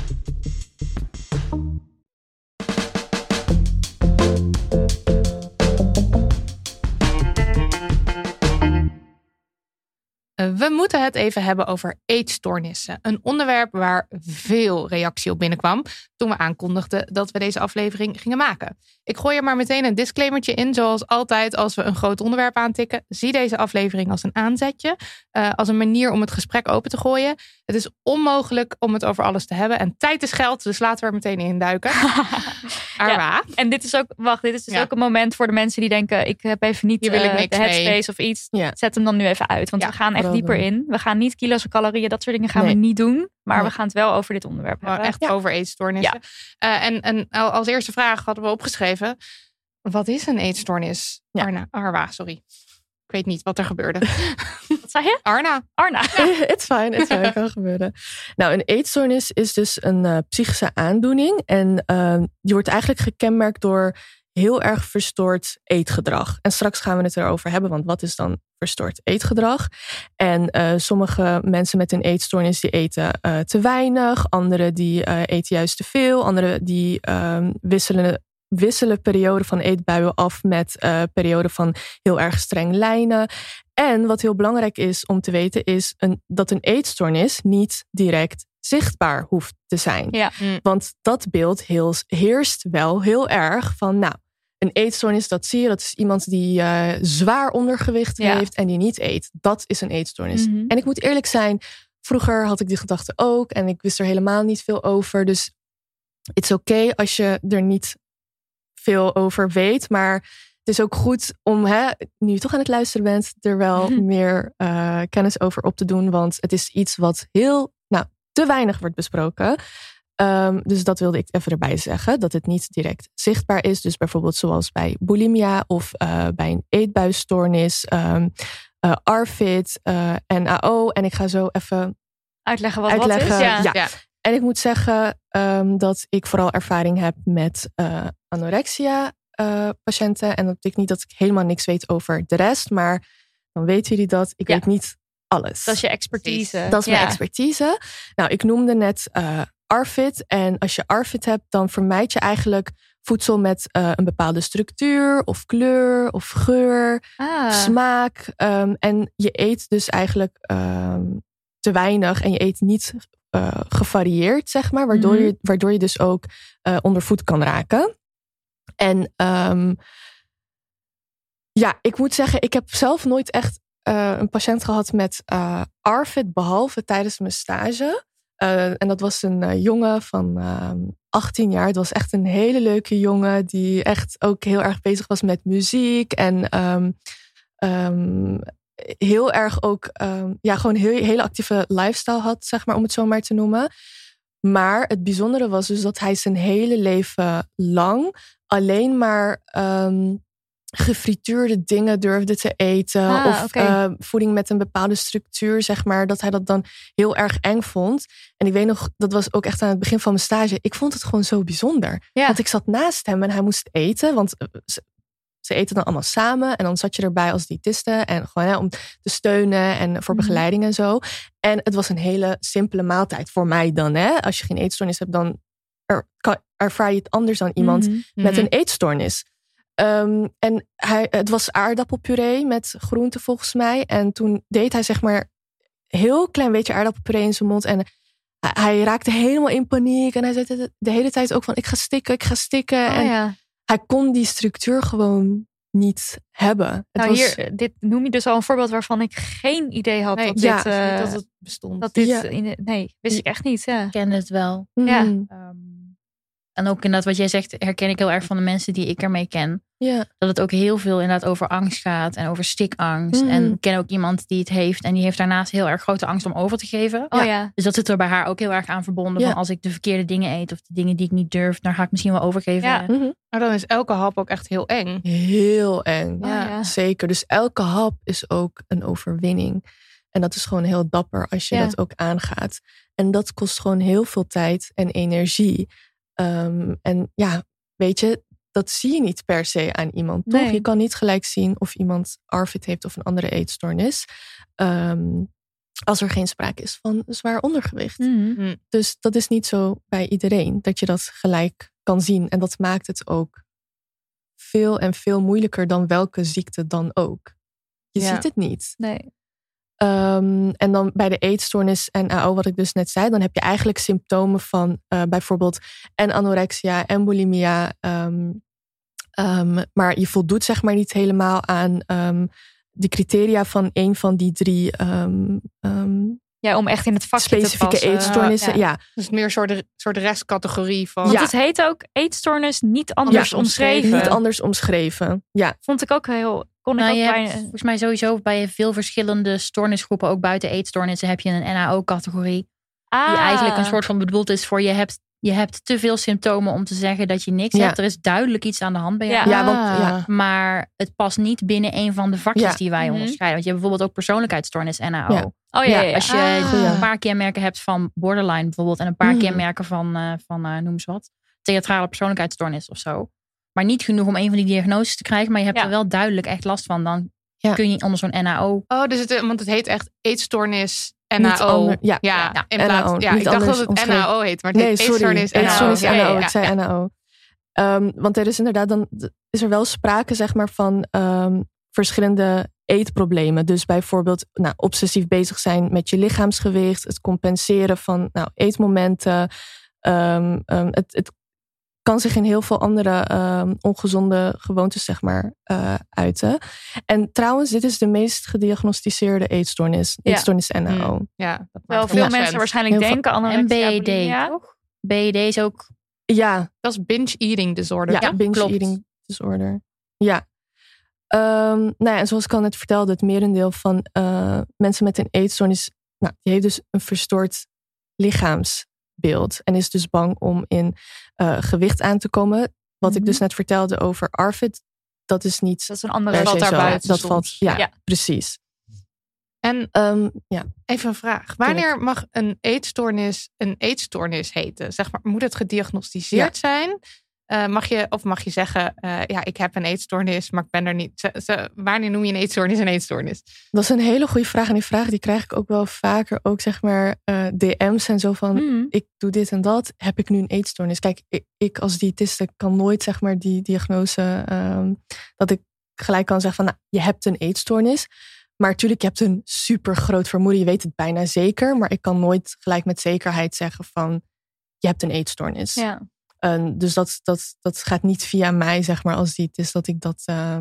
We moeten het even hebben over eetstoornissen. Een onderwerp waar veel reactie op binnenkwam toen we aankondigden dat we deze aflevering gingen maken. Ik gooi er maar meteen een disclaimertje in, zoals altijd als we een groot onderwerp aantikken. Zie deze aflevering als een aanzetje, eh, als een manier om het gesprek open te gooien. Het is onmogelijk om het over alles te hebben en tijd is geld, dus laten we er meteen in duiken. Arwa. En dit is ook, wacht, dit is dus Ja. ook een moment voor de mensen die denken: ik heb even niet Hier wil ik eh, niks de mee. headspace of iets. Ja. Zet hem dan nu even uit, want Ja, we gaan echt dieper in. We gaan niet kilo's en calorieën, dat soort dingen gaan Nee. we niet doen. Maar Nee. we gaan het wel over dit onderwerp hebben. echt over eetstoornissen. Eh, en, en al- als eerste vraag hadden we opgeschreven: wat is een eetstoornis? Ja. Arna, Arwa, sorry. Ik weet niet wat er gebeurde. Wat zei je? Arna. Arna. it's fine, it's fine, kan gebeuren. Nou, een eetstoornis is dus een eh, psychische aandoening. En ehm, die wordt eigenlijk gekenmerkt door heel erg verstoord eetgedrag. En straks gaan we het erover hebben, want wat is dan verstoord eetgedrag? En eh, sommige mensen met een eetstoornis die eten eh, te weinig. Anderen die eh, eten juist te veel. Anderen die ehm, wisselen, wisselen perioden van eetbuien af met eh perioden van heel erg streng lijnen. En wat heel belangrijk is om te weten, is een, dat een eetstoornis niet direct zichtbaar hoeft te zijn. Ja. Want dat beeld heel, heerst wel heel erg van, nou, een eetstoornis, dat zie je, dat is iemand die eh, zwaar ondergewicht Ja. heeft en die niet eet. Dat is een eetstoornis. Mhm. En ik moet eerlijk zijn, vroeger had ik die gedachte ook en ik wist er helemaal niet veel over. Dus het is oké als je er niet veel over weet, maar het is ook goed om, hè, nu je toch aan het luisteren bent, er wel Mhm. meer eh, kennis over op te doen. Want het is iets wat heel, nou, te weinig wordt besproken. Ehm, dus dat wilde ik even erbij zeggen, dat het niet direct zichtbaar is. Dus bijvoorbeeld zoals bij bulimia of eh, bij een eetbuisstoornis, ehm eh, ARFID, eh, NAO. En ik ga zo even Uitleggen wat Uitleggen, wat is. Ja. ja. Ja. en ik moet zeggen ehm, dat ik vooral ervaring heb met anorexia eh, patiënten. En dat betekent niet dat ik helemaal niks weet over de rest. Maar dan weten jullie dat. Ik Ja. weet niet alles. Dat is je expertise. Dat is mijn expertise. Nou, ik noemde net eh ARFID. En als je ARFID hebt, dan vermijd je eigenlijk voedsel met eh, een bepaalde structuur of kleur of geur Ah. smaak. ehm, en je eet dus eigenlijk ehm, te weinig en je eet niet eh, gevarieerd, zeg maar. Waardoor, Mhm. je, waardoor je dus ook eh onder voet kan raken. En ehm, ja, ik moet zeggen, ik heb zelf nooit echt eh, een patiënt gehad met eh ARFID, behalve tijdens mijn stage. Eh, en dat was een jongen van ehm 18 jaar. Het was echt een hele leuke jongen die echt ook heel erg bezig was met muziek. En ehm, ehm, heel erg ook, ehm, ja, gewoon een heel, hele actieve lifestyle had, zeg maar, om het zo maar te noemen. Maar het bijzondere was dus dat hij zijn hele leven lang alleen maar ehm, gefrituurde dingen durfde te eten. Ah, of eh, voeding met een bepaalde structuur, zeg maar. Dat hij dat dan heel erg eng vond. En ik weet nog, dat was ook echt aan het begin van mijn stage. Ik vond het gewoon zo bijzonder. Ja. Want ik zat naast hem en hij moest eten. Want eh, ze, eten dan allemaal samen. En dan zat je erbij als diëtiste. En gewoon hè, om te steunen en voor Mhm. begeleiding en zo. En het was een hele simpele maaltijd voor mij dan. Hè? Als je geen eetstoornis hebt, dan er, ervaar je het anders dan iemand Mhm. met een eetstoornis. Ehm, en hij, het was aardappelpuree met groente volgens mij. En toen deed hij zeg maar heel klein beetje aardappelpuree in zijn mond. En hij, raakte helemaal in paniek. En hij zei de, de hele tijd ook van ik ga stikken, ik ga stikken. Oh, en ja. Hij kon die structuur gewoon niet hebben. Het Nou, was, hier, dit noem je dus al een voorbeeld waarvan ik geen idee had Nee, dat ja, dit, eh, dat het bestond. dat dit Ja. in, nee, wist ik echt niet. Ja. Ik ken het wel. Ja. Mhm. En ook inderdaad wat jij zegt, herken ik heel erg van de mensen die ik ermee ken. Ja. Dat het ook heel veel inderdaad over angst gaat en over stikangst. En ik ken ook iemand die het heeft en die heeft daarnaast heel erg grote angst om over te geven. Oh ja. Dus dat zit er bij haar ook heel erg aan verbonden. Ja. Van als ik de verkeerde dingen eet of de dingen die ik niet durf, dan ga ik misschien wel overgeven. Ja. Mhm. Maar dan is elke hap ook echt heel eng. Heel eng. Oh, ja. Zeker. Dus elke hap is ook een overwinning. En dat is gewoon heel dapper als je Ja. dat ook aangaat. En dat kost gewoon heel veel tijd en energie. Ehm, en ja, weet je, dat zie je niet per se aan iemand. Toch? Je kan niet gelijk zien of iemand ARFID heeft of een andere eetstoornis. Ehm, als er geen sprake is van zwaar ondergewicht. Mhm. Dus dat is niet zo bij iedereen dat je dat gelijk kan zien. En dat maakt het ook veel en veel moeilijker dan welke ziekte dan ook. Je Ja. ziet het niet. Nee. Ehm, en dan bij de eetstoornis en AO, wat ik dus net zei, dan heb je eigenlijk symptomen van eh, bijvoorbeeld en anorexia en bulimia. ehm, ehm, maar je voldoet zeg maar niet helemaal aan ehm, de criteria van een van die drie ehm, ehm, Ja, om echt in het vakje specifieke te passen. eetstoornissen. Ja. ja. Dus meer een soort, soort restcategorie van. Want Ja. het heet ook eetstoornis niet anders Ja, omschreven. Niet anders omschreven. Ja, Vond ik ook heel... Kon ik Nou, ook je bij... hebt volgens mij sowieso bij veel verschillende stoornisgroepen, ook buiten eetstoornissen, heb je een NAO-categorie. ah, Die eigenlijk een soort van bedoeld is voor je hebt, je hebt te veel symptomen om te zeggen dat je niks Ja. hebt. Er is duidelijk iets aan de hand bij jou. Ja. ja, want ja, Maar het past niet binnen een van de vakjes Ja. die wij Mhm. onderscheiden. Want je hebt bijvoorbeeld ook persoonlijkheidsstoornis NAO. Ja. Oh ja, ja, ja. Als je Ah. een paar kenmerken hebt van borderline bijvoorbeeld. En een paar Mhm. kenmerken van, eh, van eh, noem eens wat, theatrale persoonlijkheidsstoornis of zo. Maar niet genoeg om een van die diagnoses te krijgen. Maar je hebt Ja. er wel duidelijk echt last van. Dan Ja. kun je onder zo'n NAO. Oh, dus het, want het heet echt eetstoornis NAO. ander- ja. ja, Ja, in plaats, NAO, ja niet ik dacht anders dat het omschreven. NAO heet, maar het Nee, heet sorry. eetstoornis NAO. Eetstoornis Ja, ja, NAO. ja, Ik zei ja. NAO. Ehm, want er is inderdaad dan is er wel sprake zeg maar van ehm, verschillende eetproblemen. Dus bijvoorbeeld nou, obsessief bezig zijn met je lichaamsgewicht, het compenseren van nou, eetmomenten. Ehm, ehm, het, het kan zich in heel veel andere ehm, ongezonde gewoontes zeg maar eh, uiten. En trouwens, dit is de meest gediagnosticeerde eetstoornis, Ja. eetstoornis NAO. Ja, dat Wel heel veel mensen waarschijnlijk Heel denken anorexia, En bulimia. BED, toch? BED is ook... Ja, Dat is binge eating disorder. Ja, Ja, binge klopt. eating disorder. Ja. Ehm, nou ja, en zoals ik al net vertelde, het merendeel van eh, mensen met een eetstoornis, nou, die heeft dus een verstoord lichaamsbeeld. En is dus bang om in eh, gewicht aan te komen. Wat ik Mhm. dus net vertelde over ARFID, dat is niet Dat is een andere valt daarbuiten Dat soms. valt, ja, Ja. precies. En Ehm, ja. even een vraag. Wanneer mag een eetstoornis een eetstoornis heten? Zeg maar, moet het gediagnosticeerd zijn? Eh, mag je, of mag je zeggen, eh, ja, ik heb een eetstoornis, maar ik ben er niet. Ze- ze- wanneer noem je een eetstoornis een eetstoornis? Dat is een hele goede vraag. En die vraag die krijg ik ook wel vaker. Ook zeg maar eh, DM's en zo van... Mhm. ik doe dit en dat, heb ik nu een eetstoornis? Kijk, ik, ik als diëtiste kan nooit zeg maar die diagnose ehm, dat ik gelijk kan zeggen van, nou, je hebt een eetstoornis. Maar natuurlijk, je hebt een super groot vermoeden. Je weet het bijna zeker, maar ik kan nooit gelijk met zekerheid zeggen van, je hebt een eetstoornis. Ja. En dus dat, dat, dat gaat niet via mij, zeg maar, als diëtist, dat ik dat eh,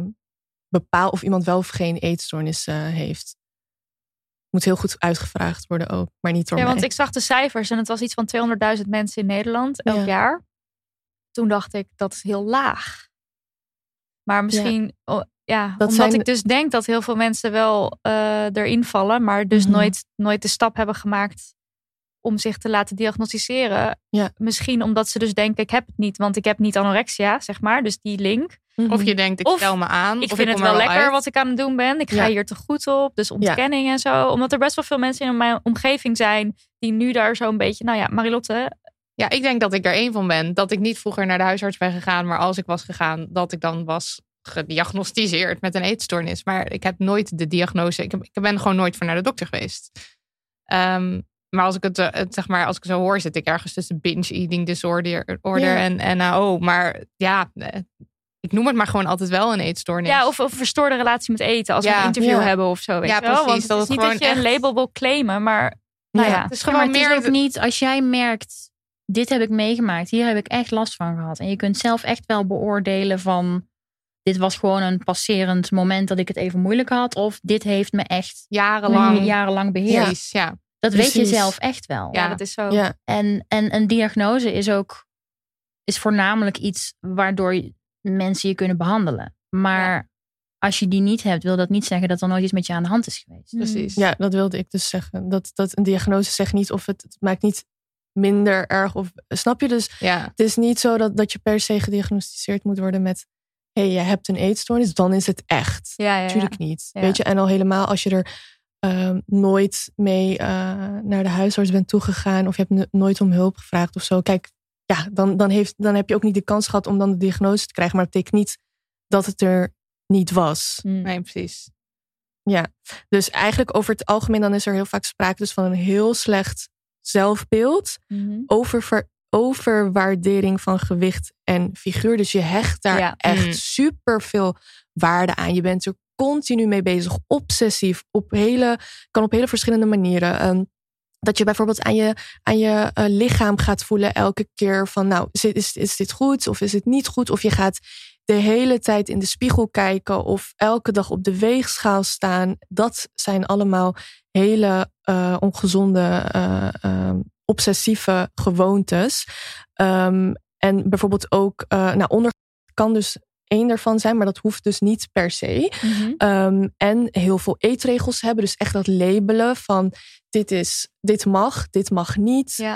bepaal of iemand wel of geen eetstoornis eh, heeft. Moet heel goed uitgevraagd worden ook, maar niet door ja, mij. want ik zag de cijfers en het was iets van 200.000 mensen in Nederland elk Ja. jaar. Toen dacht ik, dat is heel laag. Maar misschien, oh, ja, Dat omdat zijn- ik dus denk dat heel veel mensen wel eh, erin vallen, maar dus Mhm. nooit, nooit de stap hebben gemaakt om zich te laten diagnosticeren. Ja. Misschien omdat ze dus denken, ik heb het niet, want ik heb niet anorexia, zeg maar. Dus die link. Mhm. Of je denkt, ik Of stel me aan. Ik of vind het kom wel er lekker uit. wat ik aan het doen ben. Ik ga Ja. hier te goed op. Dus ontkenning en zo. Omdat er best wel veel mensen in mijn omgeving zijn die nu daar zo'n beetje, nou ja, Marilotte, Ja, ik denk dat ik er één van ben. Dat ik niet vroeger naar de huisarts ben gegaan, maar als ik was gegaan, dat ik dan was gediagnosticeerd met een eetstoornis. Maar ik heb nooit de diagnose. Ik, heb, ik ben gewoon nooit voor naar de dokter geweest. Ehm, maar als ik het, eh, het, zeg maar, als ik zo hoor, zit ik ergens tussen binge eating disorder order Ja. en NAO. Maar ja, eh, ik noem het maar gewoon altijd wel een eetstoornis. Ja, of, of een verstoorde relatie met eten. Als we Ja. een interview Ja. hebben of zo. Weet Ja, je wel? precies, Want het dat is niet gewoon dat je een label wil claimen, maar nou ja. het is Ja, maar gewoon het is meer. ook niet als jij merkt, dit heb ik meegemaakt, hier heb ik echt last van gehad. En je kunt zelf echt wel beoordelen van, dit was gewoon een passerend moment dat ik het even moeilijk had. Of dit heeft me echt jarenlang. jarenlang beheerst. Precies, ja. Dat weet je zelf echt wel. ja, dat is zo. Ja, En, en een diagnose is ook is voornamelijk iets waardoor je- mensen je kunnen behandelen. Maar als je die niet hebt, wil dat niet zeggen dat er nooit iets met je aan de hand is geweest. Precies. Ja, dat wilde ik dus zeggen. Dat, dat een diagnose zegt niet of het, het maakt niet minder erg. Of, snap je? Dus Ja. het is niet zo dat, dat je per se gediagnosticeerd moet worden met... hé, hey, je hebt een eetstoornis, dan is het echt. Ja, ja, ja. Natuurlijk niet. Ja. Weet je, en al helemaal als je er ehm, nooit mee eh, naar de huisarts bent toegegaan... of je hebt no- nooit om hulp gevraagd of zo. Kijk, ja, dan, dan, heeft, dan heb je ook niet de kans gehad om dan de diagnose te krijgen. Maar dat betekent niet dat het er niet was. Mm. Nee, precies. Ja, dus eigenlijk over het algemeen dan is er heel vaak sprake dus van een heel slecht zelfbeeld. Mhm. Over, overwaardering van gewicht en figuur. Dus je hecht daar Ja. echt Mm. super veel waarde aan. Je bent er continu mee bezig. Obsessief. Op hele, kan op hele verschillende manieren. Ehm, dat je bijvoorbeeld aan je, aan je eh, lichaam gaat voelen elke keer van nou, is, is, is dit goed of is het niet goed? Of je gaat de hele tijd in de spiegel kijken of elke dag op de weegschaal staan. Dat zijn allemaal hele eh, ongezonde, eh, ehm, obsessieve gewoontes. Ehm, en bijvoorbeeld ook, nou, onder kan dus één daarvan zijn, maar dat hoeft dus niet per se. Mhm. Um, en heel veel eetregels hebben. Dus echt dat labelen van dit, is, dit mag, dit mag niet. Ja.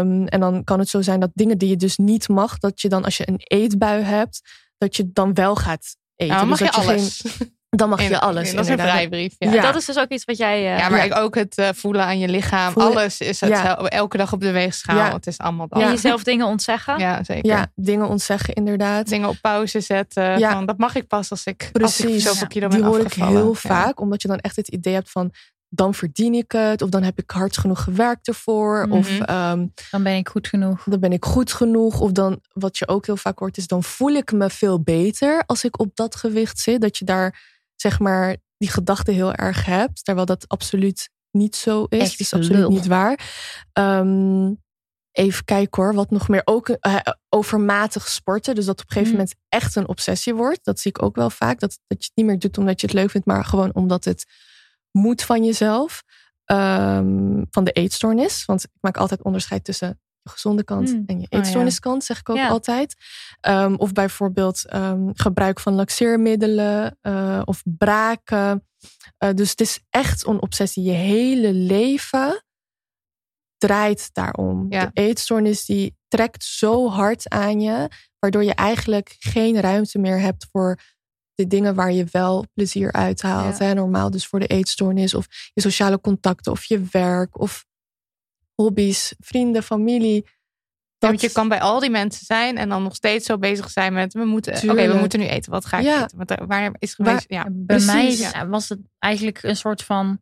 Um, en dan kan het zo zijn dat dingen die je dus niet mag, dat je dan als je een eetbui hebt, dat je dan wel gaat eten. Nou, mag dus je dat alles. Geen, dan mag je In- alles. Dat is een vrijbrief. Ja. Ja. Ja. Dat is dus ook iets wat jij... eh, maar Ja. ik ook het eh, voelen aan je lichaam. Voelen- Alles is het Ja. elke dag op de weegschaal. Ja. Het is allemaal dat. en Ja. jezelf dingen ontzeggen. Ja, zeker. Ja, dingen ontzeggen inderdaad. Dingen op pauze zetten. Ja. Van, dat mag ik pas als ik, als ik Precies. zoveel kilo Die hoor ik heel Ja. vaak, omdat je dan echt het idee hebt van dan verdien ik het, of dan heb ik hard genoeg gewerkt ervoor, of Mhm. ehm, Dan ben ik goed genoeg. dan ben ik goed genoeg. Of dan, wat je ook heel vaak hoort, is dan voel ik me veel beter als ik op dat gewicht zit. Dat je daar, zeg maar, die gedachte heel erg hebt. Terwijl dat absoluut niet zo is. Echt Het is absoluut niet waar. Ehm, even kijken hoor, wat nog meer. Ook eh, overmatig sporten. Dus dat op een gegeven Mm. moment echt een obsessie wordt. Dat zie ik ook wel vaak. Dat, dat je het niet meer doet omdat je het leuk vindt, maar gewoon omdat het moet van jezelf. Ehm, van de eetstoornis. Want ik maak altijd onderscheid tussen gezonde kant Mm. en je ja. eetstoorniskant, zeg ik ook Ja. altijd. Ehm, of bijvoorbeeld ehm, gebruik van laxeermiddelen eh, of braken. Eh, dus het is echt een obsessie. Je hele leven draait daarom. Ja. De eetstoornis die trekt zo hard aan je, waardoor je eigenlijk geen ruimte meer hebt voor de dingen waar je wel plezier uit haalt. Ja. Hè? Normaal dus voor de eetstoornis of je sociale contacten of je werk of hobby's, vrienden, familie. Ja, want je kan bij al die mensen zijn en dan nog steeds zo bezig zijn met we moeten. Oké, we moeten nu eten. Wat ga ik Ja. eten? Want, eh, waar is geweest? ja. Bij precies, mij was het eigenlijk een soort van.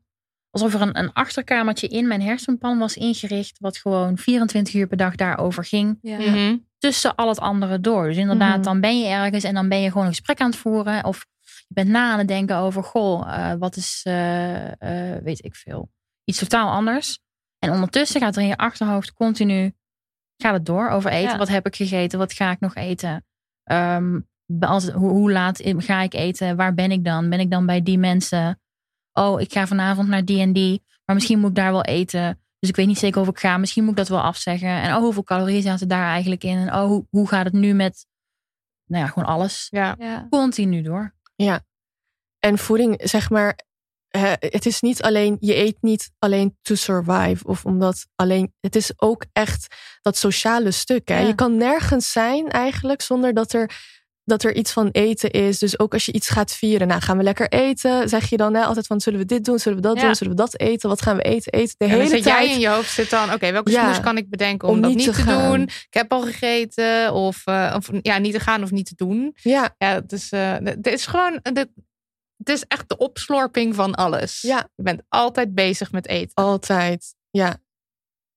alsof er een, een achterkamertje in mijn hersenpan was ingericht. wat gewoon 24 uur per dag daarover ging. Ja. Mhm. tussen al het andere door. Dus inderdaad, Mhm. dan ben je ergens en dan ben je gewoon een gesprek aan het voeren. Of je bent na aan het denken over, goh, eh, wat is, eh, weet ik veel, iets totaal anders. En ondertussen gaat er in je achterhoofd continu, gaat het door over eten. Ja. Wat heb ik gegeten? Wat ga ik nog eten? Ehm, als, hoe, hoe laat ga ik eten? Waar ben ik dan? Ben ik dan bij die mensen? Oh, ik ga vanavond naar die en die. Maar misschien moet ik daar wel eten. Dus ik weet niet zeker of ik ga. Misschien moet ik dat wel afzeggen. En oh, hoeveel calorieën zaten daar eigenlijk in? En oh, hoe, hoe gaat het nu met, nou ja, gewoon alles. Ja. Ja. Continu door. En voeding, zeg maar, het is niet alleen, je eet niet alleen to survive. Of omdat alleen, het is ook echt dat sociale stuk. Hè? Ja. Je kan nergens zijn eigenlijk zonder dat er, dat er iets van eten is. Dus ook als je iets gaat vieren, nou gaan we lekker eten. Zeg je dan hè, altijd van, zullen we dit doen? Zullen we dat Ja. doen? Zullen we dat eten? Wat gaan we eten? Eten de hele zit tijd. jij in je hoofd zit dan, oké, welke smoes kan ik bedenken om, Om dat niet te doen? Ik heb al gegeten of, eh, of ja, niet te gaan of niet te doen. Ja, Ja, het is, eh, het is gewoon, het, het is echt de opslorping van alles. Ja. Je bent altijd bezig met eten. altijd. Ja,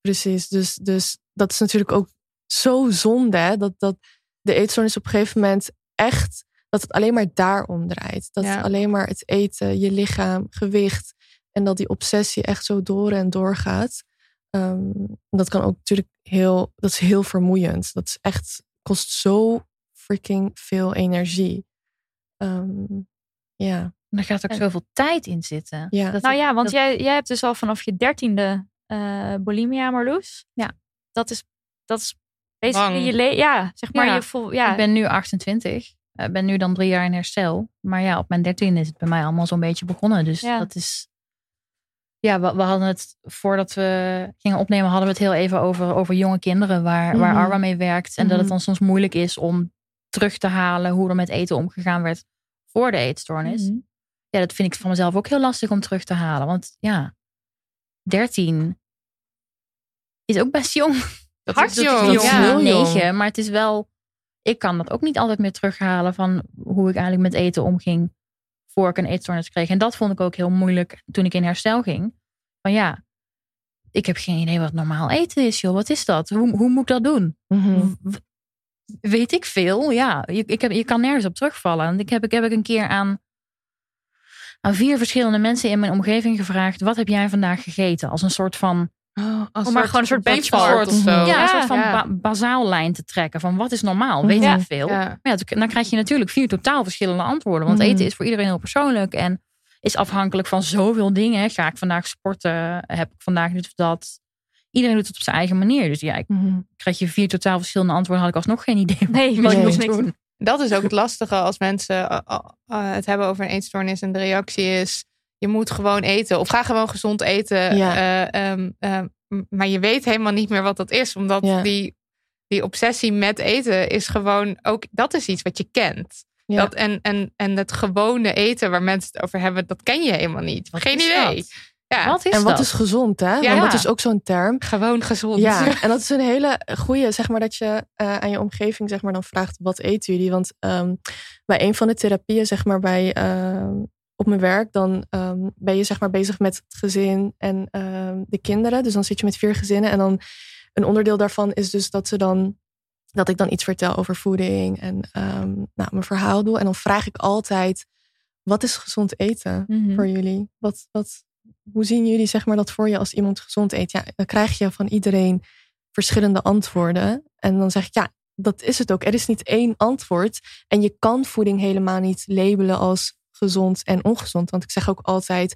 precies. Dus, dus dat is natuurlijk ook zo zonde. Hè? Dat, dat de eetstoornis op een gegeven moment echt... dat het alleen maar daarom draait. Dat Ja. alleen maar het eten, je lichaam, gewicht... en dat die obsessie echt zo door en door gaat. Ehm, dat kan ook natuurlijk heel... dat is heel vermoeiend. Dat is echt... kost zo freaking veel energie. Ehm, ja, En er gaat ook En- zoveel tijd in zitten. Ja. Dat Nou ja, want dat- jij, jij hebt dus al vanaf je dertiende eh bulimia, Marloes. Ja. Dat is, dat is Basically, je le- ja, zeg maar, Ja. je voel, ja. Ik ben nu 28. Ik ben nu dan drie jaar in herstel. Maar ja, op mijn 13 is het bij mij allemaal zo'n beetje begonnen. Dus Ja. dat is. Ja, we, we hadden het voordat we gingen opnemen, hadden we het heel even over, over jonge kinderen waar, waar Mhm. Arwa mee werkt. En dat het Mhm. dan soms moeilijk is om terug te halen hoe er met eten omgegaan werd voor de eetstoornis. Mhm. Ja, dat vind ik van mezelf ook heel lastig om terug te halen. Want ja, 13 is ook best jong. Dat Hard is, dat jong. Dat is ja. maar het is wel. Ik kan dat ook niet altijd meer terughalen van hoe ik eigenlijk met eten omging voor ik een eetstoornis kreeg. En dat vond ik ook heel moeilijk toen ik in herstel ging. Van ja, ik heb geen idee wat normaal eten is, joh. Wat is dat? Hoe, hoe moet ik dat doen? Mhm. Weet ik veel? Ja, je, ik heb, je kan nergens op terugvallen. En ik heb, ik heb ik een keer aan, aan vier verschillende mensen in mijn omgeving gevraagd: wat heb jij vandaag gegeten? Als een soort van Oh, als Om maar gewoon een soort benchmark. of zo. ja, Ja, een soort van ja. ba- basaallijn te trekken van wat is normaal, weet Ja. ik veel. Ja. Maar ja, dan krijg je natuurlijk vier totaal verschillende antwoorden. Want Mhm. eten is voor iedereen heel persoonlijk en is afhankelijk van zoveel dingen. Ga ik vandaag sporten? Heb ik vandaag dit of dat? Iedereen doet het op zijn eigen manier. Dus ja, ik Mhm. krijg je vier totaal verschillende antwoorden. Had ik alsnog geen idee Nee, wat nee. moest niks. doen. Dat is ook het lastige als mensen uh, uh, uh, het hebben over een eetstoornis en de reactie is: je moet gewoon eten of ga gewoon gezond eten. Ja. Eh, ehm, ehm, maar je weet helemaal niet meer wat dat is, omdat Ja. die, die obsessie met eten is gewoon ook dat is iets wat je kent. Ja. Dat, en, en, en het gewone eten waar mensen het over hebben, dat ken je helemaal niet. Wat Geen idee. dat? Ja, Wat is en wat dat? is gezond, hè? Ja. Want dat is ook zo'n term. gewoon gezond. Ja, en dat is een hele goede, zeg maar, dat je eh, aan je omgeving, zeg maar, dan vraagt, wat eten jullie? Want ehm, bij een van de therapieën, zeg maar, bij, ehm, op mijn werk, dan ehm, ben je, zeg maar, bezig met het gezin en ehm, de kinderen. Dus dan zit je met vier gezinnen en dan een onderdeel daarvan is dus dat ze dan, dat ik dan iets vertel over voeding en ehm, nou, mijn verhaal doe. En dan vraag ik altijd, wat is gezond eten? Mhm. voor jullie? Wat, wat, hoe zien jullie zeg maar, dat voor je als iemand gezond eet? Ja, dan krijg je van iedereen verschillende antwoorden. En dan zeg ik, ja, dat is het ook. Er is niet één antwoord. En je kan voeding helemaal niet labelen als gezond en ongezond. Want ik zeg ook altijd,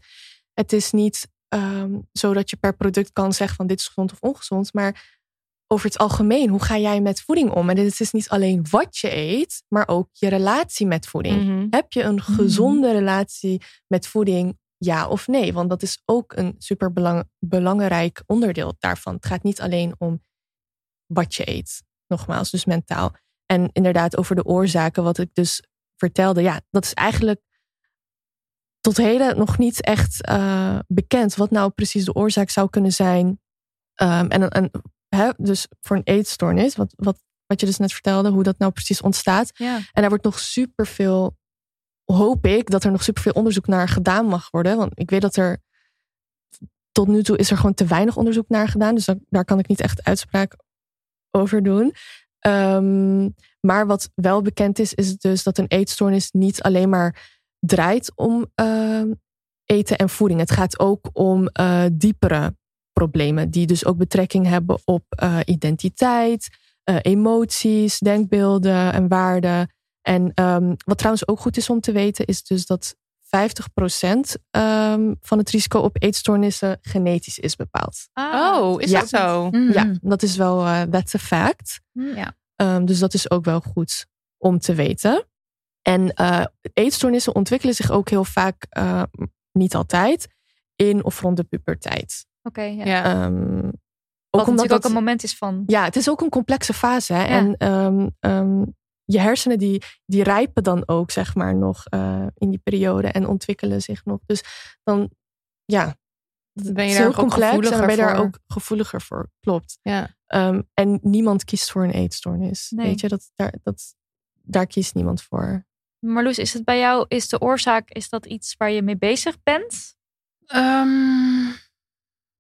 het is niet ehm, zo dat je per product kan zeggen van dit is gezond of ongezond. Maar over het algemeen, hoe ga jij met voeding om? En het is niet alleen wat je eet, maar ook je relatie met voeding. Mhm. Heb je een gezonde relatie met voeding? Ja of nee? Want dat is ook een super belang, belangrijk onderdeel daarvan. Het gaat niet alleen om wat je eet, nogmaals, dus mentaal. En inderdaad, over de oorzaken, wat ik dus vertelde. Ja, dat is eigenlijk tot heden nog niet echt eh, bekend. Wat nou precies de oorzaak zou kunnen zijn. Ehm, en en hè, dus voor een eetstoornis, wat, wat, wat je dus net vertelde, hoe dat nou precies ontstaat. Ja. En daar wordt nog superveel, hoop ik, dat er nog superveel onderzoek naar gedaan mag worden. Want ik weet dat er tot nu toe is er gewoon te weinig onderzoek naar gedaan. Dus daar, kan ik niet echt uitspraak over doen. Ehm, maar wat wel bekend is, is dus dat een eetstoornis niet alleen maar draait om ehm, eten en voeding. Het gaat ook om eh, diepere problemen, die dus ook betrekking hebben op eh, identiteit, eh, emoties, denkbeelden en waarden. En ehm, wat trouwens ook goed is om te weten, is dus dat 50% ehm, van het risico op eetstoornissen genetisch is bepaald. Oh, is Ja. dat zo? Mhm. Ja, dat is wel, eh that's a fact. ja. Ehm, dus dat is ook wel goed om te weten. En eh, eetstoornissen ontwikkelen zich ook heel vaak, eh, niet altijd, in of rond de puberteit. Oké, ja. Ja. Ehm, Wat ook omdat natuurlijk dat, ook een moment is van... ja, het is ook een complexe fase. Hè? En ehm, ehm, je hersenen die, die rijpen dan ook, zeg maar, nog eh, in die periode en ontwikkelen zich nog. Dus dan, ja, Dan ben je daar heel ook complex en dan gevoeliger ben je daar voor. ook gevoeliger voor. Klopt. Ja. Ehm, en niemand kiest voor een eetstoornis. Nee. Weet je, dat, daar, dat, daar kiest niemand voor. Marloes, is het bij jou, is de oorzaak, is dat iets waar je mee bezig bent? Ehm,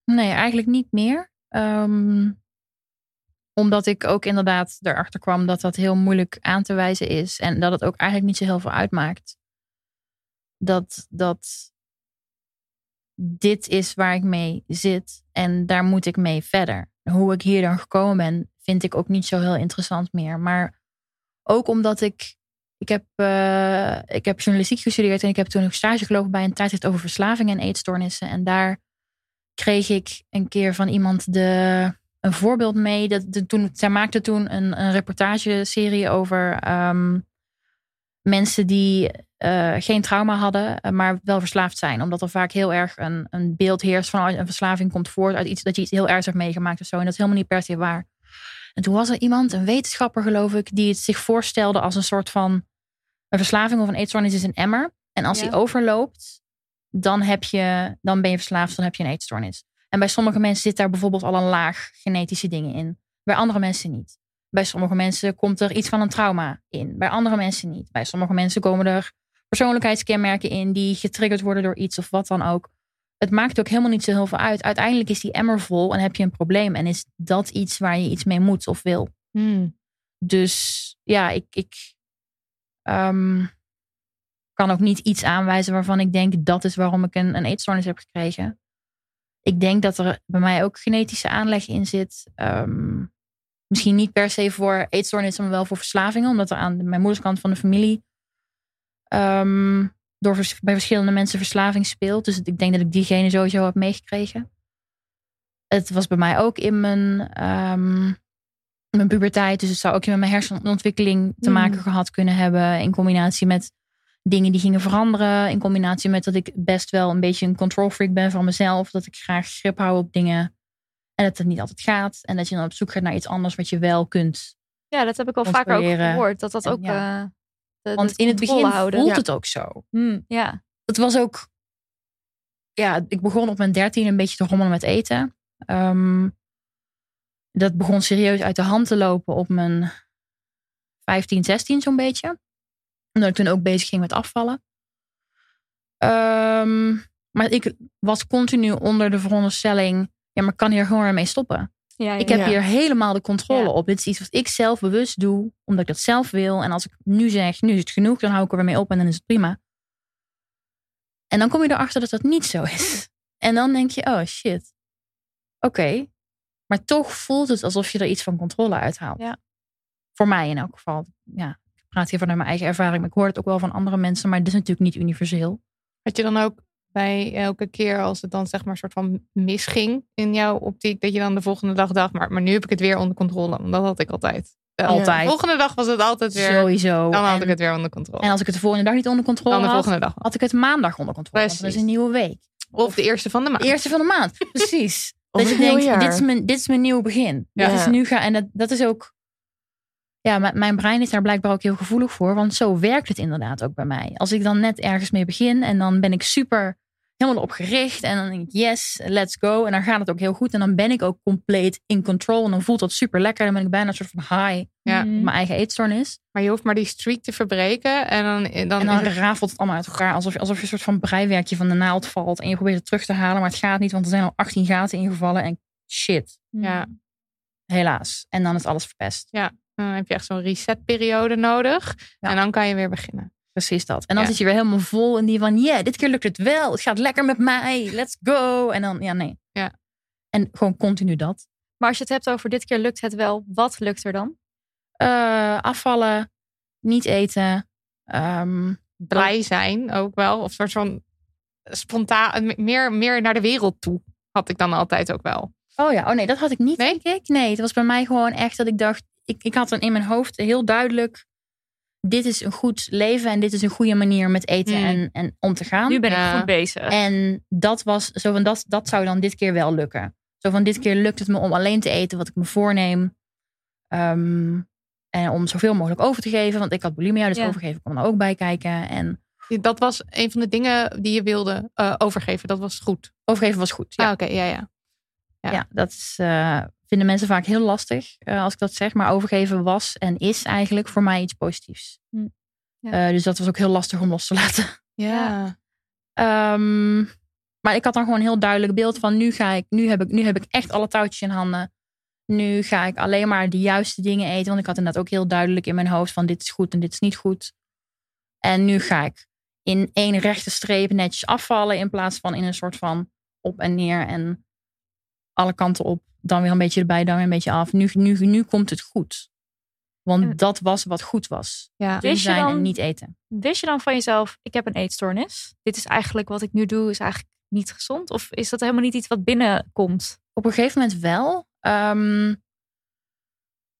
nee, eigenlijk niet meer. Ehm, omdat ik ook inderdaad erachter kwam dat dat heel moeilijk aan te wijzen is. En dat het ook eigenlijk niet zo heel veel uitmaakt. Dat, dat dit is waar ik mee zit en daar moet ik mee verder. Hoe ik hier dan gekomen ben, vind ik ook niet zo heel interessant meer. Maar ook omdat ik ik heb, eh, ik heb journalistiek gestudeerd en ik heb toen nog stage gelopen bij een tijdschrift over verslaving en eetstoornissen. En daar kreeg ik een keer van iemand de een voorbeeld mee. Dat, de, toen, zij maakte toen een, een reportageserie over ehm, mensen die eh, geen trauma hadden, eh, maar wel verslaafd zijn. Omdat er vaak heel erg een, een beeld heerst van een verslaving komt voort uit iets dat je iets heel ergs hebt meegemaakt of zo. En dat is helemaal niet per se waar. En toen was er iemand, een wetenschapper geloof ik, die het zich voorstelde als een soort van een verslaving of een eetstoornis is een emmer. En als Ja. die overloopt, dan, heb je, dan ben je verslaafd, dan heb je een eetstoornis. En bij sommige mensen zit daar bijvoorbeeld al een laag genetische dingen in. Bij andere mensen niet. Bij sommige mensen komt er iets van een trauma in. Bij andere mensen niet. Bij sommige mensen komen er persoonlijkheidskenmerken in die getriggerd worden door iets of wat dan ook. Het maakt ook helemaal niet zo heel veel uit. Uiteindelijk is die emmer vol en heb je een probleem. En is dat iets waar je iets mee moet of wil. Hmm. Dus ja, ik, ik ehm, kan ook niet iets aanwijzen waarvan ik denk dat is waarom ik een, een eetstoornis heb gekregen. Ik denk dat er bij mij ook genetische aanleg in zit. Ehm, misschien niet per se voor eetstoornissen, maar wel voor verslavingen. Omdat er aan mijn moederskant van de familie ehm, door bij verschillende mensen verslaving speelt. Dus ik denk dat ik diegene sowieso heb meegekregen. Het was bij mij ook in mijn, ehm, mijn puberteit. Dus het zou ook met mijn hersenontwikkeling te Mm. maken gehad kunnen hebben. In combinatie met dingen die gingen veranderen. In combinatie met dat ik best wel een beetje een control freak ben van mezelf. Dat ik graag grip hou op dingen. En dat het niet altijd gaat. En dat je dan op zoek gaat naar iets anders wat je wel kunt. Ja, dat heb ik al vaker ook gehoord. Dat dat En ook. ja. eh, de- Want in het begin houden. voelt Ja. het ook zo. Hmm, ja. Het was ook. Ja, ik begon op mijn dertien een beetje te rommelen met eten. Ehm, dat begon serieus uit de hand te lopen op mijn 15, 16 zo'n beetje. Omdat ik toen ook bezig ging met afvallen. Ehm, maar ik was continu onder de veronderstelling... Ja, maar ik kan hier gewoon weer mee stoppen. Ja, ja, Ik heb Ja. hier helemaal de controle op. Dit is iets wat ik zelf bewust doe, omdat ik dat zelf wil. En als ik nu zeg, nu is het genoeg, dan hou ik er weer mee op en dan is het prima. En dan kom je erachter dat dat niet zo is. En dan denk je, oh shit. Oké. Maar toch voelt het alsof je er iets van controle uithaalt. Ja. Voor mij in elk geval. Ja, praat hier vanuit mijn eigen ervaring, maar ik hoor het ook wel van andere mensen. Maar het is natuurlijk niet universeel. Had je dan ook bij elke keer als het dan zeg maar een soort van misging in jouw optiek, dat je dan de volgende dag dacht, maar, maar nu heb ik het weer onder controle. Want dat had ik altijd. De Altijd. volgende dag was het altijd weer. Sowieso. Dan had en, ik het weer onder controle. en als ik het de volgende dag niet onder controle dan de had, volgende dag. had ik het maandag onder controle. Want dat is Precies. een nieuwe week. Of de eerste van de maand. De eerste van de maand. Precies. Dat je denkt, dit is, mijn, dit is mijn nieuw begin. Ja. Dit is nu ga, en dat, dat is ook... Ja, mijn- mijn brein is daar blijkbaar ook heel gevoelig voor. Want zo werkt het inderdaad ook bij mij. Als ik dan net ergens mee begin en dan ben ik super helemaal op gericht. En dan denk ik, yes, let's go. En dan gaat het ook heel goed. En dan ben ik ook compleet in control. En dan voelt dat super lekker. Dan ben ik bijna een soort van high. Ja. Mijn eigen eetstoornis. Maar je hoeft maar die streak te verbreken. En dan, dan, En dan het- rafelt het allemaal uit elkaar. Alsof, je- alsof je een soort van breiwerkje van de naald valt. En je probeert het terug te halen. Maar het gaat niet. Want er zijn al 18 gaten ingevallen. En shit. ja, Helaas. En dan is alles verpest. Dan heb je echt zo'n resetperiode nodig. Ja. En dan kan je weer beginnen. Precies dat. En dan Ja. zit je weer helemaal vol in die van, ja, dit keer lukt het wel. Het gaat lekker met mij. Let's go. En dan, ja, nee. Ja. En gewoon continu dat. Maar als je het hebt over dit keer lukt het wel, wat lukt er dan? Eh, afvallen, niet eten. ehm, Blij zijn ook wel. Of een soort van spontaan, meer, meer naar de wereld toe. Had ik dan altijd ook wel. oh ja, oh nee, dat had ik niet, Nee? denk ik. Nee, het was bij mij gewoon echt dat ik dacht, ik, ik had dan in mijn hoofd heel duidelijk, dit is een goed leven en dit is een goede manier met eten Mm. en, en om te gaan. Nu ben Ja. ik goed bezig. En dat was zo van dat, dat zou dan dit keer wel lukken. Zo van dit keer lukt het me om alleen te eten wat ik me voorneem. Ehm, en om zoveel mogelijk over te geven. Want ik had bulimia, dus Ja. overgeven kwam er ook bij kijken. En Dat was een van de dingen die je wilde eh, overgeven. Dat was goed. overgeven was goed. Ja, Ah, oké. Ja, ja. ja. ja. dat is, eh, vinden mensen vaak heel lastig eh, als ik dat zeg. Maar overgeven was en is eigenlijk voor mij iets positiefs. Hm. Ja. Eh, dus dat was ook heel lastig om los te laten. Ja. Ehm, maar ik had dan gewoon een heel duidelijk beeld van nu ga ik, nu heb ik, nu heb ik echt alle touwtjes in handen. Nu ga ik alleen maar de juiste dingen eten. Want ik had inderdaad ook heel duidelijk in mijn hoofd van dit is goed en dit is niet goed. En nu ga ik in één rechte streep netjes afvallen. In plaats van in een soort van op en neer en alle kanten op. Dan weer een beetje erbij, dan weer een beetje af. Nu, nu, nu komt het goed. Want dat was wat goed was. ja. Dun Wist je zijn dan- en niet eten. Wist je dan van jezelf, ik heb een eetstoornis. Dit is eigenlijk wat ik nu doe, is eigenlijk niet gezond? Of is dat helemaal niet iets wat binnenkomt? Op een gegeven moment wel. Ehm,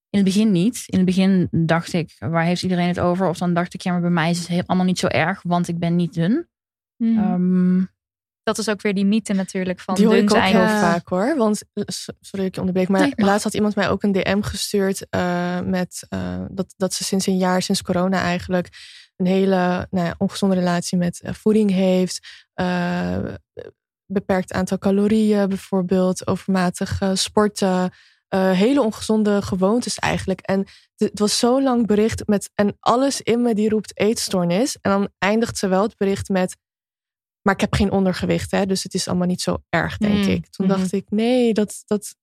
in het begin niet. In het begin dacht ik, waar heeft iedereen het over? Of dan dacht ik, ja, maar bij mij is het allemaal niet zo erg, want ik ben niet dun. Mhm. Ehm, dat is ook weer die mythe natuurlijk van Die hoor ik ook heel Ja. vaak hoor. Want, eh, sorry dat ik je onderbreek, maar Nee, laatst had iemand mij ook een DM gestuurd eh, met eh, dat, dat ze sinds een jaar, sinds corona eigenlijk, een hele nou ja, ongezonde relatie met voeding heeft. Beperkt aantal calorieën bijvoorbeeld, overmatig sporten. hele ongezonde gewoontes eigenlijk. En het het was zo lang bericht met. En alles in me die roept eetstoornis. En dan eindigt ze wel het bericht met. Maar ik heb geen ondergewicht, hè, dus het is allemaal niet zo erg, denk Mm, ik. Toen dacht ik, nee, dat, dat,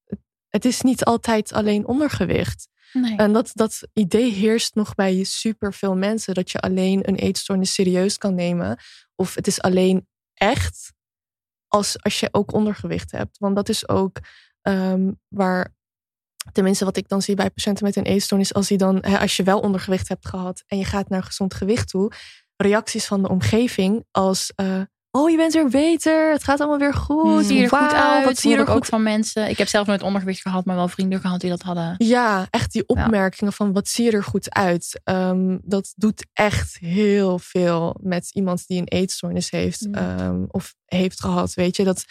het is niet altijd alleen ondergewicht. nee. En dat, dat idee heerst nog bij superveel mensen. Dat je alleen een eetstoornis serieus kan nemen. Of het is alleen echt als, als je ook ondergewicht hebt. Want dat is ook ehm, waar, tenminste wat ik dan zie bij patiënten met een eetstoornis. Als, die dan, hè, als je wel ondergewicht hebt gehad en je gaat naar gezond gewicht toe. Reacties van de omgeving als... eh, Oh, je bent weer beter. Het gaat allemaal weer goed. zie je er goed uit? Wat zie je er ook goed van mensen. Ik heb zelf nooit ondergewicht gehad, maar wel vrienden gehad die dat hadden. Ja, echt die opmerkingen van wat zie je er goed uit. Ehm, dat doet echt heel veel met iemand die een eetstoornis heeft Mm. ehm, of heeft gehad, weet je. Dat,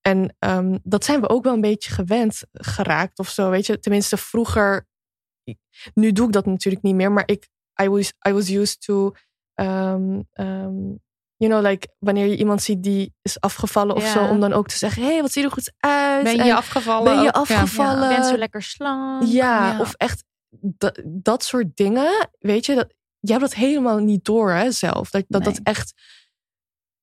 en ehm, dat zijn we ook wel een beetje gewend geraakt of zo, weet je. Tenminste, vroeger, nu doe ik dat natuurlijk niet meer, maar ik, I was, I was used to, you know, like wanneer je iemand ziet die is afgevallen of Ja. zo, om dan ook te zeggen, hé, hey, wat zie je er goed uit? Ben je En afgevallen? ben je ook? Ja. afgevallen? Je bent zo lekker slank. Ja, Ja. of echt dat, dat soort dingen. Weet je, dat, je hebt dat helemaal niet door hè, zelf. Dat dat, dat echt,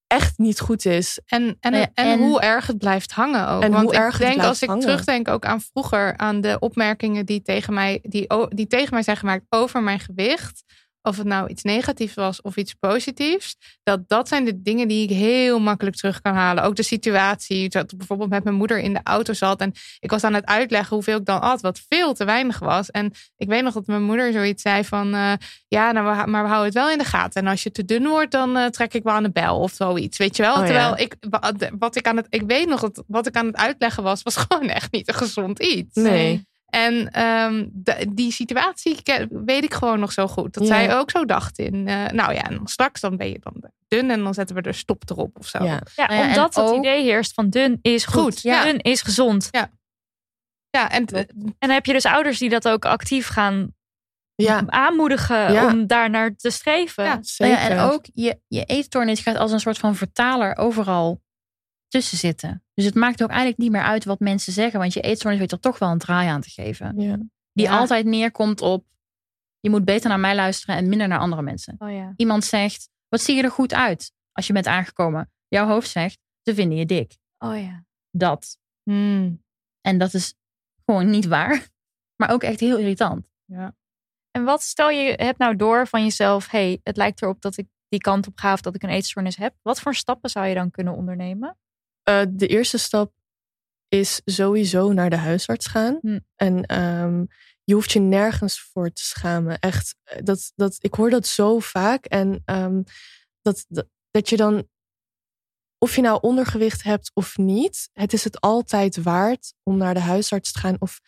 echt niet goed is. En, en, ja, en, en- hoe erg het blijft hangen ook. En Want hoe ik erg het denk als ik hangen. terugdenk ook aan vroeger, aan de opmerkingen die tegen mij, die, die tegen mij zijn gemaakt over mijn gewicht. Of het nou iets negatiefs was of iets positiefs. Dat dat zijn de dingen die ik heel makkelijk terug kan halen. Ook de situatie. Dat ik bijvoorbeeld met mijn moeder in de auto zat. En ik was aan het uitleggen hoeveel ik dan at. Wat veel te weinig was. En ik weet nog dat mijn moeder zoiets zei van... eh, ja, nou, maar we houden het wel in de gaten. En als je te dun wordt, dan eh, trek ik wel aan de bel of zoiets. Weet je wel? Oh, ja. Terwijl ik, wa- wat ik aan het... Ik weet nog, dat wat ik aan het uitleggen was... was gewoon echt niet een gezond iets. Nee. En ehm, de- die situatie weet ik gewoon nog zo goed. Dat Ja. zij ook zo dacht in. eh, nou ja, en dan straks dan ben je dan dun en dan zetten we er stop erop of zo. Ja. Ja, Nou ja, omdat het ook- idee heerst van dun is goed. Goed, ja. Dun is gezond. Ja, en t- En dan heb je dus ouders die dat ook actief gaan Ja, aanmoedigen Ja. om daar naar te streven. Ja. Nou zeker. ja, en ook je, je eetstoornis gaat als een soort van vertaler overal tussen zitten. Dus het maakt ook eigenlijk niet meer uit wat mensen zeggen, want je eetstoornis weet er toch wel een draai aan te geven. Ja. Die Ja. altijd neerkomt op, je moet beter naar mij luisteren en minder naar andere mensen. Oh ja. Iemand zegt, wat zie je er goed uit als je bent aangekomen? Jouw hoofd zegt, ze vinden je dik. Oh ja. Dat. Hmm. En dat is gewoon niet waar. Maar ook echt heel irritant. En wat stel je hebt nou door van jezelf, hey, het lijkt erop dat ik die kant op ga of dat ik een eetstoornis heb. Wat voor stappen zou je dan kunnen ondernemen? Eh, de eerste stap is sowieso naar de huisarts gaan. Hm. En ehm, je hoeft je nergens voor te schamen. Echt, eh, dat, dat, ik hoor dat zo vaak. En ehm, dat, dat, dat je dan, of je nou ondergewicht hebt of niet, het is het altijd waard om naar de huisarts te gaan of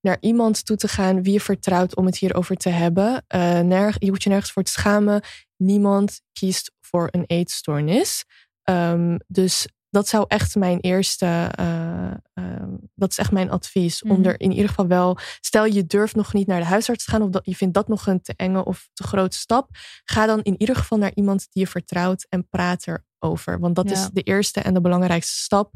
naar iemand toe te gaan wie je vertrouwt om het hierover te hebben. Eh, nerg, je hoeft je nergens voor te schamen. Niemand kiest voor een eetstoornis. Ehm, dus dat zou echt mijn eerste, eh, ehm, dat is echt mijn advies. Om Mhm. er in ieder geval wel, stel je durft nog niet naar de huisarts te gaan of dat, je vindt dat nog een te enge of te grote stap. Ga dan in ieder geval naar iemand die je vertrouwt en praat erover. Want dat Ja. is de eerste en de belangrijkste stap.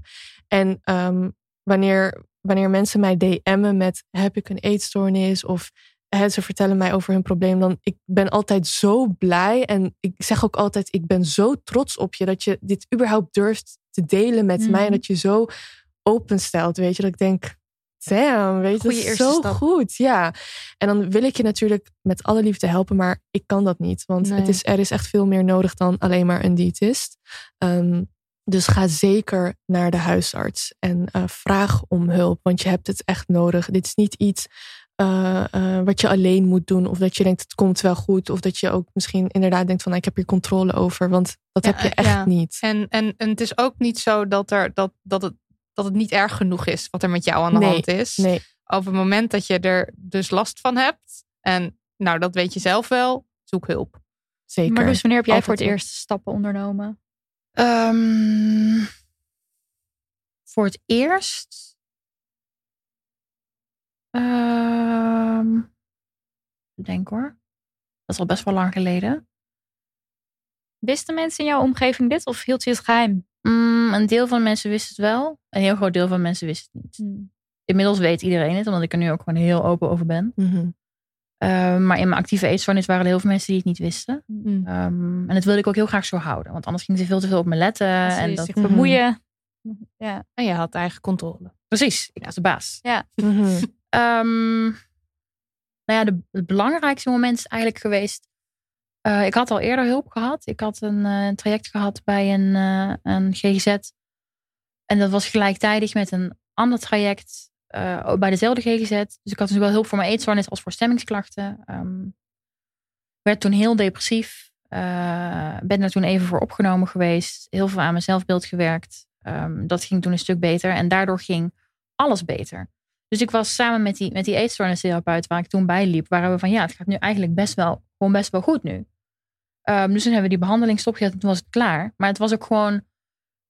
En ehm, wanneer, wanneer mensen mij DM'en met heb ik een eetstoornis of hè, ze vertellen mij over hun probleem, dan ik ben altijd zo blij en ik zeg ook altijd ik ben zo trots op je dat je dit überhaupt durft te delen met Mhm. mij en dat je zo openstelt, weet je, dat ik denk damn, weet je, dat is zo stap. goed, ja. En dan wil ik je natuurlijk met alle liefde helpen, maar ik kan dat niet, want Nee. het is, er is echt veel meer nodig dan alleen maar een diëtist. Ehm, dus ga zeker naar de huisarts en eh, vraag om hulp, want je hebt het echt nodig. Dit is niet iets eh, eh, wat je alleen moet doen, of dat je denkt het komt wel goed, of dat je ook misschien inderdaad denkt van nou, ik heb hier controle over, want dat Ja, heb je echt ja. niet. En, en, en het is ook niet zo dat, er, dat, dat, het, dat het niet erg genoeg is wat er met jou aan de Nee, hand is. Nee. Op het moment dat je er dus last van hebt. En nou, dat weet je zelf wel. Zoek hulp. Zeker. Maar dus wanneer heb jij Altijd voor het eerst stappen ondernomen? Ehm, voor het eerst. Ehm, ik denk hoor. Dat is al best wel lang geleden. Wisten mensen in jouw omgeving dit of hield je het geheim? Mm, een deel van de mensen wist het wel. Een heel groot deel van de mensen wist het niet. Inmiddels weet iedereen het, omdat ik er nu ook gewoon heel open over ben. Mhm. Ehm, maar in mijn actieve eetstoornis waren er heel veel mensen die het niet wisten. Mm. Ehm, en dat wilde ik ook heel graag zo houden. Want anders ging ze veel te veel op me letten. en dat, ik bemoeien. Ja. En je had eigen controle. precies, ik was de baas. Mhm. Ehm, nou ja, de, het belangrijkste moment is eigenlijk geweest. eh, ik had al eerder hulp gehad. Ik had een eh, traject gehad bij een, eh, een GGZ. En dat was gelijktijdig met een ander traject bij dezelfde GGZ. Dus ik had dus wel hulp voor mijn eetstoornis als voor stemmingsklachten. Ehm, werd toen heel depressief. Eh, ben er toen even voor opgenomen geweest. Heel veel aan mijn zelfbeeld gewerkt. Ehm, dat ging toen een stuk beter. En daardoor ging alles beter. Dus ik was samen met die, met die eetstoornistherapeut waar ik toen bij liep, waren we van ja, het gaat nu eigenlijk best wel, gewoon best wel goed nu. Ehm, dus toen hebben we die behandeling stopgezet en toen was het klaar. Maar het was ook gewoon,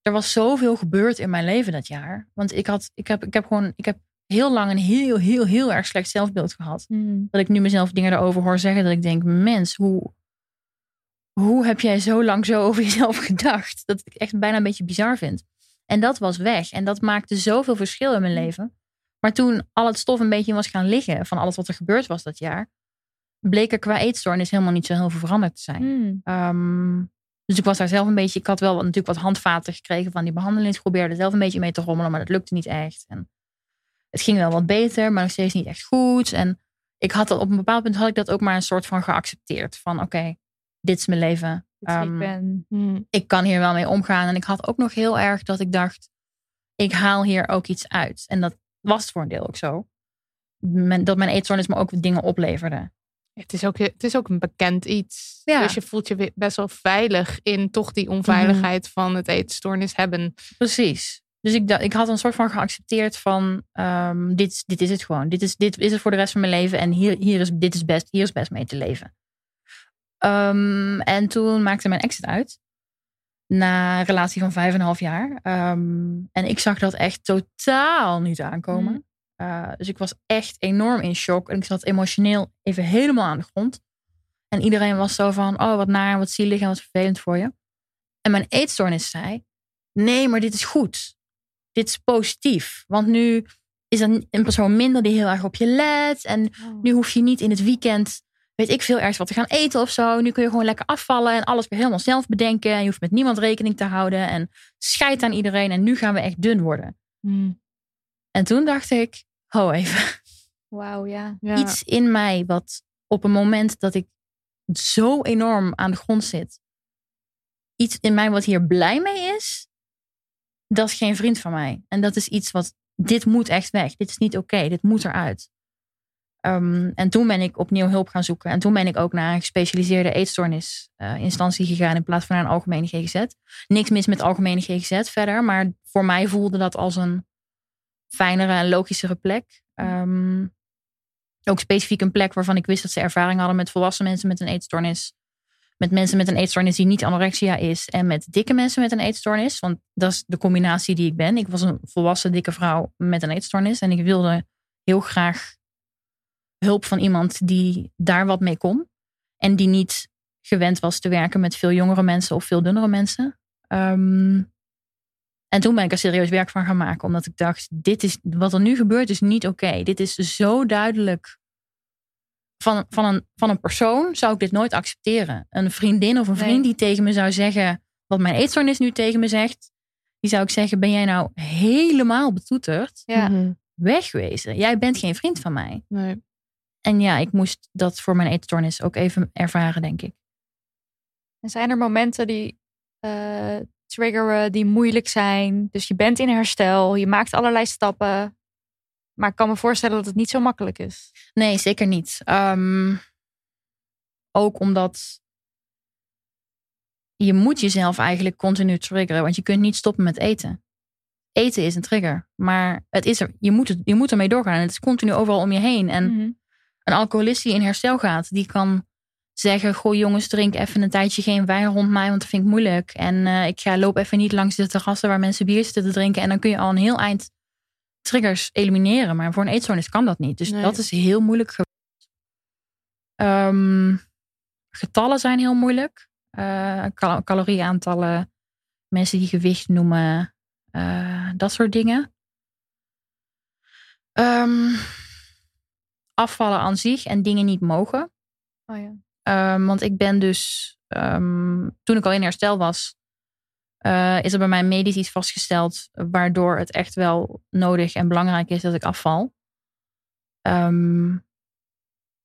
er was zoveel gebeurd in mijn leven dat jaar. Want ik had, ik heb, ik heb gewoon, ik heb heel lang een heel, heel, heel erg slecht zelfbeeld gehad. Dat ik nu mezelf dingen erover hoor zeggen dat ik denk, mens, hoe, hoe heb jij zo lang zo over jezelf gedacht? Dat ik echt bijna een beetje bizar vind. En dat was weg. En dat maakte zoveel verschil in mijn leven. Maar toen al het stof een beetje was gaan liggen van alles wat er gebeurd was dat jaar, bleek er qua eetstoornis helemaal niet zo heel veel veranderd te zijn. Hmm. Ehm, dus ik was daar zelf een beetje, ik had wel natuurlijk wat handvaten gekregen van die behandeling. Ik probeerde zelf een beetje mee te rommelen, maar dat lukte niet echt. En het ging wel wat beter, maar nog steeds niet echt goed. En ik had dat op een bepaald punt had ik dat ook maar een soort van geaccepteerd. Van oké, dit is mijn leven. Wie Ehm, ik ben. Mhm. ik kan hier wel mee omgaan. En ik had ook nog heel erg dat ik dacht, ik haal hier ook iets uit. En dat was voor een deel ook zo. Men- dat mijn eetstoornis me ook dingen opleverde. Het is ook, het is ook een bekend iets. Ja. Dus je voelt je best wel veilig in toch die onveiligheid van het eetstoornis hebben. Precies. Dus ik, ik had een soort van geaccepteerd van, ehm, dit, dit is het gewoon. Dit is, dit is het voor de rest van mijn leven. En hier, hier is, dit is best, hier is best mee te leven. Ehm, en toen maakte mijn ex het uit. Na een relatie van vijf en een half jaar. Ehm, en ik zag dat echt totaal niet aankomen. Mhm. Uh, dus ik was echt enorm in shock. En ik zat emotioneel even helemaal aan de grond. En iedereen was zo van, oh wat naar, wat zielig en wat vervelend voor je. En mijn eetstoornis zei, nee, maar dit is goed. Dit is positief. Want nu is er een persoon minder die heel erg op je let. En Oh. nu hoef je niet in het weekend, weet ik veel, ergens wat te gaan eten of zo. Nu kun je gewoon lekker afvallen en alles weer helemaal zelf bedenken. En je hoeft met niemand rekening te houden. En scheid aan iedereen. En nu gaan we echt dun worden. En toen dacht ik, ho even. Wauw, ja. Ja. Iets in mij wat op een moment dat ik zo enorm aan de grond zit. Iets in mij wat hier blij mee is. Dat is geen vriend van mij. En dat is iets wat, dit moet echt weg. Dit is niet oké. dit moet eruit. Ehm, en toen ben ik opnieuw hulp gaan zoeken. En toen ben ik ook naar een gespecialiseerde eetstoornisinstantie gegaan in plaats van naar een algemene GGZ. Niks mis met algemene GGZ verder. Maar voor mij voelde dat als een fijnere en logischere plek. Ehm, ook specifiek een plek waarvan ik wist dat ze ervaring hadden met volwassen mensen met een eetstoornis. Met mensen met een eetstoornis die niet anorexia is. En met dikke mensen met een eetstoornis. Want dat is de combinatie die ik ben. Ik was een volwassen dikke vrouw met een eetstoornis. En ik wilde heel graag hulp van iemand die daar wat mee kon. En die niet gewend was te werken met veel jongere mensen of veel dunnere mensen. Ehm, en toen ben ik er serieus werk van gaan maken. Omdat ik dacht, dit is, wat er nu gebeurt is niet oké. Dit is zo duidelijk. Van, van, een, van een persoon zou ik dit nooit accepteren. Een vriendin of een vriend Nee. die tegen me zou zeggen... wat mijn eetstoornis nu tegen me zegt... die zou ik zeggen, ben jij nou helemaal betoeterd? Ja. Wegwezen. Jij bent geen vriend van mij. Nee. En ja, ik moest dat voor mijn eetstoornis ook even ervaren, denk ik. En zijn er momenten die eh, triggeren, die moeilijk zijn? Dus je bent in herstel, je maakt allerlei stappen. Maar ik kan me voorstellen dat het niet zo makkelijk is. Nee, zeker niet. Ehm, ook omdat je moet jezelf eigenlijk continu triggeren, want je kunt niet stoppen met eten. eten is een trigger. Maar het is er, je, moet het, je moet ermee doorgaan. En het is continu overal om je heen. En Mhm. Een alcoholist die in herstel gaat, die kan zeggen: Goh, jongens, drink even een tijdje geen wijn rond mij, want dat vind ik moeilijk. En eh, ik ga loop even niet langs de terrassen waar mensen bier zitten te drinken. En dan kun je al een heel eind triggers elimineren. Maar voor een eetstoornis kan dat niet. Dus Nee. dat is heel moeilijk. Ehm, getallen zijn heel moeilijk. Cal- calorieaantallen, mensen die gewicht noemen, eh, dat soort dingen. Ehm, afvallen aan zich en dingen niet mogen. Oh ja. Ehm, want ik ben dus, ehm, toen ik al in herstel was, eh, is er bij mij medisch iets vastgesteld waardoor het echt wel nodig en belangrijk is dat ik afval. Ehm,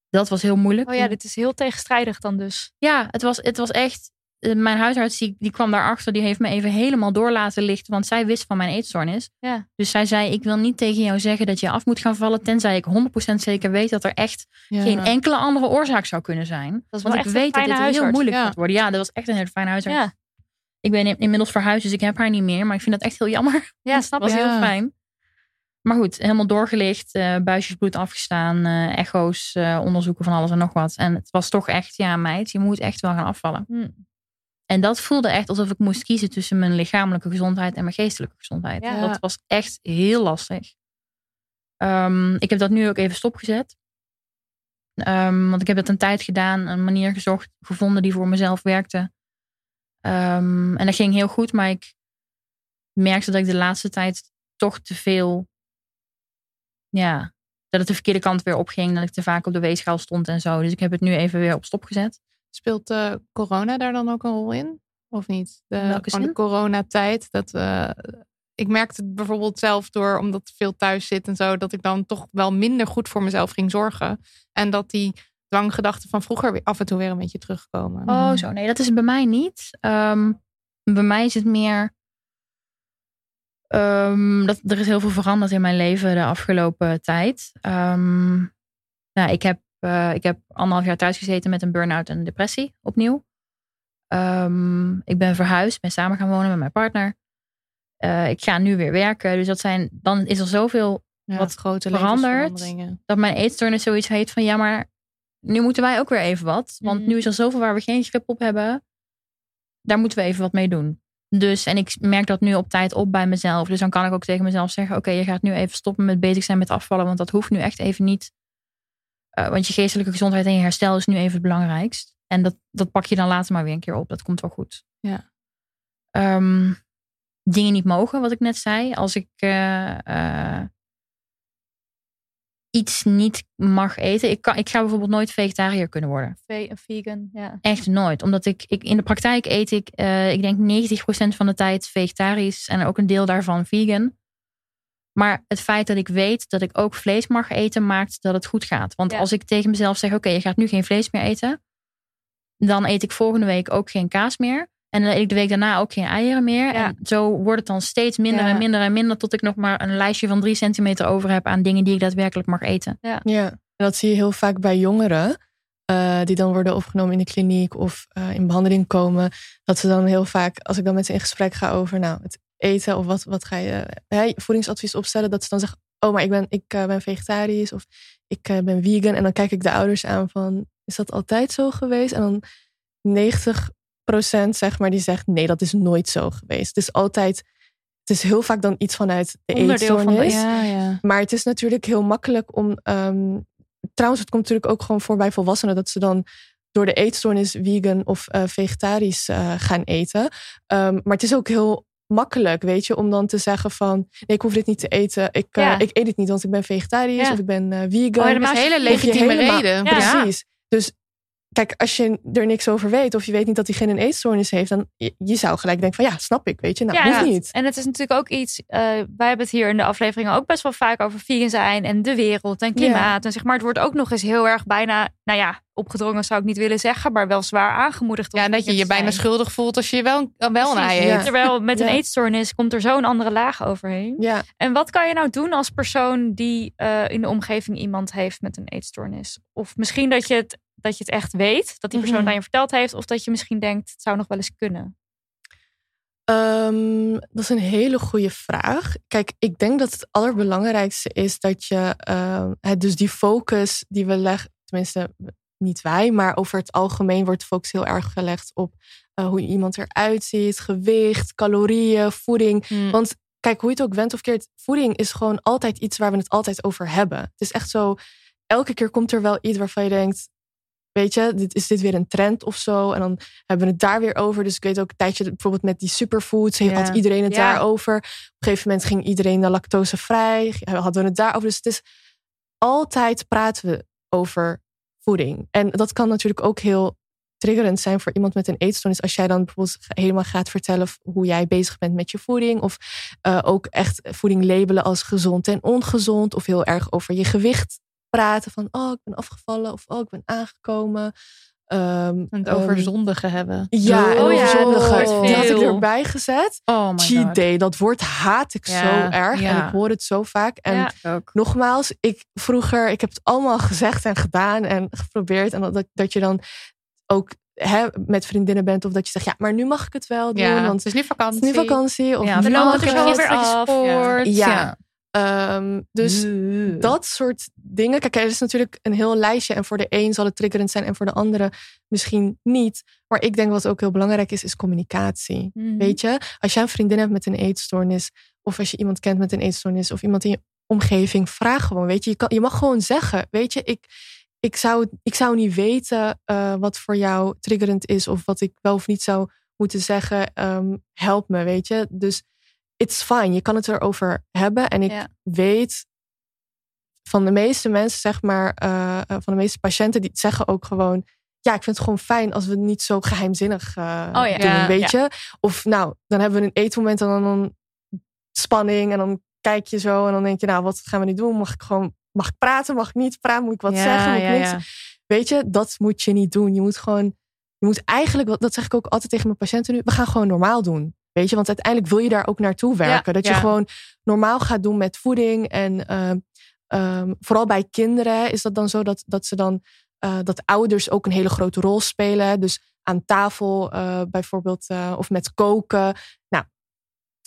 dat was heel moeilijk. Oh ja, dit is heel tegenstrijdig dan dus. Ja, het was, het was echt. Eh, Mijn huisarts die, die kwam daarachter, die heeft me even helemaal door laten lichten, want zij wist van mijn eetstoornis. Ja. Dus zij zei: Ik wil niet tegen jou zeggen dat je af moet gaan vallen, tenzij ik 100% zeker weet dat er echt Ja. geen enkele andere oorzaak zou kunnen zijn. Dat Want ik weet dat dit heel moeilijk Ja. gaat worden. Ja, dat was echt een hele fijne huisarts. Ja, Ik ben in- inmiddels verhuisd, dus ik heb haar niet meer. Maar ik vind dat echt heel jammer. ja snap Dat was heel fijn. Maar goed, helemaal doorgelicht. eh, buisjes bloed afgestaan. eh, echo's, onderzoeken van alles en nog wat. En het was toch echt, ja meid, je moet echt wel gaan afvallen. Hm. En dat voelde echt alsof ik moest kiezen tussen mijn lichamelijke gezondheid en mijn geestelijke gezondheid. Ja. Dat was echt heel lastig. Ehm, ik heb dat nu ook even stopgezet. Ehm, want ik heb dat een tijd gedaan, een manier gezocht, gevonden die voor mezelf werkte. Ehm, en dat ging heel goed, maar ik merkte dat ik de laatste tijd toch te veel. Ja, dat het de verkeerde kant weer opging. Dat ik te vaak op de weegschaal stond en zo. Dus ik heb het nu even weer op stop gezet. Speelt eh, corona daar dan ook een rol in? Of niet? De, gewoon de coronatijd. Dat, eh, ik merkte het bijvoorbeeld zelf door, omdat ik veel thuis zit en zo, dat ik dan toch wel minder goed voor mezelf ging zorgen. En dat die dwanggedachten van vroeger weer af en toe weer een beetje terugkomen. Oh, zo. Nee, dat is bij mij niet. Ehm, bij mij is het meer. ehm, dat, er is heel veel veranderd in mijn leven de afgelopen tijd. Ehm, nou, ik, heb, eh, ik heb anderhalf jaar thuis gezeten met een burn-out en een depressie opnieuw. Ehm, ik ben verhuisd, ben samen gaan wonen met mijn partner. Eh, ik ga nu weer werken. Dus dat zijn, dan is er zoveel Ja, wat grote levensveranderingen. dat mijn eetstoornis zoiets heet van ja, maar nu moeten wij ook weer even wat. Want Mhm. nu is er zoveel waar we geen grip op hebben. Daar moeten we even wat mee doen. Dus, en ik merk dat nu op tijd op bij mezelf. Dus dan kan ik ook tegen mezelf zeggen: Oké, je gaat nu even stoppen met bezig zijn met afvallen. Want dat hoeft nu echt even niet. Eh, want je geestelijke gezondheid en je herstel is nu even het belangrijkst. En dat, dat pak je dan later maar weer een keer op. Dat komt wel goed. Ja. Ehm, dingen niet mogen, wat ik net zei. Als ik eh, eh, iets niet mag eten. Ik, kan, ik ga bijvoorbeeld nooit vegetariër kunnen worden. Ve- vegan, ja. Echt nooit. Omdat ik, ik in de praktijk eet ik, ik denk 90% van de tijd vegetarisch en ook een deel daarvan vegan. Maar het feit dat ik weet dat ik ook vlees mag eten, maakt dat het goed gaat. Want Ja. als ik tegen mezelf zeg: Oké, je gaat nu geen vlees meer eten. Dan eet ik volgende week ook geen kaas meer. En dan eet ik de week daarna ook geen eieren meer. Ja. En zo wordt het dan steeds minder Ja. en minder en minder. Tot ik nog maar een lijstje van drie centimeter over heb aan dingen die ik daadwerkelijk mag eten. Ja, en dat zie je heel vaak bij jongeren. eh, die dan worden opgenomen in de kliniek of eh, in behandeling komen. Dat ze dan heel vaak, als ik dan met ze in gesprek ga over nou, het eten of wat, wat ga je hè, voedingsadvies opstellen. Dat ze dan zeggen, oh maar ik ben, ik, eh, ben vegetarisch of ik eh, ben vegan. En dan kijk ik de ouders aan van, is dat altijd zo geweest? En dan 90% zeg maar, die zegt nee, dat is nooit zo geweest. Het is altijd, het is heel vaak dan iets vanuit de Onderdeel van de- eetstoornis. Ja, ja. Maar het is natuurlijk heel makkelijk om. ehm, trouwens, het komt natuurlijk ook gewoon voor bij volwassenen dat ze dan door de eetstoornis vegan of eh, vegetarisch gaan eten. Ehm, maar het is ook heel makkelijk, weet je, om dan te zeggen van nee, ik hoef dit niet te eten. Ik, eh, Ja. ik eet het niet, want ik ben vegetarisch Ja. of ik ben eh, vegan. Oh, Dat helemaal is een hele legitieme reden. Ja. Precies. Dus kijk, als je er niks over weet of je weet niet dat diegene een eetstoornis heeft, dan je, je zou gelijk denken van ja, snap ik, weet je, nou Ja, hoeft ja. niet. En het is natuurlijk ook iets, eh, wij hebben het hier in de afleveringen ook best wel vaak over vegan zijn en de wereld en klimaat. En zeg maar, het wordt ook nog eens heel erg bijna, nou ja, opgedrongen zou ik niet willen zeggen, maar wel zwaar aangemoedigd. om Ja, dat je je bijna schuldig voelt als je wel, wel een ei Precies. eet. Terwijl met een Ja. eetstoornis komt er zo'n andere laag overheen. Ja, En wat kan je nou doen als persoon die eh, in de omgeving iemand heeft met een eetstoornis? Of misschien dat je het, dat je het echt weet, dat die persoon het aan je verteld heeft, of dat je misschien denkt, het zou nog wel eens kunnen. Ehm, dat is een hele goede vraag. Kijk, ik denk dat het allerbelangrijkste is dat je ehm, het, dus die focus die we leggen, tenminste niet wij, maar over het algemeen wordt de focus heel erg gelegd op uh, hoe iemand eruit ziet, gewicht, calorieën, voeding. Hmm. Want kijk, hoe je het ook went of keert, voeding is gewoon altijd iets waar we het altijd over hebben. Het is echt zo, elke keer komt er wel iets waarvan je denkt, weet je, dit, is dit weer een trend of zo? En dan hebben we het daar weer over. Dus ik weet ook een tijdje, bijvoorbeeld met die superfoods, Ja. had iedereen het daarover. Op een gegeven moment ging iedereen naar lactosevrij, hadden we het daarover. Dus het is altijd praten we over voeding. En dat kan natuurlijk ook heel triggerend zijn voor iemand met een eetstoornis. Als jij dan bijvoorbeeld helemaal gaat vertellen hoe jij bezig bent met je voeding. Of eh, ook echt voeding labelen als gezond en ongezond. Of heel erg over je gewicht praten. Van oh, ik ben afgevallen. Of oh, ik ben aangekomen. Ehm, Het ehm, over zondigen hebben. ja, Oh ja, over zondigen. wordt Die had ik erbij gezet. Oh my Cheat god. day, dat woord haat ik Ja, zo erg. ja. En ik hoor het zo vaak. En Ja. Ook. nogmaals, ik vroeger, ik heb het allemaal gezegd en gedaan en geprobeerd. En dat, dat je dan ook hè, met vriendinnen bent of dat je zegt, ja, maar nu mag ik het wel doen. Ja, want het is nu het vakantie. is nu vakantie. Of Ja, nu dan mag er het. weer af. Ja. Ehm, dus Mm. dat soort dingen. Kijk, er is natuurlijk een heel lijstje. En voor de een zal het triggerend zijn en voor de andere misschien niet. Maar ik denk wat ook heel belangrijk is, is communicatie. Mhm. Weet je, als jij een vriendin hebt met een eetstoornis, of als je iemand kent met een eetstoornis, of iemand in je omgeving, vraag gewoon. Weet je, je, kan, je mag gewoon zeggen. Weet je, ik, ik, zou, ik zou niet weten eh, wat voor jou triggerend is, of wat ik wel of niet zou moeten zeggen. Ehm, help me, weet je. Dus it's fine. Je kan het erover hebben. En ik Ja. weet van de meeste mensen, zeg maar, eh, eh, van de meeste patiënten, die zeggen ook gewoon. Ja, ik vind het gewoon fijn als we het niet zo geheimzinnig eh, Oh ja. doen, Ja, weet je. Of nou, dan hebben we een eetmoment en dan, dan spanning en dan kijk je zo en dan denk je, nou, wat gaan we nu doen? Mag ik gewoon, mag ik praten? Mag ik niet praten? Moet ik wat Ja, zeggen? Moet ik niks? ja. Weet je, dat moet je niet doen. Je moet gewoon, je moet eigenlijk, dat zeg ik ook altijd tegen mijn patiënten nu, we gaan gewoon normaal doen. Weet je, want uiteindelijk wil je daar ook naartoe werken. dat je ja. gewoon normaal gaat doen met voeding. En ehm, ehm, vooral bij kinderen is dat dan zo dat, dat ze dan, eh, dat ouders ook een hele grote rol spelen. Dus aan tafel eh, bijvoorbeeld, eh, of met koken. Nou,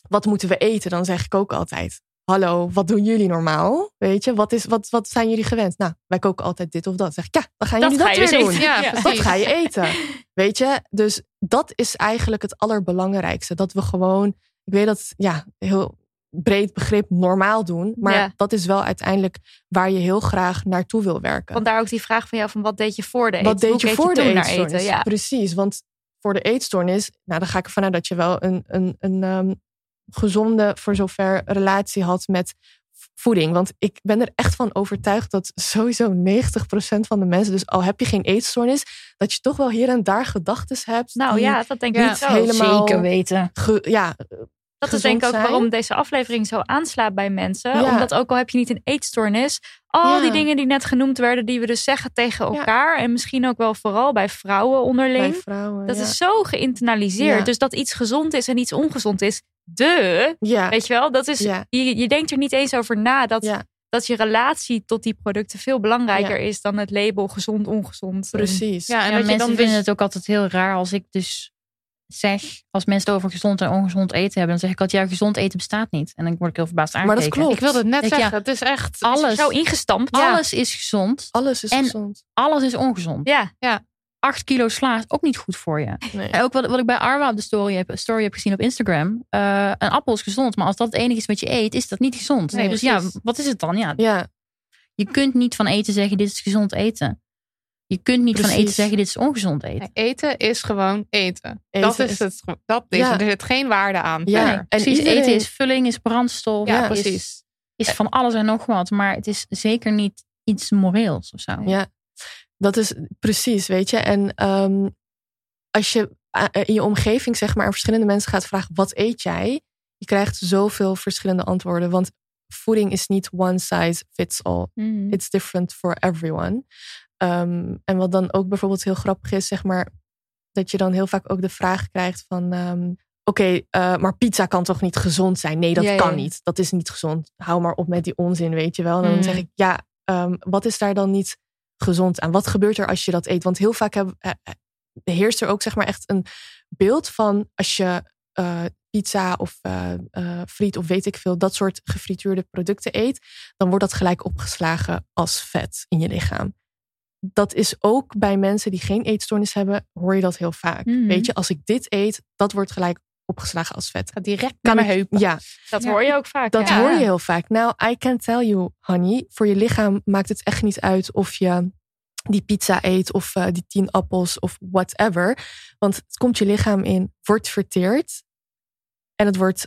wat moeten we eten? Dan zeg ik ook altijd. Hallo, wat doen jullie normaal? Weet je, wat, is, wat, wat zijn jullie gewend? Nou, wij koken altijd dit of dat. Zeg ik, ja, dan gaan Dat jullie dat ga je weer dus doen. eten. Ja. Dat ga je eten. Weet je? Dus dat is eigenlijk het allerbelangrijkste. Dat we gewoon, ik weet dat, ja, heel breed begrip normaal doen. Maar Ja. dat is wel uiteindelijk waar je heel graag naartoe wil werken. Vandaar ook die vraag van jou van wat deed je voor de eten? Wat deed Hoe je voor de eetstoornis? eten? Ja. Precies, want voor de eetstoornis, nou dan ga ik ervan uit dat je wel een, een, een ehm, gezonde, voor zover, relatie had met voeding. Want ik ben er echt van overtuigd dat sowieso 90% van de mensen, dus al heb je geen eetstoornis, dat je toch wel hier en daar gedachten hebt. Nou ja, dat denk Ja, ik zo. helemaal- Zeker weten. ge- ja, Dat is denk ik ook zijn. waarom deze aflevering zo aanslaat bij mensen. Ja. Omdat ook al heb je niet een eetstoornis, al Ja. die dingen die net genoemd werden, die we dus zeggen tegen elkaar. En misschien ook wel vooral bij vrouwen onderling. bij vrouwen. dat ja. is zo geïnternaliseerd. Ja. Dus dat iets gezond is en iets ongezond is. De, ja. weet je wel, dat is, Ja. je, je denkt er niet eens over na dat, Ja. dat je relatie tot die producten veel belangrijker is dan het label gezond, ongezond. Precies. Ja, en mensen dan vinden dus... het ook altijd heel raar als ik dus zeg, als mensen het over gezond en ongezond eten hebben, dan zeg ik altijd, ja, gezond eten bestaat niet. En dan word ik heel verbaasd dat aangekeken. klopt. Ik wilde het net zeggen. Het is echt... Alles, Zo ingestampt. alles is gezond, Alles is En- gezond. alles is ongezond. Ja, 8 kilo sla is ook niet goed voor je. Nee. En ook wat, wat ik bij Arwa op de story heb, story heb gezien op Instagram. eh, een appel is gezond, maar als dat het enige is wat je eet, is dat niet gezond. Nee, dus ja, wat is het dan? Ja, Ja, je kunt niet van eten zeggen, dit is gezond eten. Je kunt niet van eten zeggen, dit is ongezond eten. Nee, eten is gewoon eten. Eten dat is het. Dat is Ja. het. Er zit geen waarde aan. Ja. Precies, iedereen- eten is vulling, is brandstof. Ja, precies. Is, van alles en nog wat, maar het is zeker niet iets moreels of zo. Ja, dat is precies, weet je. En ehm, als je eh, in je omgeving, zeg maar, aan verschillende mensen gaat vragen: wat eet jij? Je krijgt zoveel verschillende antwoorden. Want voeding is niet one size fits all. Mhm. It's different for everyone. Ehm, en wat dan ook bijvoorbeeld heel grappig is, zeg maar, dat je dan heel vaak ook de vraag krijgt van. ehm, Oké, eh, maar pizza kan toch niet gezond zijn? Nee, dat Ja, kan ja. niet. Dat is niet gezond. Hou maar op met die onzin, weet je wel. En dan Mm. zeg ik, ja, ehm, wat is daar dan niet gezond aan? Wat gebeurt er als je dat eet? Want heel vaak heb, eh, eh, heerst er ook zeg maar echt een beeld van als je pizza of friet of weet ik veel, dat soort gefrituurde producten eet, dan wordt dat gelijk opgeslagen als vet in je lichaam. Dat is ook bij mensen die geen eetstoornis hebben, hoor je dat heel vaak. Mhm. Weet je, als ik dit eet, dat wordt gelijk opgeslagen als vet. Gaat direct Kan naar mijn heupen. Ja, Dat Ja. hoor je ook vaak. dat ja. hoor je heel vaak. Nou, I can tell you, honey, voor je lichaam maakt het echt niet uit of je die pizza eet of eh, die tien appels of whatever. Want het komt je lichaam in, wordt verteerd en het wordt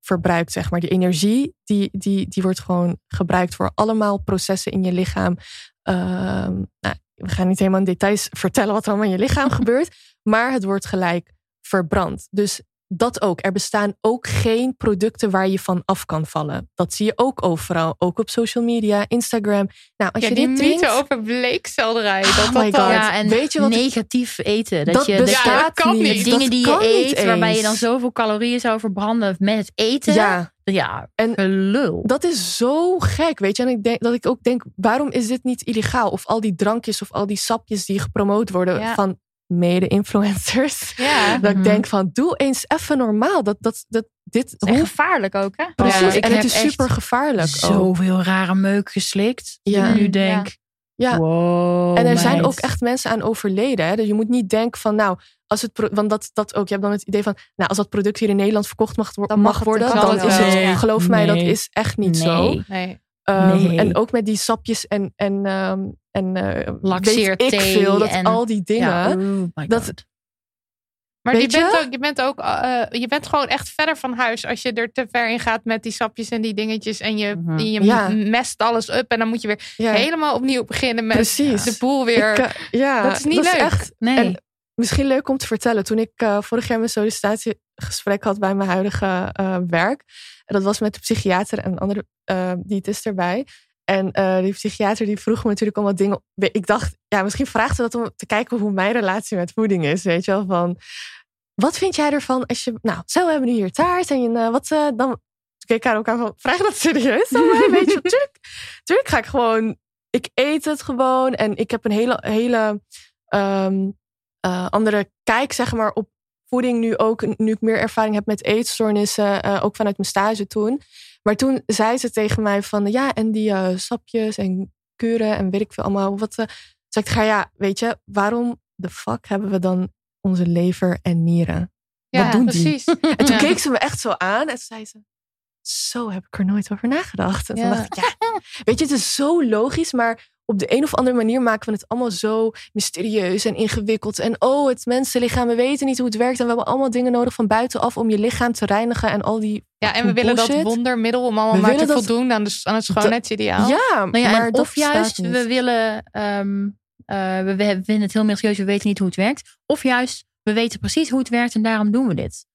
verbruikt, zeg maar. Die energie, die, die, die wordt gewoon gebruikt voor allemaal processen in je lichaam. Ehm, nou, we gaan niet helemaal in details vertellen wat er allemaal in je lichaam gebeurt, maar het wordt gelijk verbrand. Dus dat ook. Er bestaan ook geen producten waar je van af kan vallen. Dat zie je ook overal. Ook op social media, Instagram. Nou, als Ja, je die dit mythe drinkt... over bleekselderij. Dat Oh dat my dan- God. Ja, en Weet je wat ik- negatief eten. Dat, Dat je, bestaat dat kan niet. dingen Dat die je eet, waarbij je dan zoveel calorieën zou verbranden met het eten. Ja, ja En gelul. dat is zo gek, weet je. En ik denk dat ik ook denk, waarom is dit niet illegaal? Of al die drankjes of al die sapjes die gepromoot worden Ja. van mede-influencers. Ja. Dat Mhm. ik denk van, doe eens even normaal. Dat, dat, dat, dit, En hoe, gevaarlijk ook, hè? precies. Ja, en het is super gevaarlijk ook. Zoveel rare meuk geslikt. Ja. Nu denk, Ja. wow, En er zijn ook echt mensen aan overleden. Hè? Dus je moet niet denken van, nou, als het, pro- want dat, dat ook, je hebt dan het idee van, nou, als dat product hier in Nederland verkocht mag, wo- mag mag het worden, dan is het. Nee. geloof mij, dat is echt niet zo. Nee. Nee. Ehm, Nee. En ook met die sapjes en, en, ehm en eh, weet Laxeerthee ik veel, dat en- al die dingen. Ja, oh dat-. Maar je bent, ook, je, bent ook, eh, je bent gewoon echt verder van huis als je er te ver in gaat met die sapjes en die dingetjes. En je, Mhm. je Ja. mest alles up. En dan moet je weer Ja, helemaal opnieuw beginnen met precies. de boel weer. Ik, eh, ja, Dat is niet leuk. echt Nee. En misschien leuk om te vertellen. Toen ik eh, vorig jaar mijn sollicitatiegesprek had bij mijn huidige eh, werk. En dat was met de psychiater en een andere eh diëtist erbij. En eh, die psychiater die vroeg me natuurlijk allemaal dingen. Ik dacht, ja, misschien vraagt ze dat om te kijken hoe mijn relatie met voeding is. Weet je wel, van... Wat vind jij ervan als je... Nou, zo we hebben nu hier taart en je, eh, wat eh, dan... Toen keek ik haar ook aan van, vraag dat serieus aan mij? Weet je, tuurlijk, tuurlijk ga ik gewoon... Ik eet het gewoon en ik heb een hele, hele ehm, eh, andere kijk, zeg maar, op voeding nu ook. Nu ik meer ervaring heb met eetstoornissen, eh, ook vanuit mijn stage toen. Maar toen zei ze tegen mij van, ja, en die eh, sapjes en kuren en weet ik veel allemaal. Wat, eh, zei ik, ga ja, weet je, waarom de fuck hebben we dan onze lever en nieren? ja, wat doen die? precies. En toen Ja. keek ze me echt zo aan en zei ze, zo heb ik er nooit over nagedacht. En toen dacht ik, ja, weet je, het is zo logisch, maar op de een of andere manier maken we het allemaal zo mysterieus en ingewikkeld. En oh, het mensenlichaam, we weten niet hoe het werkt. En we hebben allemaal dingen nodig van buitenaf om je lichaam te reinigen en al die. Ja, en we willen dat wondermiddel om allemaal We maar te dat- voldoen aan, de, aan het schoonheidsideaal. Ja, Nou ja, maar of juist, niet. we willen, ehm, eh, we, we vinden het heel mysterieus, we weten niet hoe het werkt. Of juist, we weten precies hoe het werkt en daarom doen we dit.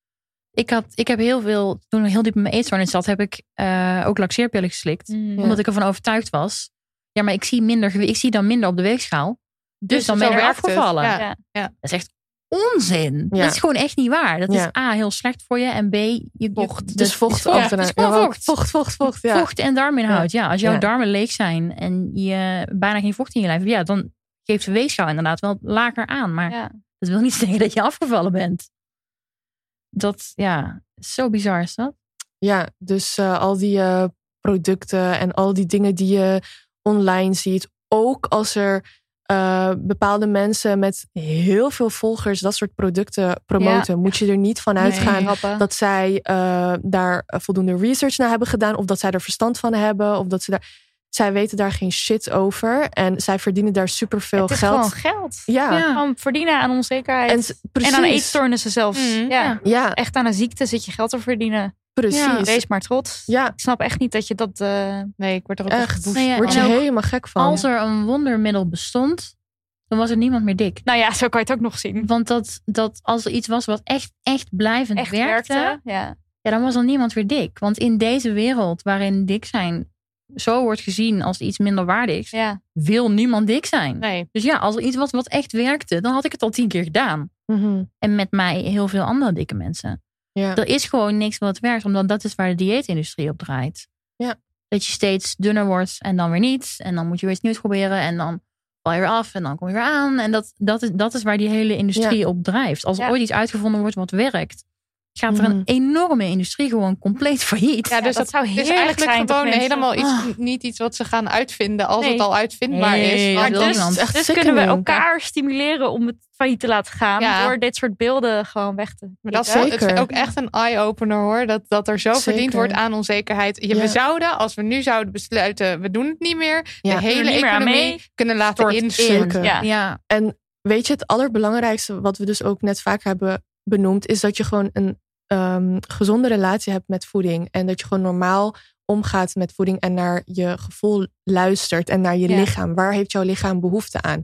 Ik, had, ik heb heel veel, toen ik heel diep in mijn eetstoornis zat, heb ik eh, ook laxeerpillen geslikt. Mm. Omdat ik ervan overtuigd was. Ja, maar ik zie, minder, ik zie dan minder op de weegschaal. Dus, Dus dan ben je er afgevallen. Ja. Ja. Dat is echt onzin. Ja. Dat is gewoon echt niet waar. Dat Ja. is A, heel slecht voor je. En B, je Vocht. Dus vocht vocht. Vocht, vocht, vocht. Ja. Vocht en darminhoud. Ja. als jouw Ja. darmen leeg zijn en je bijna geen vocht in je lijf hebt, ja, dan geeft de weegschaal inderdaad wel lager aan. Maar Ja. dat wil niet zeggen dat je afgevallen bent. Dat, ja, zo bizar is dat. Ja, dus eh, al die eh, producten en al die dingen die je online ziet. Ook als er eh, bepaalde mensen met heel veel volgers dat soort producten promoten, moet je er niet van uitgaan dat zij eh, daar voldoende research naar hebben gedaan. Of dat zij er verstand van hebben. Of dat ze daar. Zij weten daar geen shit over. En zij verdienen daar superveel het is geld. gewoon geld. Ja. Verdienen aan onzekerheid. En, En, precies. aan eetstoornissen zelfs. Ja. Ja. Ja, Echt aan een ziekte zit je geld te verdienen. Precies. Wees maar trots. Ja, Ik snap echt niet dat je dat... eh, Nee, ik word er ook echt. echt geboest. Nee, ja, Word je helemaal gek van. Als er een wondermiddel bestond, dan was er niemand meer dik. nou ja, zo kan je het ook nog zien. Want dat, dat als er iets was wat echt, echt blijvend Echt werkte, werkte. Ja. ja, dan was er niemand weer dik. Want in deze wereld waarin dik zijn zo wordt gezien als iets minder waardigs, ja. wil niemand dik zijn. Nee. Dus ja, als er iets was wat echt werkte, dan had ik het al tien keer gedaan. Mhm. En met mij heel veel andere dikke mensen. Ja. Er is gewoon niks wat werkt, omdat dat is waar de dieetindustrie op draait. Ja. Dat je steeds dunner wordt en dan weer niet. En dan moet je weer iets nieuws proberen en dan val je weer af en dan kom je weer aan. En dat, dat, is, dat is waar die hele industrie op drijft. Als er ooit iets uitgevonden wordt wat werkt, gaat er een Mhm. enorme industrie gewoon compleet failliet. Ja, dus dat dat, zou is heerlijk eigenlijk zijn, gewoon mensen? helemaal iets, Ah. niet iets wat ze gaan uitvinden als Nee. het al uitvindbaar Nee, is. wil dus, echt dus kunnen we elkaar stimuleren om het failliet te laten gaan. Ja. Door dit soort beelden gewoon weg te Maar dat het is Zeker. ook echt een eye-opener hoor. Dat, dat er zo verdiend Zeker. wordt aan onzekerheid. Je, Ja. We zouden, als we nu zouden besluiten, we doen het niet meer. Ja. De hele economie mee. kunnen laten Stort in. instorten. Ja. Ja, En weet je, het allerbelangrijkste, wat we dus ook net vaker hebben benoemd, is dat je gewoon een ehm, gezonde relatie hebt met voeding. En dat je gewoon normaal omgaat met voeding en naar je gevoel luistert en naar je Ja. lichaam. Waar heeft jouw lichaam behoefte aan?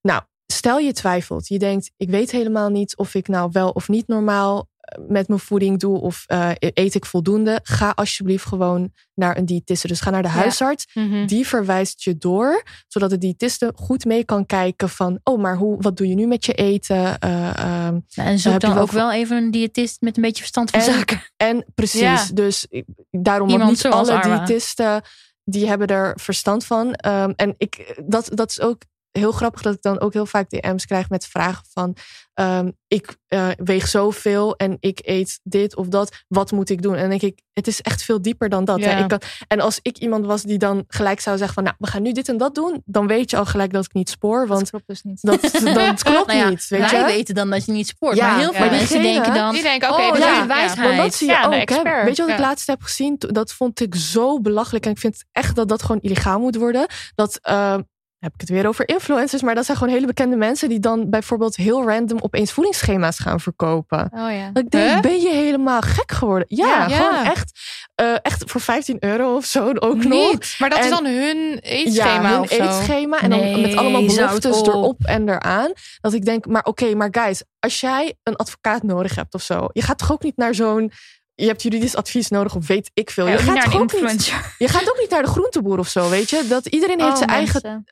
Nou, stel je twijfelt. Je denkt, ik weet helemaal niet of ik nou wel of niet normaal met mijn voeding doe of eh, eet ik voldoende. Ga alsjeblieft gewoon naar een diëtiste. Dus ga naar de Ja. huisarts. Mhm. Die verwijst je door, zodat de diëtiste goed mee kan kijken van, oh, maar hoe, wat doe je nu met je eten? Ehm, en zoek heb je dan ook wel even een diëtist met een beetje verstand van En- zaken. en precies, Ja. dus daarom ook niet alle diëtisten die hebben er verstand van. Ehm, en ik, dat, dat is ook heel grappig dat ik dan ook heel vaak DM's krijg met vragen van, ehm, ik eh, weeg zoveel en ik eet dit of dat, wat moet ik doen? En dan denk ik, het is echt veel dieper dan dat. Ja. Hè? Ik kan, en als ik iemand was die dan gelijk zou zeggen van, nou, we gaan nu dit en dat doen, dan weet je al gelijk dat ik niet spoor, Dat want klopt dus niet. dat, dat klopt Nou ja, niet, weet Wij je? weten dan dat je niet spoort. Ja, maar heel veel mensen denken dan... Die denken, oké, oh, dat ja, is wijsheid. Want dat zie je ook. Hè? Weet je wat ik laatst heb gezien? Dat vond ik zo belachelijk. En ik vind echt dat dat gewoon illegaal moet worden. Dat eh, heb ik het weer over influencers. Maar dat zijn gewoon hele bekende mensen die dan bijvoorbeeld heel random opeens voedingsschema's gaan verkopen. Oh ja. Dat ik denk, Huh? ben je helemaal gek geworden? Ja, Ja. gewoon echt, eh, echt voor 15 euro of zo ook nog. Maar dat is dan hun eetschema ja, hun of zo. eetschema. En dan met allemaal beloftes op. erop en eraan. Dat ik denk, maar oké, maar guys, als jij een advocaat nodig hebt of zo. Je gaat toch ook niet naar zo'n... Je hebt juridisch advies nodig of weet ik veel. Je, gaat naar ook niet, je gaat ook niet naar de groenteboer of zo, weet je? Dat iedereen heeft Oh, zijn eigen mensen.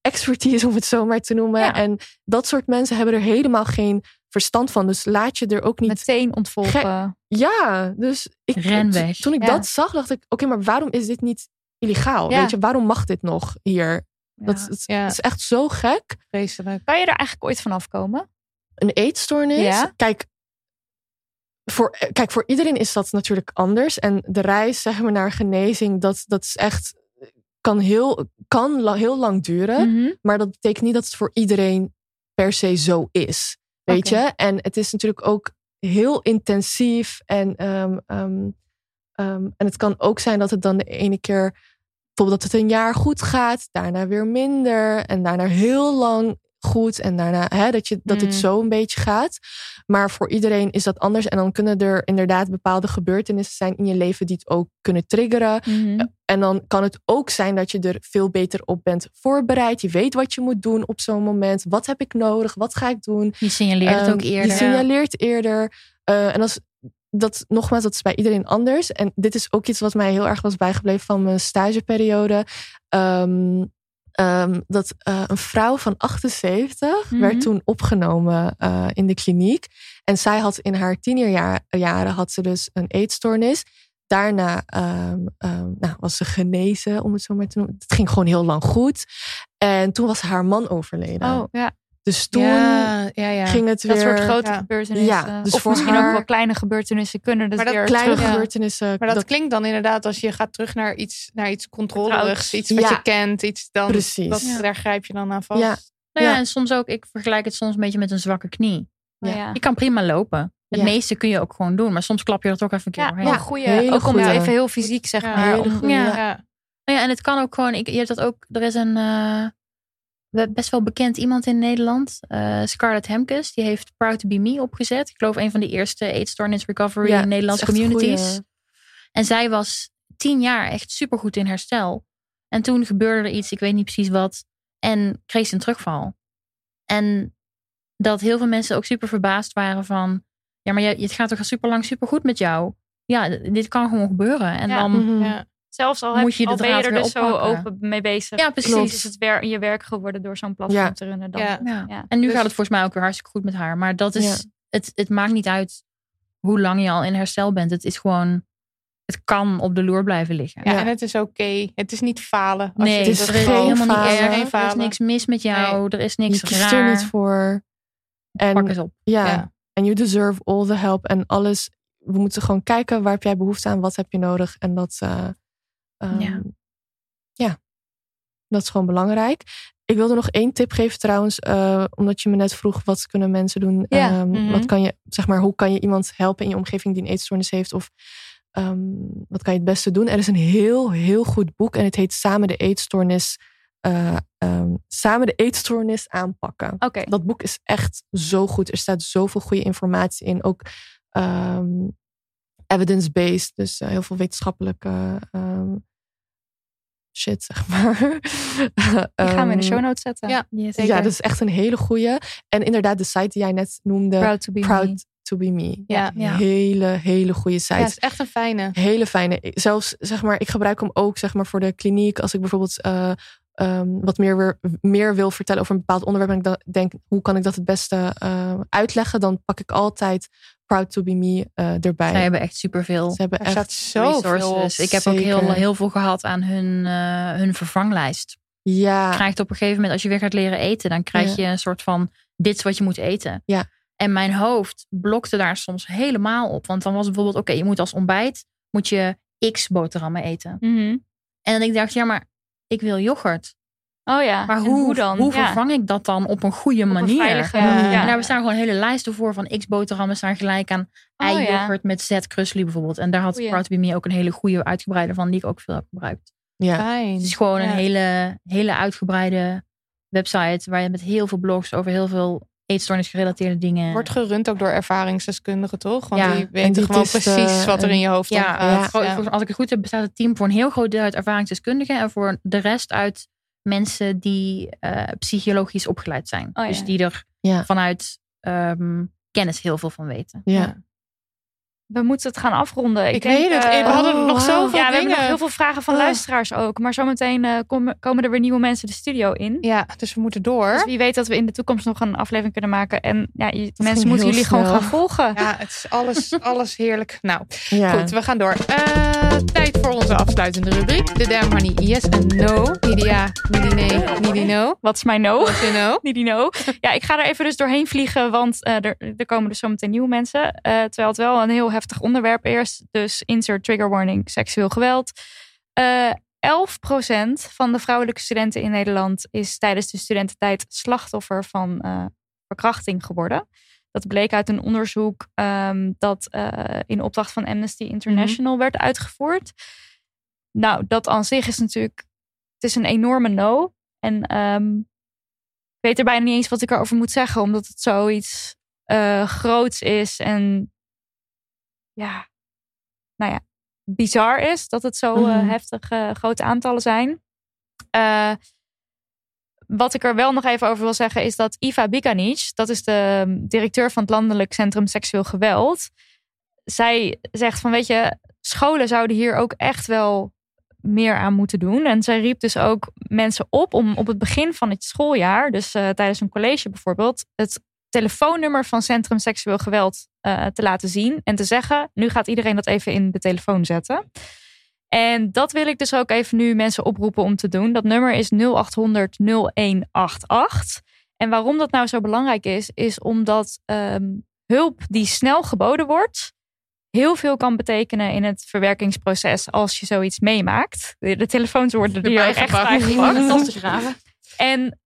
expertise, om het zo maar te noemen. Ja. En dat soort mensen hebben er helemaal geen verstand van. Dus laat je er ook niet... Meteen ontvolgen. Ja, dus ik, Ren weg. toen ik Ja. dat zag, dacht ik... Oké, maar waarom is dit niet illegaal? Weet je, waarom mag dit nog hier? Dat, is echt zo gek. Vreselijk. Kan je er eigenlijk ooit van afkomen? Een eetstoornis. Ja. Kijk, voor, eh, kijk, voor iedereen is dat natuurlijk anders. En de reis zeg maar, naar genezing, dat, dat is echt, kan, heel, kan la- heel lang duren. Mhm. Maar dat betekent niet dat het voor iedereen per se zo is. Weet je? En het is natuurlijk ook heel intensief. En, ehm, ehm, ehm, en het kan ook zijn dat het dan de ene keer, bijvoorbeeld dat het een jaar goed gaat, daarna weer minder. En daarna heel lang goed. En daarna hè, dat, je, dat het Mm. zo een beetje gaat. Maar voor iedereen is dat anders. En dan kunnen er inderdaad bepaalde gebeurtenissen zijn in je leven die het ook kunnen triggeren. Mhm. En dan kan het ook zijn dat je er veel beter op bent voorbereid. Je weet wat je moet doen op zo'n moment. Wat heb ik nodig? Wat ga ik doen? Je signaleert het Ehm, ook eerder. Je signaleert eerder. Eh, en als, dat, nogmaals, dat is bij iedereen anders. En dit is ook iets wat mij heel erg was bijgebleven van mijn stageperiode. Ehm, ehm, dat eh, een vrouw van 78 Mhm. werd toen opgenomen eh, in de kliniek. En zij had in haar tienerjaren had ze dus een eetstoornis. Daarna ehm, ehm, nou, was ze genezen, om het zo maar te noemen. Het ging gewoon heel lang goed. En toen was haar man overleden. Oh ja, Dus toen ja, ja, ja. ging het weer... dat soort grote Ja. gebeurtenissen. Ja, dus of voor misschien haar- ook wel kleine gebeurtenissen kunnen dus Maar dat weer kleine terug. ja. gebeurtenissen. Maar dat, klinkt dan inderdaad als je gaat terug naar iets, naar iets controlerigs, iets wat je kent, iets dan. Precies. Dat, Ja. Daar grijp je dan aan vast. Ja. Nou ja, Ja. en soms ook, ik vergelijk het soms een beetje met een zwakke knie. Ja. ja. Je kan prima lopen. Het Ja. meeste kun je ook gewoon doen. Maar soms klap je er toch even een keer Ja, Ja, goeie. Ook om het even heel fysiek zeg Ja, maar. om- goeie. Ja. Ja. Nou ja, en het kan ook gewoon. Ik, je hebt dat ook. Er is een eh, best wel bekend iemand in Nederland, eh, Scarlett Hemkes. Die heeft Proud to Be Me opgezet. Ik geloof een van de eerste eetstoornis recovery Ja, Nederlandse is echt communities. goeie. En zij was tien jaar echt supergoed in herstel. En toen gebeurde er iets, ik weet niet precies wat. En kreeg ze een terugval. En dat heel veel mensen ook super verbaasd waren van... Ja, maar je, het gaat toch al super lang super goed met jou? Ja, dit kan gewoon gebeuren. En Ja. dan... Mhm. Ja. Zelfs al, Moet heb, je de al ben je er dus zo open mee bezig. Ja, precies. Klopt. Is het wer je werk geworden door zo'n platform Ja. te runnen dan. Ja. Ja. Ja. En nu Dus- gaat het volgens mij ook weer hartstikke goed met haar. Maar dat is, Ja. het, het maakt niet uit hoe lang je al in herstel bent. Het is gewoon, het kan op de loer blijven liggen. Ja, Ja. en het is oké. Het is niet falen. Als nee, je het is geen helemaal niet falen. erg. Geen Er is falen. niks mis met jou. Er is niks Je kiest raar. er niet voor. En Pak eens op. ja, Ja. and you deserve all the help en alles. We moeten gewoon kijken waar heb jij behoefte aan, wat heb je nodig. En dat, uh, um, ja. ja, dat is gewoon belangrijk. Ik wilde nog één tip geven trouwens, uh, omdat je me net vroeg wat kunnen mensen doen. Ja. Um, Mhm. Wat kan je, zeg maar, hoe kan je iemand helpen in je omgeving die een eetstoornis heeft? Of um, wat kan je het beste doen? Er is een heel, heel goed boek en het heet Samen de eetstoornis. Uh, um, samen de eetstoornis aanpakken. Dat boek is echt zo goed. Er staat zoveel goede informatie in. Ook evidence-based, dus uh, heel veel wetenschappelijke um, shit, zeg maar. Die gaan we in de show notes zetten. Ja, ja, dat is echt een hele goede. En inderdaad, de site die jij net noemde, Proud to be Proud me. to be me. Ja, ja. Hele, hele goede site. Ja, het is echt een fijne. Hele fijne. Zelfs, zeg maar, ik gebruik hem ook, zeg maar, voor de kliniek. Als ik bijvoorbeeld uh, um, wat meer, weer, meer wil vertellen over een bepaald onderwerp. En ik denk, hoe kan ik dat het beste uh, uitleggen? Dan pak ik altijd Proud to be me uh, erbij. Zij hebben echt superveel Ze hebben Er echt zoveel resources. op. Ik heb ook heel, heel veel gehad aan hun, uh, hun vervanglijst. Ja, Je krijgt op een gegeven moment, als je weer gaat leren eten, dan krijg Ja. je een soort van: dit is wat je moet eten. Ja. En mijn hoofd blokte daar soms helemaal op. Want dan was het bijvoorbeeld: oké, je moet als ontbijt moet je x boterhammen eten. Mhm. En dan ik dacht, ja, maar ik wil yoghurt. Oh ja. Maar En hoe, dan? hoe Ja. vervang ik dat dan op een goede Op een manier? veilige- Ja. ja. En daar bestaan gewoon hele lijsten voor van x boterhammen staan gelijk aan Oh, ja. ei-yoghurt met z krusli bijvoorbeeld. En daar had Goeie. Proud Me ook een hele goede uitgebreide van die ik ook veel heb gebruikt. ja. Fijn. Het is gewoon Ja. een hele, hele uitgebreide website waar je met heel veel blogs over heel veel eetstoornis gerelateerde dingen. Wordt gerund ook door ervaringsdeskundigen, toch? Want Ja, die en weten gewoon precies wat er in je hoofd ja, ja. Als ik het goed heb, bestaat het team voor een heel groot deel uit ervaringsdeskundigen en voor de rest uit mensen die eh, psychologisch opgeleid zijn. Oh, ja. Dus die er Ja. vanuit ehm, kennis heel veel van weten. ja. We moeten het gaan afronden. Ik denk, weet het. eh, we hadden oh, nog wauw. zoveel ja, we hebben dingen. nog heel veel vragen van Oh. luisteraars ook. Maar zometeen eh, komen, komen er weer nieuwe mensen de studio in. Ja, dus we moeten door. Dus wie weet dat we in de toekomst nog een aflevering kunnen maken. En ja, je- mensen moeten jullie gewoon gaan volgen. Ja, het is alles, alles heerlijk. Nou, ja. goed, we gaan door. Eh, tijd voor onze afsluitende rubriek. De Damn Honey Yes en No. Niet die ja, niet die nee, niet die no. Wat is mijn no? Niet die no. Ja, ik ga er even dus doorheen vliegen, want eh, er, er komen dus zometeen nieuwe mensen. Eh, terwijl het wel een heel heftig onderwerp is. Dus insert trigger warning, seksueel geweld. Eh 11% van de vrouwelijke studenten in Nederland is tijdens de studententijd slachtoffer van eh, verkrachting geworden. Dat bleek uit een onderzoek ehm, dat eh, in opdracht van Amnesty International werd uitgevoerd. Nou, dat aan zich is natuurlijk, het is een enorme no. En ehm, ik weet er bijna niet eens wat ik erover moet zeggen, omdat het zoiets eh groots is en ja, nou ja, bizar is dat het zo Mhm. heftig eh, grote aantallen zijn. Eh, wat ik er wel nog even over wil zeggen is dat Iva Bikanic, dat is de um, directeur van het Landelijk Centrum Seksueel Geweld, zij zegt van weet je, scholen zouden hier ook echt wel meer aan moeten doen. En zij riep dus ook mensen op om op het begin van het schooljaar, dus uh, tijdens een college bijvoorbeeld, het telefoonnummer van Centrum Seksueel Geweld uh, te laten zien en te zeggen, nu gaat iedereen dat even in de telefoon zetten. En dat wil ik dus ook even nu mensen oproepen om te doen. Dat nummer is 0800 0188. En waarom dat nou zo belangrijk is, is omdat um, hulp die snel geboden wordt, heel veel kan betekenen in het verwerkingsproces als je zoiets meemaakt. De, telefoons worden hier echt bijgepakt. En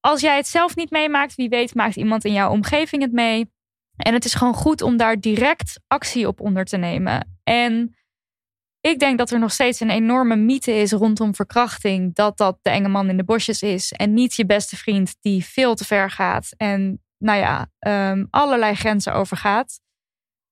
als jij het zelf niet meemaakt, wie weet maakt iemand in jouw omgeving het mee. En het is gewoon goed om daar direct actie op onder te nemen. En ik denk dat er nog steeds een enorme mythe is rondom verkrachting. Dat dat de enge man in de bosjes is. En niet je beste vriend die veel te ver gaat. En nou ja, um, allerlei grenzen overgaat.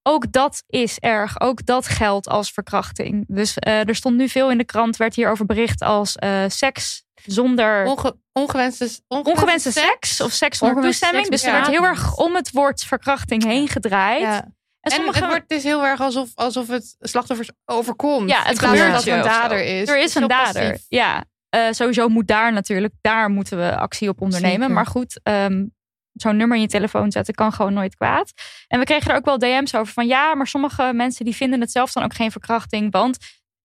Ook dat is erg. Ook dat geldt als verkrachting. Dus uh, er stond nu veel in de krant, werd hierover bericht als uh, seks zonder. Onge ongewenste, ongewenste, ongewenste seks? seks of seks zonder toestemming. Seks, dus er ja. werd heel erg om het woord verkrachting heen gedraaid. Ja. En, sommige... en het, wordt, heel erg alsof, alsof het slachtoffers overkomt. Ja, het gebeurt dat er een dader is. Er is een dader. Passief. Ja, uh, sowieso moet daar natuurlijk, daar moeten we actie op ondernemen. Zeker. Maar goed, um, zo'n nummer in je telefoon zetten kan gewoon nooit kwaad. En we kregen er ook wel DM's over van ja, maar sommige mensen die vinden het zelf dan ook geen verkrachting. Want,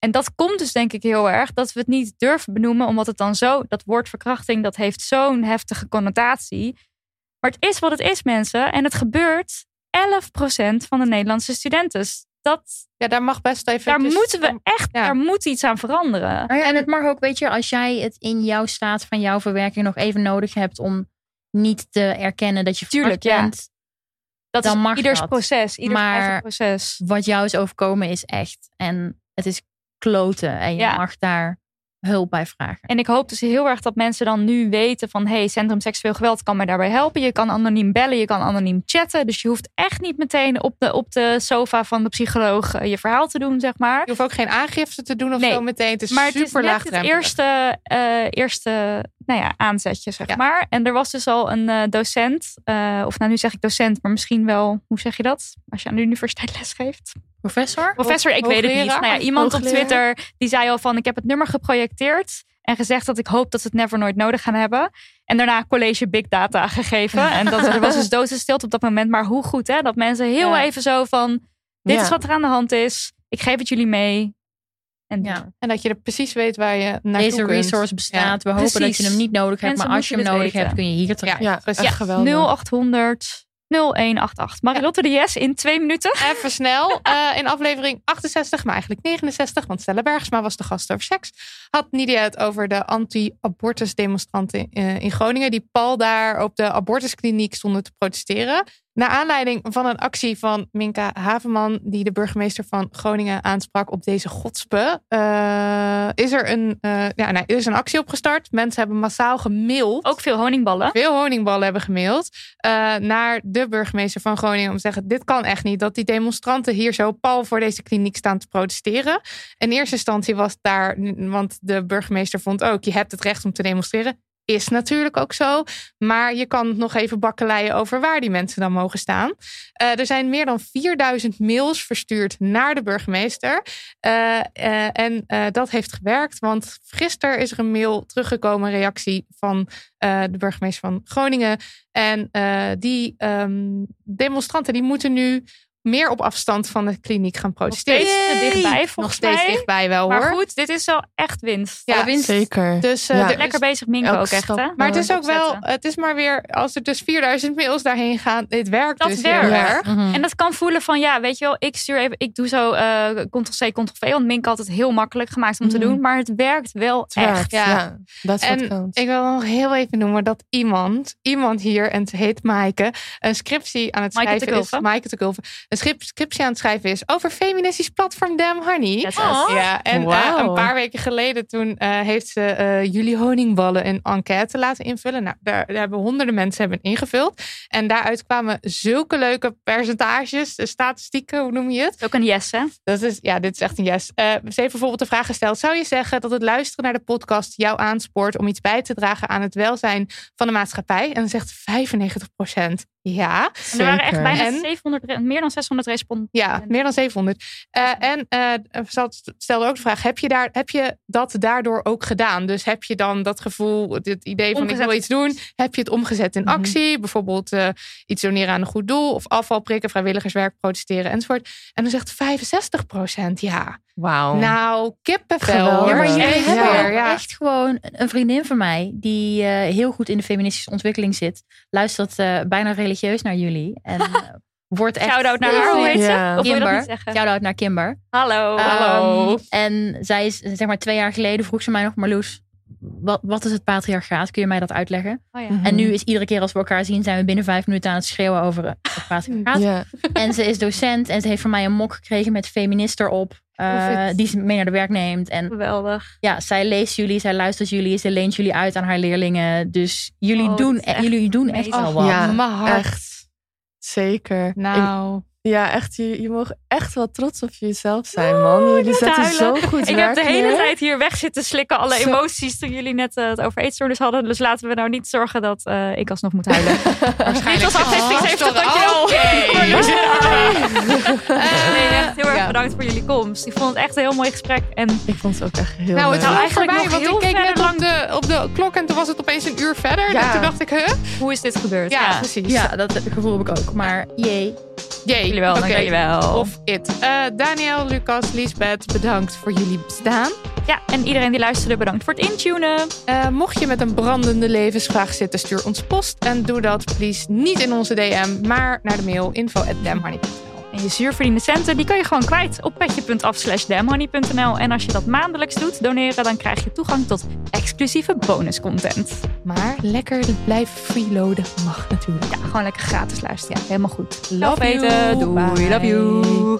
en dat komt dus denk ik heel erg, dat we het niet durven benoemen, omdat het dan zo, dat woord verkrachting, dat heeft zo'n heftige connotatie. Maar het is wat het is, mensen. En het gebeurt 11% van de Nederlandse studenten. Dus Dat, Ja, daar mag best even. daar moeten we echt, ja. daar moet iets aan veranderen. Nou ja, en het mag ook, weet je, als jij het in jouw staat van jouw verwerking nog even nodig hebt om niet te erkennen dat je Tuurlijk, ja. bent. Dat Dan is mag ieders dat. proces, ieders Maar- eigen proces. Wat jou is overkomen is echt. En het is kloten. En je Ja. mag daar hulp bij vragen. En ik hoop dus heel erg dat mensen dan nu weten van... hey, Centrum Seksueel Geweld kan mij daarbij helpen. Je kan anoniem bellen, je kan anoniem chatten. Dus je hoeft echt niet meteen op de, op de sofa van de psycholoog eh, je verhaal te doen, zeg maar. Je hoeft ook geen aangifte te doen of Nee, zo meteen. Het is Maar het is super net het laagdrempelig. eerste, eh, eerste nou ja, aanzetje, zeg Ja. maar. En er was dus al een eh, docent, eh, of nou nu zeg ik docent, maar misschien wel, hoe zeg je dat? Als je aan de universiteit lesgeeft. Professor? Professor, ik weet het niet. Nou ja, iemand op? Twitter die zei al van, ik heb het nummer geprojecteerd en gezegd dat ik hoop dat ze het never nooit nodig gaan hebben. En daarna college big data gegeven. En dat er was dus doodstilte op dat moment. Maar hoe goed hè, dat mensen heel Ja. even zo van, dit Ja. is wat er aan de hand is. Ik geef het jullie mee. En Ja. En dat je er precies weet waar je naartoe Deze kunt. resource bestaat. We hopen dat je hem niet nodig hebt. Mensen maar als je hem nodig hebt, kun je hier terecht. Ja, Ja, precies. echt geweldig. 0800 0188. Marilotte de Yes in twee minuten. Even snel. Eh, in aflevering 68, maar eigenlijk 69, want Stella Bergsma was de gast over seks. Had Nidia het over de anti-abortus demonstranten eh, in Groningen. Die pal daar op de abortuskliniek stonden te protesteren. Naar aanleiding van een actie van Minka Haveman, die de burgemeester van Groningen aansprak op deze godspe, eh, is er een, eh, ja, nee, er is een actie opgestart. Mensen hebben massaal gemaild Ook veel honingballen. veel honingballen hebben gemaild eh, naar de burgemeester van Groningen om te zeggen: dit kan echt niet dat die demonstranten hier zo pal voor deze kliniek staan te protesteren. In eerste instantie was daar, want de burgemeester vond ook: je hebt het recht om te demonstreren. Is natuurlijk ook zo. Maar je kan nog even bakkeleien over waar die mensen dan mogen staan. Eh, er zijn meer dan 4000 mails verstuurd naar de burgemeester. Eh, eh, en dat heeft gewerkt. Want gisteren is er een mail teruggekomen, een reactie van de burgemeester van Groningen. En die ehm, demonstranten die moeten nu meer op afstand van de kliniek gaan Nog protesteren. steeds te dichtbij Nog volgens steeds mij. dichtbij wel Maar hoor. goed, dit is wel echt winst. Ja, winst. Zeker. Dus, eh, Ja. er Lekker is- bezig Minko ook echt hè. maar het is ook wel, het is maar weer, als er dus 4000 mails daarheen gaan, dit werkt Dat dus werkt. Ja. Mhm. En dat kan voelen van, ja, weet je wel, ik stuur even, ik doe zo eh Ctrl-C, Ctrl-V. Want Minko had het heel makkelijk gemaakt om te Mhm. doen. Maar het werkt wel Het werkt, echt. ja. Ja, dat is wat En ik wil nog heel even noemen dat iemand, iemand hier, en het heet Maaike, een scriptie aan het Maaike schrijven is. Maaike te Kulve. Een scrip- scriptie aan het schrijven is over feministisch platform Damn Honey. Yes. Ja, en eh, een paar weken geleden toen eh, heeft ze eh, jullie honingballen een enquête laten invullen. Nou, daar, daar hebben honderden mensen hebben ingevuld. En daaruit kwamen zulke leuke percentages, statistieken, hoe noem je het? Ook een yes, hè? Dat is, ja, dit is echt een yes. Eh, ze heeft bijvoorbeeld de vraag gesteld: zou je zeggen dat het luisteren naar de podcast jou aanspoort om iets bij te dragen aan het welzijn van de maatschappij? En dan zegt 95% ja. En er waren echt bijna En? 700, re- meer dan 600 respondenten. Ja, meer dan 700. Eh, en ze had- stelde ook de vraag: heb je, daar, heb je dat daardoor ook gedaan? Dus heb je dan dat gevoel, het idee van Omgezet. ik wil iets doen, heb je het omgezet in Mhm. actie? Bijvoorbeeld eh, iets doneren aan een goed doel, of afval prikken, vrijwilligerswerk, protesteren enzovoort. En dan zegt 65% ja. Wauw. Nou, kippenvel Geweldig. Ja, maar jullie Echt hebben waar, ook ja. echt gewoon een vriendin van mij die eh, heel goed in de feministische ontwikkeling zit. Luistert eh, bijna religieus naar jullie. En eh, wordt echt... Shout-out naar haar, hoe heet ze? Wil je Kimber. Shout-out naar Kimber. Hallo. Hallo. Um, en zij is, zeg maar, twee jaar geleden vroeg ze mij nog, Marloes, wat, wat is het patriarchaat? Kun je mij dat uitleggen? Oh, ja. Mhm. En nu is iedere keer als we elkaar zien, zijn we binnen vijf minuten aan het schreeuwen over het patriarchaat. Ja. En ze is docent en ze heeft van mij een mok gekregen met feminist erop. eh, vet. die ze mee naar de werk neemt. En Geweldig. ja, zij leest jullie, zij luistert jullie, ze leent jullie uit aan haar leerlingen. Dus jullie Oh, doen, is echt jullie doen echt wel wat. Ja, mijn hart. Echt. Zeker. Ik- Nou, ja, echt. Je, je mag echt wel trots op jezelf zijn, man. Jullie zetten zo goed Ik heb de hele neer. tijd hier weg zitten slikken. Alle Zo. emoties toen jullie net eh, het over eetstoornis hadden. Dus laten we nou niet zorgen dat eh, ik alsnog moet huilen. waarschijnlijk. Dit was aflevering 70, dankjewel. Arme. Nee, echt heel erg ja. bedankt voor jullie komst. Ik vond het echt een heel mooi gesprek. En Ik vond het ook echt heel Nou, leuk. het Nou, was eigenlijk voorbij, nog want heel ik keek net verder op de, op de klok en toen was het opeens een uur verder. Ja. En toen dacht ik, huh? hoe is dit gebeurd? Ja, precies. Ja, dat gevoel heb ik ook. Maar jee. Jee. Jullie wel, Oké. dank jullie wel. Of it. Eh, Daniel, Lucas, Lisbeth, bedankt voor jullie bestaan. Ja, en iedereen die luisterde, bedankt voor het intunen. Uh, mocht je met een brandende levensvraag zitten, stuur ons post. En doe dat, please, niet in onze DM, maar naar de mail info.damhoney.nl. En je zuurverdiende centen die kun je gewoon kwijt op petje.af slash damhoney.nl. En als je dat maandelijks doet, doneren, dan krijg je toegang tot exclusieve bonuscontent. Maar lekker blijven freeloaden mag natuurlijk. Ja, gewoon lekker gratis luisteren. Ja, helemaal goed. Love you. Doei. Love you.